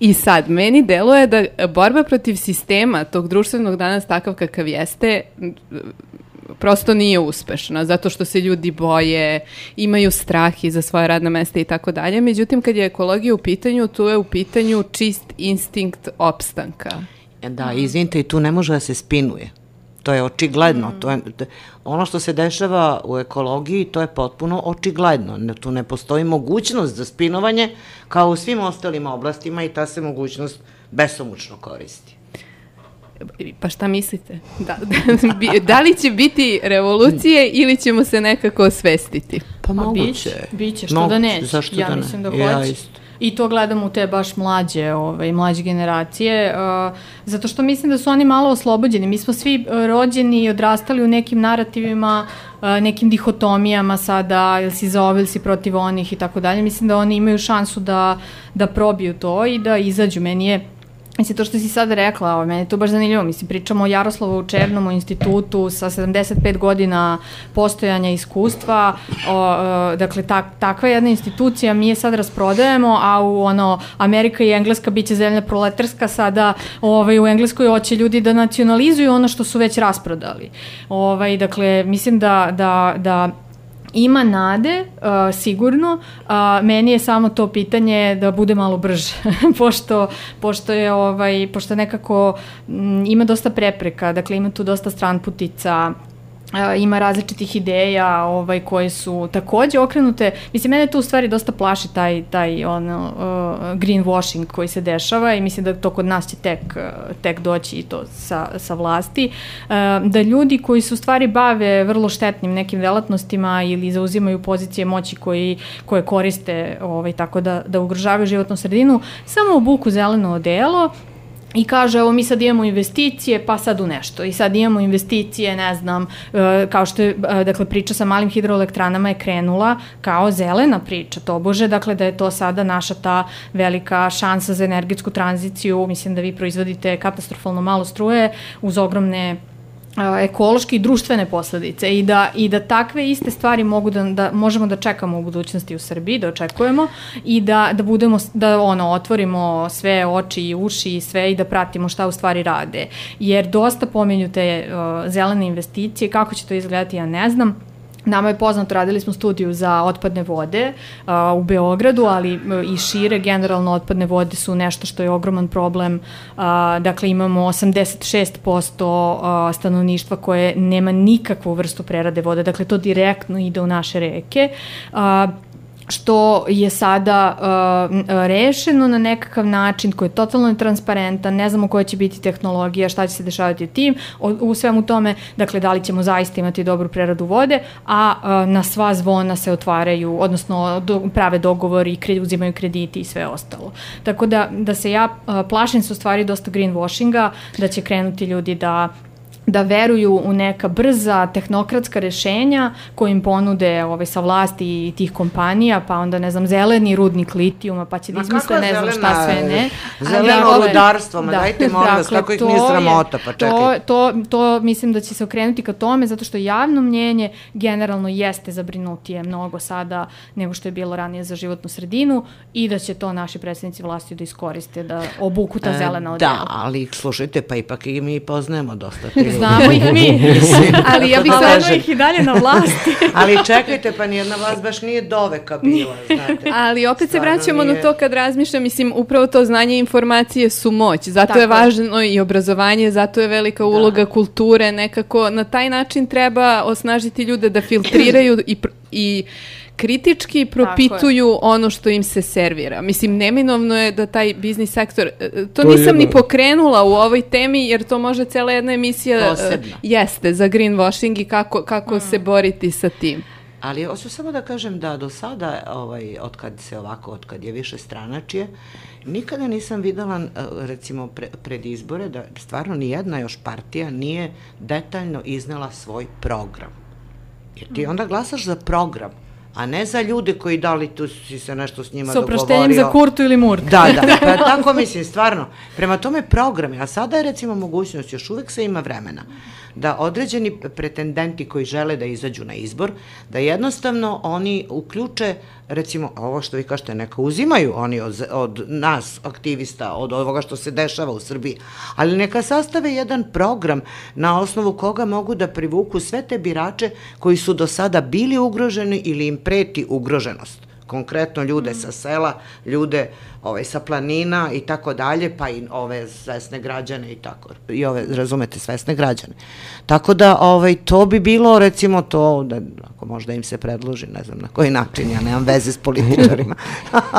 I sad, meni deluje da borba protiv sistema tog društvenog danas takav kakav jeste, prosto nije uspešna, zato što se ljudi boje, imaju strah i za svoje radna mesta i tako dalje. Međutim, kad je ekologija u pitanju, tu je u pitanju čist instinkt opstanka. Da, izvinite, i tu ne može da se spinuje. To je očigledno. Mm. To je, ono što se dešava u ekologiji, to je potpuno očigledno. Tu ne postoji mogućnost za spinovanje kao u svim ostalim oblastima i ta se mogućnost besomučno koristi. Pa šta mislite? Da, da, da li će biti revolucije ili ćemo se nekako osvestiti? Pa, moguće. Biće, biće što da neće. Zašto ja da ne? mislim da hoće. Ja isto. I to gledam u te baš mlađe, ovaj, mlađe generacije, uh, zato što mislim da su oni malo oslobođeni. Mi smo svi uh, rođeni i odrastali u nekim narativima, uh, nekim dihotomijama sada, ili si za ove ili si protiv onih i tako dalje. Mislim da oni imaju šansu da, da probiju to i da izađu. Meni je Mislim, to što si sada rekla, ovo, meni je to baš zanimljivo. Mislim, pričamo o Jaroslavu Černom, o institutu sa 75 godina postojanja iskustva. O, o, dakle, tak, takva jedna institucija mi je sad rasprodajemo, a u ono, Amerika i Engleska biće zemlja proletarska, sada ovaj, u Engleskoj hoće ljudi da nacionalizuju ono što su već rasprodali. Ovaj, dakle, mislim da, da, da ima nade, uh, sigurno. Uh, meni je samo to pitanje da bude malo brže, *laughs* pošto, pošto je ovaj, pošto nekako m, ima dosta prepreka, dakle ima tu dosta stranputica, ima različitih ideja ovaj koje su takođe okrenute. Mislim mene to u stvari dosta plaši taj taj ono uh, greenwashing koji se dešava i mislim da to kod nas će tek tek doći i to sa sa vlasti. Uh, da ljudi koji se u stvari bave vrlo štetnim nekim delatnostima ili zauzimaju pozicije moći koji koje koriste ovaj tako da da ugrožavaju životnu sredinu samo obuku zeleno odelo i kaže evo mi sad imamo investicije pa sad u nešto. I sad imamo investicije ne znam e, kao što je e, dakle priča sa malim hidroelektranama je krenula kao zelena priča to bože dakle da je to sada naša ta velika šansa za energetsku tranziciju. Mislim da vi proizvodite katastrofalno malo struje uz ogromne ekološke i društvene posledice i da, i da takve iste stvari mogu da, da možemo da čekamo u budućnosti u Srbiji, da očekujemo i da, da budemo, da ono, otvorimo sve oči i uši i sve i da pratimo šta u stvari rade. Jer dosta pomenju te uh, zelene investicije, kako će to izgledati ja ne znam, Nama je poznato, radili smo studiju za otpadne vode uh, u Beogradu, ali i šire, generalno otpadne vode su nešto što je ogroman problem. Uh, dakle, imamo 86% uh, stanovništva koje nema nikakvu vrstu prerade vode, dakle to direktno ide u naše reke. Uh, što je sada uh, rešeno na nekakav način koji je totalno netransparentan, ne znamo koja će biti tehnologija, šta će se dešavati tim, u, u svemu tome, dakle, da li ćemo zaista imati dobru preradu vode, a uh, na sva zvona se otvaraju, odnosno do, prave dogovori, kred, uzimaju krediti i sve ostalo. Tako da, da se ja uh, plašim se u stvari dosta greenwashinga, da će krenuti ljudi da da veruju u neka brza tehnokratska rešenja koje im ponude ovaj, sa vlasti i tih kompanija, pa onda, ne znam, zeleni rudnik litijuma, pa će da izmisle ne znam šta sve ne. *laughs* Zeleno ali, rudarstvo, ma da, dajte molim vas, dakle, kako ih nije sramota, pa čekaj. To, to, to mislim da će se okrenuti ka tome, zato što javno mnjenje generalno jeste zabrinutije mnogo sada nego što je bilo ranije za životnu sredinu i da će to naši predsednici vlasti da iskoriste, da obuku ta e, zelena odjela. Da, ali slušajte, pa ipak i mi poznajemo dosta *laughs* Znamo ih mi, *laughs* ali ja bih stvarno ih i dalje na vlasti. *laughs* ali čekajte, pa nijedna vlast baš nije doveka bila, znate. Ali opet stvarno se vraćamo nije... na to kad razmišljam, mislim, upravo to znanje i informacije su moć, zato Tako. je važno i obrazovanje, zato je velika da. uloga da. kulture, nekako na taj način treba osnažiti ljude da filtriraju i, i kritički propituju ono što im se servira. Mislim, neminovno je da taj biznis sektor, e, e, to, To to je nisam ni pokrenula u ovoj temi, jer to može cela jedna emisija e, Posebna. jeste za greenwashing i kako, kako se boriti sa tim. Ali hoću samo da kažem da do sada, ovaj, od kad se ovako, od kad je više stranačije, nikada nisam videla, recimo, pre, pred izbore, da stvarno ni jedna još partija nije detaljno iznela svoj program. Jer ti onda glasaš za program, a ne za ljude koji da li tu si se nešto s njima Sa dogovorio. oproštenjem za Kurtu ili Murtu. Da, da, *laughs* pa tako mislim, stvarno. Prema tome programi, a sada je recimo mogućnost, još uvek se ima vremena, da određeni pretendenti koji žele da izađu na izbor, da jednostavno oni uključe, recimo, ovo što vi kažete, neka uzimaju oni od, od nas, aktivista, od ovoga što se dešava u Srbiji, ali neka sastave jedan program na osnovu koga mogu da privuku sve te birače koji su do sada bili ugroženi ili im preti ugroženost. Konkretno ljude sa sela, ljude ovaj, sa planina i tako dalje, pa i ove svesne građane i tako, i ove, razumete, svesne građane. Tako da, ovaj, to bi bilo, recimo, to, da, ako možda im se predloži, ne znam na koji način, ja nemam veze s političarima.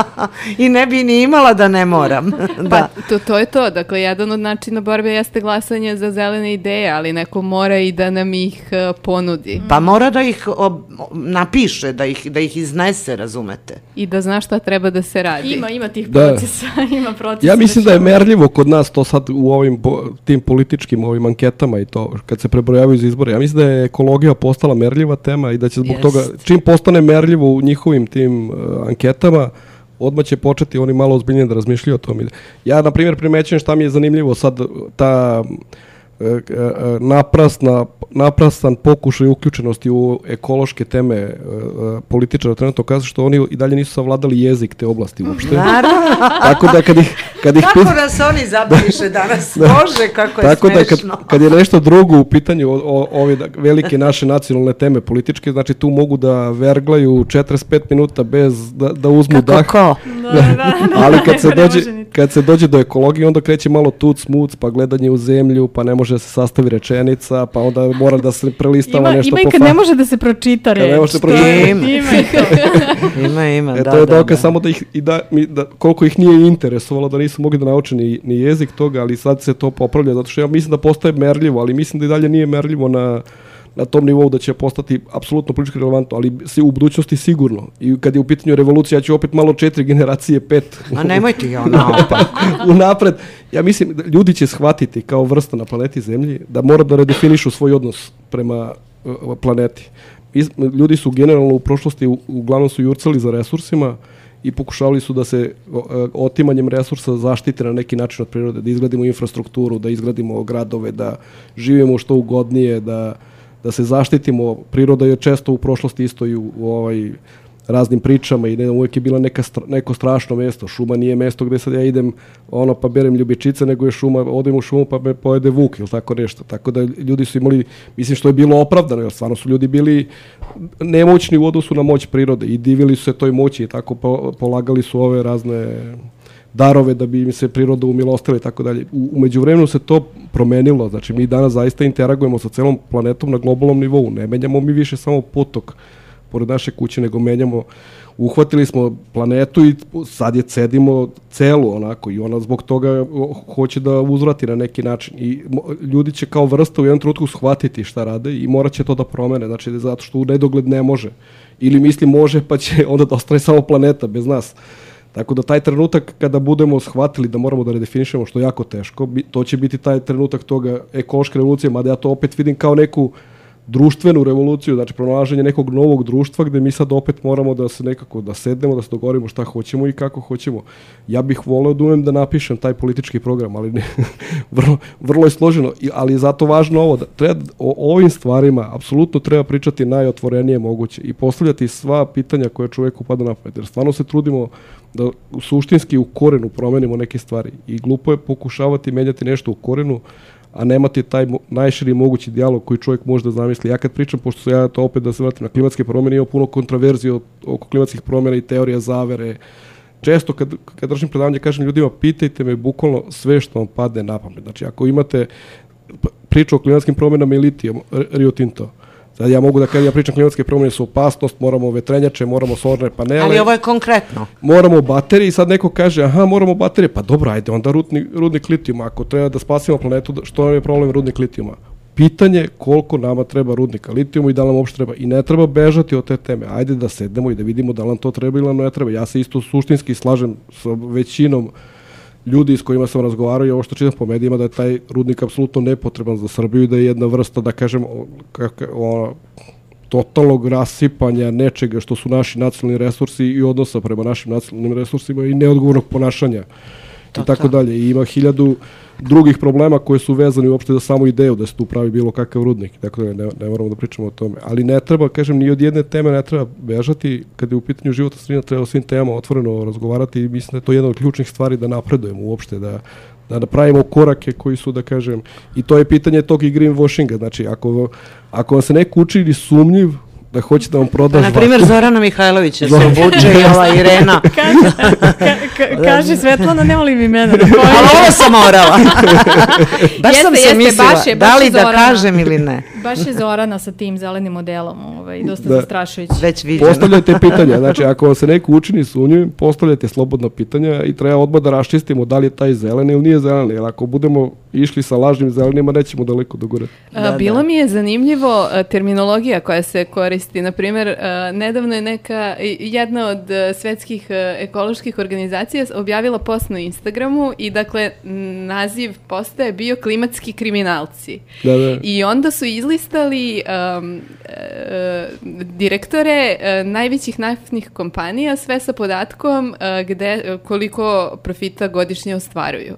*laughs* I ne bi ni imala da ne moram. *laughs* da. Pa to, to je to, dakle jedan od načina borbe jeste glasanje za zelene ideje, ali neko mora i da nam ih uh, ponudi Pa mora da ih ob, napiše, da ih, da ih iznese, razumete. i da zna šta treba da se radi. Ima, ima tih Da. procesa, *laughs* ima procesa. Ja mislim da je merljivo kod nas to sad u ovim tim političkim ovim anketama i to kad se prebrojavaju za izbore. Ja mislim da je ekologija postala merljiva tema i da će zbog Jest. toga čim postane merljivo u njihovim tim uh, anketama odmah će početi oni malo ozbiljnije da razmišljaju o tome. Ja, na primjer, primećujem šta mi je zanimljivo sad, ta e, naprasna, naprastan pokušaj uključenosti u ekološke teme e, e, političara trenutno kaže što oni i dalje nisu savladali jezik te oblasti uopšte. Naravno. Tako da kad ih, kad ih Kako nas oni zabiriše danas? Bože, kako je Tako da kad, smešno. kad je nešto drugo u pitanju o, o, ove da, velike naše nacionalne teme političke, znači tu mogu da verglaju 45 minuta bez da, da uzmu dah. Kako ko? Da, da, da, Ali kad se, dođe, kad se dođe do ekologije, onda kreće malo tuc, muc, pa gledanje u zemlju, pa ne može da se sastavi rečenica, pa onda mora da se prelistava Ima, nešto ima i po kad fa- ne može da se pročita reč. ne može da se pročita. Ima. Ima i. *laughs* Ima, ima, E, da, to je da, dokaz da. samo da ih i da, mi, da koliko ih nije interesovalo da nisu mogli da nauče ni, ni jezik toga, ali sad se to popravlja zato što ja mislim da postaje merljivo, ali mislim da i dalje nije merljivo na na tom nivou da će postati apsolutno politički relevantno, ali si u budućnosti sigurno. I kad je u pitanju revolucija, ja ću opet malo četiri generacije, pet. A nemoj ti ja naopak. *laughs* unapred. Ja mislim da ljudi će shvatiti kao vrsta na planeti Zemlji da mora da redefinišu svoj odnos prema uh, planeti. Iz- ljudi su generalno u prošlosti u- uglavnom su jurcali za resursima i pokušavali su da se e, otimanjem resursa zaštite na neki način od prirode, da izgradimo infrastrukturu, da izgradimo gradove, da živimo što ugodnije, da, da se zaštitimo. Priroda je često u prošlosti isto i u, u ovaj raznim pričama i ne uvijek je bila neka stra, neko strašno mesto. Šuma nije mesto gde sad ja idem ono pa berem ljubičice, nego je šuma, odem u šumu pa me pojede vuk ili tako nešto. Tako da ljudi su imali, mislim što je bilo opravdano, jer stvarno su ljudi bili nemoćni u odnosu na moć prirode i divili su se toj moći i tako po, polagali su ove razne darove da bi im se priroda umilostila i tako dalje. Umeđu vremenu se to promenilo, znači mi danas zaista interagujemo sa celom planetom na globalnom nivou, ne menjamo mi više samo potok pored naše kuće, nego menjamo, uhvatili smo planetu i sad je cedimo celu onako i ona zbog toga hoće da uzvrati na neki način i ljudi će kao vrsta u jednom trenutku shvatiti šta rade i morat će to da promene, znači zato što u nedogled ne može ili misli može pa će onda da ostane samo planeta bez nas. Tako da taj trenutak kada budemo shvatili da moramo da redefinišemo što je jako teško, to će biti taj trenutak toga ekološke revolucije, mada ja to opet vidim kao neku društvenu revoluciju, znači pronalaženje nekog novog društva gde mi sad opet moramo da se nekako da sednemo, da se dogovorimo šta hoćemo i kako hoćemo. Ja bih voleo da umem da napišem taj politički program, ali ne, *laughs* vrlo, vrlo je složeno, ali je zato važno ovo, da treba, o ovim stvarima apsolutno treba pričati najotvorenije moguće i postavljati sva pitanja koje čoveku pada na pamet, jer stvarno se trudimo da suštinski u korenu promenimo neke stvari i glupo je pokušavati menjati nešto u korenu, a nemati taj najširi mogući dijalog koji čovjek može da zamisli. Ja kad pričam, pošto ja to opet da se vratim na klimatske promjene, imam puno kontroverzije o- oko klimatskih promjena i teorija zavere. Često kad, kad držim predavanje kažem ljudima pitajte me bukvalno sve što vam padne na pamet. Znači ako imate priču o klimatskim promjenama i litijom, Rio Tinto, Sad ja mogu da kažem, ja pričam klimatske promjene su opasnost, moramo vetrenjače, moramo solarne panele. Ali ovo je konkretno. Moramo baterije i sad neko kaže, aha, moramo baterije, pa dobro, ajde, onda rudni, rudnik litijuma, ako treba da spasimo planetu, što nam je problem rudnik litijuma? Pitanje koliko nama treba rudnika litijuma i da nam uopšte treba. I ne treba bežati od te teme. Ajde da sednemo i da vidimo da nam to treba ili nam ne treba. Ja se isto suštinski slažem sa većinom ljudi s kojima sam razgovarao i ovo što čitam po medijima da je taj rudnik apsolutno nepotreban za Srbiju i da je jedna vrsta, da kažem, kako, totalnog rasipanja nečega što su naši nacionalni resursi i odnosa prema našim nacionalnim resursima i neodgovornog ponašanja i tako dalje. I ima hiljadu drugih problema koje su vezani uopšte za samu ideju da se tu pravi bilo kakav rudnik. Dakle, ne, ne moramo da pričamo o tome. Ali ne treba, kažem, ni od jedne teme ne treba bežati. Kad je u pitanju života sredina, treba o svim temama otvoreno razgovarati i mislim da je to jedna od ključnih stvari da napredujemo uopšte, da, da napravimo korake koji su, da kažem, i to je pitanje tog i greenwashinga. Znači, ako, ako vam se neko učini sumnjiv, da hoće da vam proda Pa, na primjer, Zorana Mihajlović je *laughs* se obuče i ova Irena. *laughs* Kaže, ka, ka, kaže Svetlana, ne volim imena. Da *laughs* Ali ovo sam morala. baš Jeste, sam se jeste, mislila, baš je- baš da li da Zorana. kažem ili ne. Baš je Zorana sa tim zelenim modelom, ovaj, dosta Da. zastrašujući. Već viđeno. Postavljajte pitanja, znači ako vam se neko učini sumnjivim, postavljajte slobodna pitanja i treba odmah da raščistimo da li je taj zelen ili nije zelen, jer ako budemo išli sa lažnim zelenima, nećemo daleko do gore. A, Bilo mi je zanimljivo terminologija koja se koristi. Na primjer, a, nedavno je neka, jedna od a, svetskih a, ekoloških organizacija objavila post na Instagramu i dakle naziv posta je bio klimatski kriminalci. Da, da. I onda su izlistali um, e, direktore e, najvećih naftnih kompanija sve sa podatkom e, gde, koliko profita godišnje ostvaruju.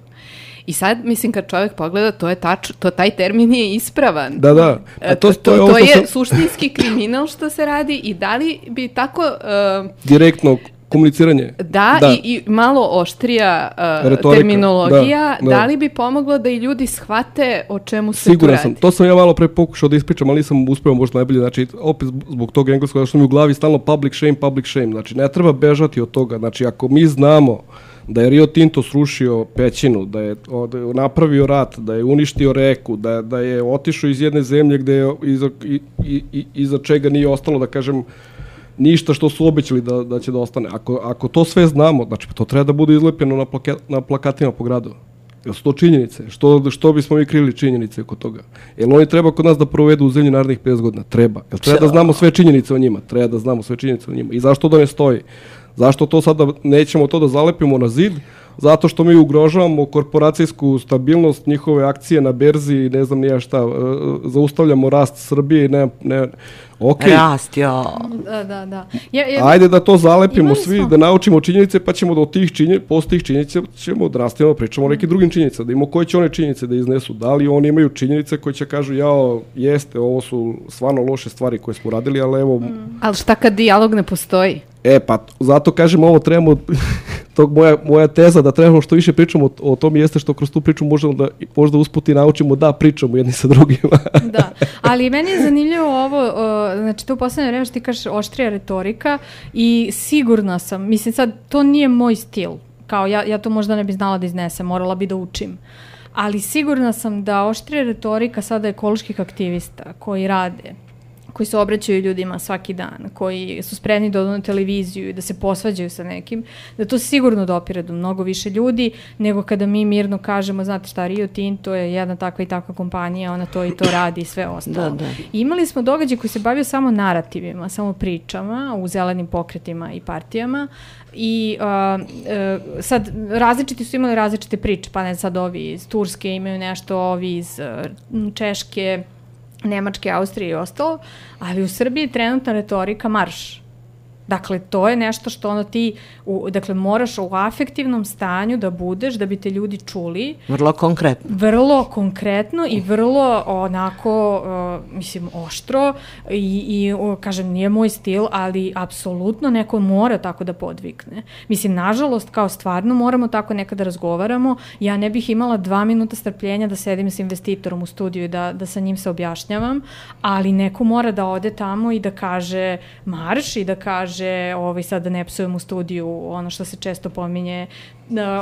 I sad, mislim, kad čovjek pogleda, to je tač, to taj termin je ispravan. Da, da. A E, to, to, to, je, to, što je sam suštinski kriminal što se radi i da li bi tako e, direktno komuniciranje. da, Da. I, i malo oštrija e, Retorika, terminologija, da, da, da. li bi pomoglo da i ljudi shvate o čemu se Siguran tu sam. radi? To sam ja malo pre pokušao da ispričam, ali nisam uspeo možda najbolje. Znači, opet zbog tog engleskog, što mi u glavi stalno public shame, public shame. Znači, ne treba bežati od toga. Znači, ako mi znamo da je Rio Tinto srušio pećinu, da je, da napravio rat, da je uništio reku, da, da je otišao iz jedne zemlje gde je iza, i, i, iza čega nije ostalo, da kažem, ništa što su obećali da, da će da ostane. Ako, ako to sve znamo, znači to treba da bude izlepljeno na, plake, na plakatima po gradu. Jel su to činjenice? Što, što bismo mi krili činjenice oko toga? Jel oni treba kod nas da provedu u zemlji narednih 50 godina? Treba. Jel treba da znamo sve činjenice o njima? Treba da znamo sve činjenice o njima. I zašto da ne stoji? Zašto to sada nećemo to da zalepimo na zid? Zato što mi ugrožavamo korporacijsku stabilnost, njihove akcije na berzi i ne znam nija šta, e, zaustavljamo rast Srbije i ne, ne, ok, Rast, jo. Da, da, da. Ja, ja, Ajde da to zalepimo svi, smo- da naučimo činjenice, pa ćemo do tih činjenica, posle tih činjenica ćemo odrastimo da pričamo o nekim drugim činjenicama, da imamo koje će one činjenice da iznesu. Da li oni imaju činjenice koje će kažu, jao, jeste, ovo su stvarno loše stvari koje smo radili, ali evo, Ali šta kad dijalog ne postoji? E, pa zato kažem ovo trebamo, *laughs* tog moja, moja teza da trebamo što više pričamo o, o tom jeste što kroz tu priču možemo da možda usputi naučimo da pričamo jedni sa drugima. *laughs* da, ali meni je zanimljivo ovo, uh, znači to u poslednje vreme što ti kažeš oštrija retorika i sigurna sam, mislim sad, to nije moj stil, kao ja, ja to možda ne bi znala da iznesem, morala bi da učim. Ali sigurna sam da oštrija retorika sada ekoloških aktivista koji rade, koji se obraćaju ljudima svaki dan, koji su spremni da odu na televiziju i da se posvađaju sa nekim, da to sigurno dopire do mnogo više ljudi nego kada mi mirno kažemo, znate šta, Rio Tinto je jedna takva i takva kompanija, ona to i to radi i sve ostalo. Da, da. I imali smo događaj koji se bavio samo narativima, samo pričama u zelenim pokretima i partijama i uh, uh, sad različiti su imali različite priče, pa ne sad ovi iz Turske imaju nešto, ovi iz uh, Češke, Nemačke, Austrije i ostalo, ali u Srbiji je trenutna retorika marš. Dakle, to je nešto što ono ti, u, dakle, moraš u afektivnom stanju da budeš, da bi te ljudi čuli, Vrlo konkretno. vrlo konkretno i vrlo onako, uh, mislim, oštro i, i uh, kažem, nije moj stil, ali apsolutno neko mora tako da podvikne. Mislim, nažalost, kao stvarno moramo tako nekada da razgovaramo. Ja ne bih imala dva minuta strpljenja da sedim s investitorom u studiju i da, da sa njim se objašnjavam, ali neko mora da ode tamo i da kaže marš i da kaže kaže, ovaj, sad da ne psujem u studiju, ono što se često pominje,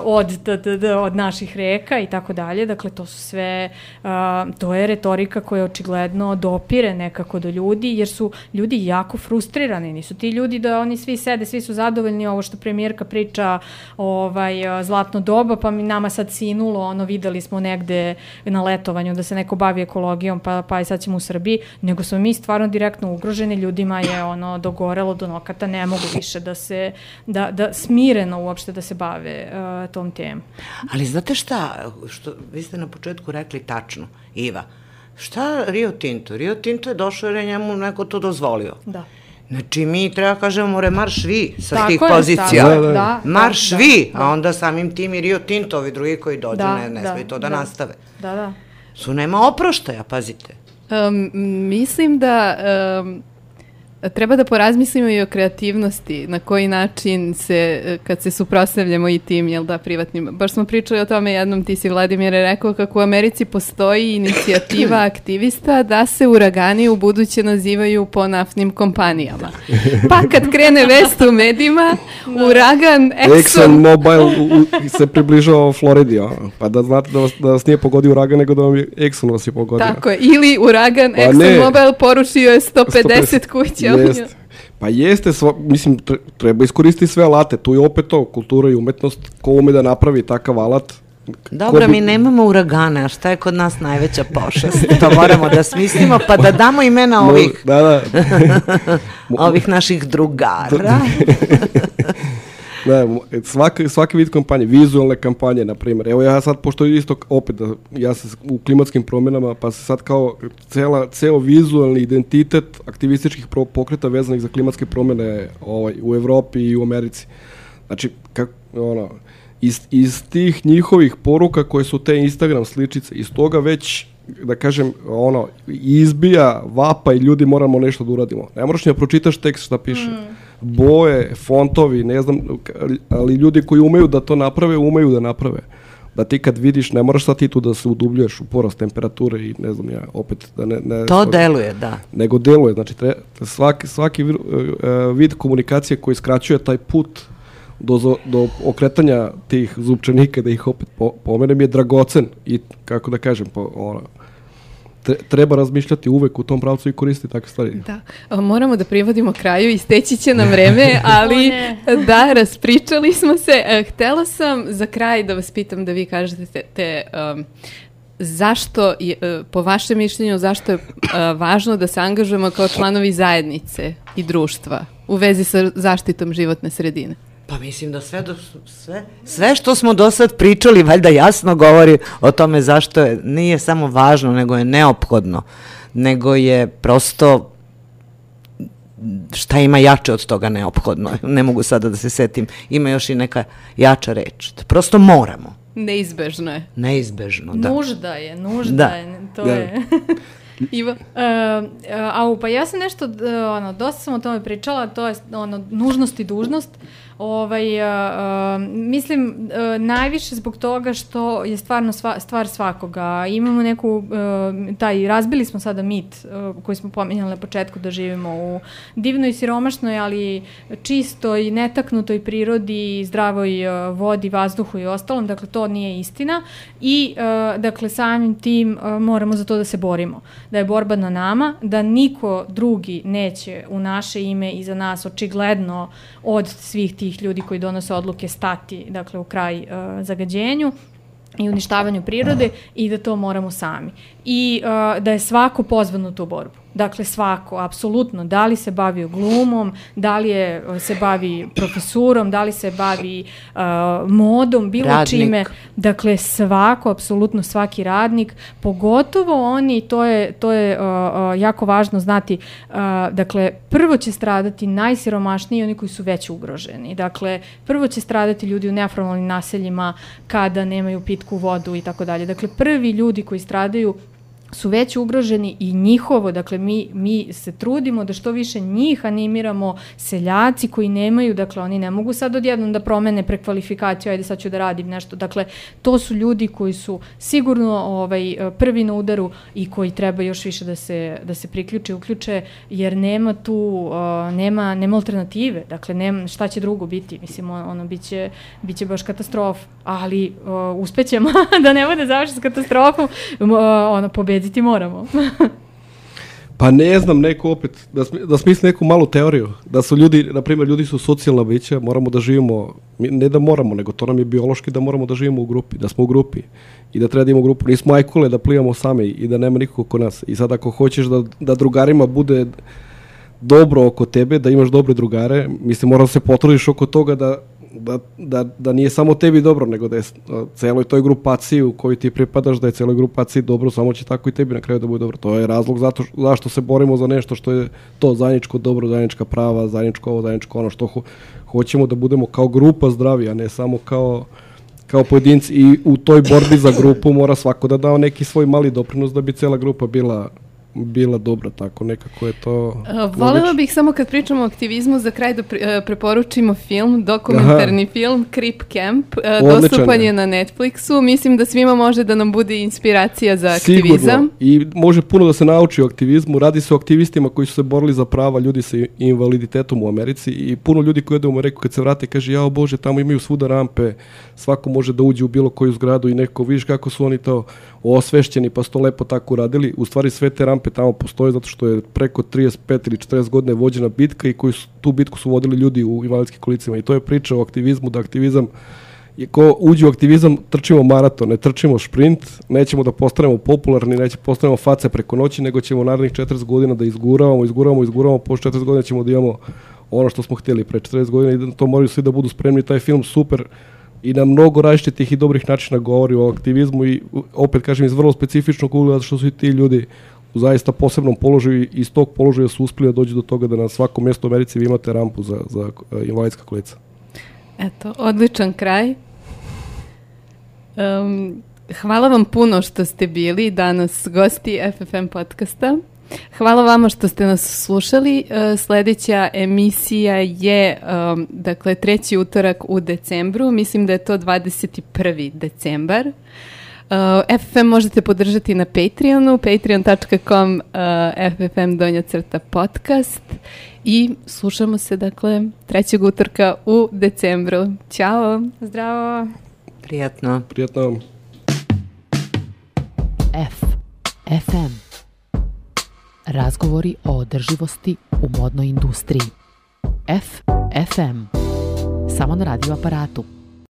od, d, d, d, od naših reka i tako dalje. Dakle, to su sve, uh, to je retorika koja očigledno dopire nekako do ljudi, jer su ljudi jako frustrirani. Nisu ti ljudi da oni svi sede, svi su zadovoljni ovo što premijerka priča ovaj, zlatno doba, pa mi nama sad sinulo, ono, videli smo negde na letovanju da se neko bavi ekologijom, pa, pa i sad ćemo u Srbiji, nego smo mi stvarno direktno ugroženi, ljudima je ono dogorelo do nokata, ne mogu više da se, da, da smireno uopšte da se bave uh, tom temom. Ali znate šta, što, vi ste na početku rekli tačno, Iva, šta Rio Tinto? Rio Tinto je došao jer je njemu neko to dozvolio. Da. Znači, mi treba kažemo, more marš vi sa Tako tih je, pozicija. tako je, da, da, marš da, vi, da. a onda samim tim i Rio Tinto, ovi drugi koji dođu, Da, ne, ne da, smije to da, da. nastave. Da, da. Su nema oproštaja, pazite. Um, mislim da um, treba da porazmislimo i o kreativnosti, na koji način se, kad se suprostavljamo i tim, jel da, privatnim. Baš smo pričali o tome jednom, ti si Vladimire rekao kako u Americi postoji inicijativa *clears throat* aktivista da se uragani u buduće nazivaju po naftnim kompanijama. Pa kad krene vest u medijima, uragan Exxon Exxon Mobil u, se približao Floridi, ono. pa da znate da vas, da vas nije pogodio uragan, nego da vam je Exxon vas je pogodio. Tako je, ili uragan Pa Exxon ne. Mobil porušio je 150, 150 kuća. Jeste. Pa jeste, sva, mislim, tre- treba iskoristiti sve alate, tu je opet to, kultura i umetnost, ko ume da napravi takav alat. Dobro, bi- mi nemamo uragane, a šta je kod nas najveća pošast? *laughs* To moramo da smislimo, pa da damo imena ovih, Da, da. *laughs* ovih naših drugara. *laughs* Mo- svaki, svaki vid kampanje, vizualne kampanje, na primjer. Evo ja sad, pošto isto opet, da, ja sam u klimatskim promjenama, pa se sad kao cela, ceo vizualni identitet aktivističkih pokreta vezanih za klimatske promjene ovaj, u Evropi i u Americi. Znači, kak, ono, iz, iz tih njihovih poruka koje su te Instagram sličice, iz toga već da kažem, ono, izbija vapa i ljudi moramo nešto da uradimo. Ne moraš ni da pročitaš tekst šta piše. Boje, fontovi, ne znam, ali ljudi koji umeju da to naprave, umeju da naprave. Da ti kad vidiš, ne moraš sad ti tu da se udubljuješ u porast temperature i ne znam ja, opet da ne... ne To deluje, da. nego deluje. Znači, tre, svaki, svaki vir- e, e, vid komunikacije koji skraćuje taj put do, zo- do okretanja tih zupčanika, da ih opet po, pomenem, je dragocen i, kako da kažem, po, ono, treba razmišljati uvek u tom pravcu i koristiti takve stvari. Da, moramo da privodimo kraju, isteći će nam vreme, *laughs* ali da, raspričali smo se. E, Htela sam za kraj da vas pitam da vi kažete te, te um, zašto, je, e, po vašem mišljenju, zašto je e, važno da se angažujemo kao članovi zajednice i društva u vezi sa zaštitom životne sredine? Pa mislim da sve, do, sve, sve što smo do sad pričali valjda jasno govori o tome zašto je, nije samo važno, nego je neophodno, nego je prosto šta ima jače od toga neophodno. *laughs* Ne mogu sada da se setim. Ima još i neka jača reč. Prosto moramo. Neizbežno je. Neizbežno, da. Nužda je, nužda Da. je, to Da. je. *laughs* Ivo? Uh, au, pa ja sam nešto, d- ono, dosta sam o tome pričala, to je ono, nužnost i dužnost. Ovaj, uh, mislim, uh, najviše zbog toga što je stvarno sva, stvar svakoga. Imamo neku, uh, taj, razbili smo sada mit uh, koji smo pominjali na početku da živimo u divnoj, siromašnoj, ali čistoj, netaknutoj prirodi, zdravoj uh, vodi, vazduhu i ostalom. Dakle, to nije istina. I, uh, dakle, samim tim uh, moramo za to da se borimo. Da je borba na nama, da niko drugi neće u naše ime i za nas očigledno od svih tih ljudi koji donose odluke stati dakle, u kraj uh, zagađenju i uništavanju prirode i da to moramo sami. I uh, da je svako pozvan u tu borbu. Dakle, svako, apsolutno. Da li se bavi glumom, da li je, uh, se bavi profesurom, da li se bavi uh, modom, bilo Radnik. čime. Dakle, svako, apsolutno svaki radnik, pogotovo oni, to je, to je uh, jako važno znati, uh, dakle, prvo će stradati najsiromašniji oni koji su već ugroženi. Dakle, prvo će stradati ljudi u neformalnim naseljima kada nemaju pitku vodu i tako dalje. Dakle, prvi ljudi koji stradaju su već ugroženi i njihovo, dakle mi, mi se trudimo da što više njih animiramo, seljaci koji nemaju, dakle oni ne mogu sad odjednom da promene prekvalifikaciju, ajde sad ću da radim nešto, dakle to su ljudi koji su sigurno ovaj, prvi na udaru i koji treba još više da se, da se priključe, uključe, jer nema tu, uh, nema, nema alternative, dakle nema, šta će drugo biti, mislim ono biće, biće baš katastrofa, ali uh, uspećemo *laughs* da ne bude završi s katastrofom, uh, ono pobedi pobediti moramo. *laughs* Pa ne znam, neko opet, da, smi, da smisli neku malu teoriju, da su ljudi, na primjer, ljudi su socijalna bića, moramo da živimo, ne da moramo, nego to nam je biološki da moramo da živimo u grupi, da smo u grupi i da treba da imamo grupu. Nismo ajkule da plivamo sami i da nema nikog oko nas. I sad ako hoćeš da, da drugarima bude dobro oko tebe, da imaš dobre drugare, mislim, moram da se potrudiš oko toga da da, da, da nije samo tebi dobro, nego da je celoj toj grupaciji u kojoj ti pripadaš, da je celoj grupaciji dobro, samo će tako i tebi na kraju da bude dobro. To je razlog zato zašto se borimo za nešto što je to zajedničko dobro, zajednička prava, zajedničko ovo, zajedničko ono što ho, hoćemo da budemo kao grupa zdravi, a ne samo kao kao pojedinci i u toj borbi za grupu mora svako da dao neki svoj mali doprinos da bi cela grupa bila bila dobra, tako nekako je to... Uh, volela bih samo kad pričamo o aktivizmu za kraj da uh, preporučimo film, dokumentarni Aha. film Creep Camp, uh, dostupan je na Netflixu, mislim da svima može da nam bude inspiracija za aktivizam. Sigurno, i može puno da se nauči o aktivizmu, radi se o aktivistima koji su se borili za prava ljudi sa invaliditetom u Americi i puno ljudi koji jedu u Ameriku kad se vrate kaže, jao Bože, tamo imaju svuda rampe, svako može da uđe u bilo koju zgradu i neko, vidiš kako su oni to osvešćeni pa su to lepo tako uradili, u stvari sve te rampe tamo postoje zato što je preko 35 ili 40 godine vođena bitka i koji su, tu bitku su vodili ljudi u invalidskim kolicima. I to je priča o aktivizmu, da aktivizam je ko uđe u aktivizam, trčimo maraton, ne trčimo šprint, nećemo da postanemo popularni, nećemo postanemo face preko noći, nego ćemo narednih 40 godina da izguravamo, izguravamo, izguravamo, po 40 godina ćemo da imamo ono što smo htjeli pre 40 godina i to moraju svi da budu spremni, taj film super i na mnogo različitih i dobrih načina govori o aktivizmu i opet kažem iz vrlo specifičnog ugleda što su i ti ljudi u zaista posebnom položaju i iz tog položaja su uspeli da dođu do toga da na svakom mjestu u Americi vi imate rampu za, za uh, invalidska kolica. Eto, odličan kraj. Um, hvala vam puno što ste bili danas gosti FFM podcasta. Hvala vama što ste nas slušali. Uh, sledeća emisija je um, dakle treći utorak u decembru. Mislim da je to 21. decembar. Uh, FFM možete podržati na Patreonu, patreon.com uh, FFM donja crta podcast i slušamo se dakle trećeg utorka u decembru. Ćao! Zdravo! Prijatno. Prijatno. F. FM. Razgovori o održivosti u modnoj industriji. F. FM. Samo na radio aparatu.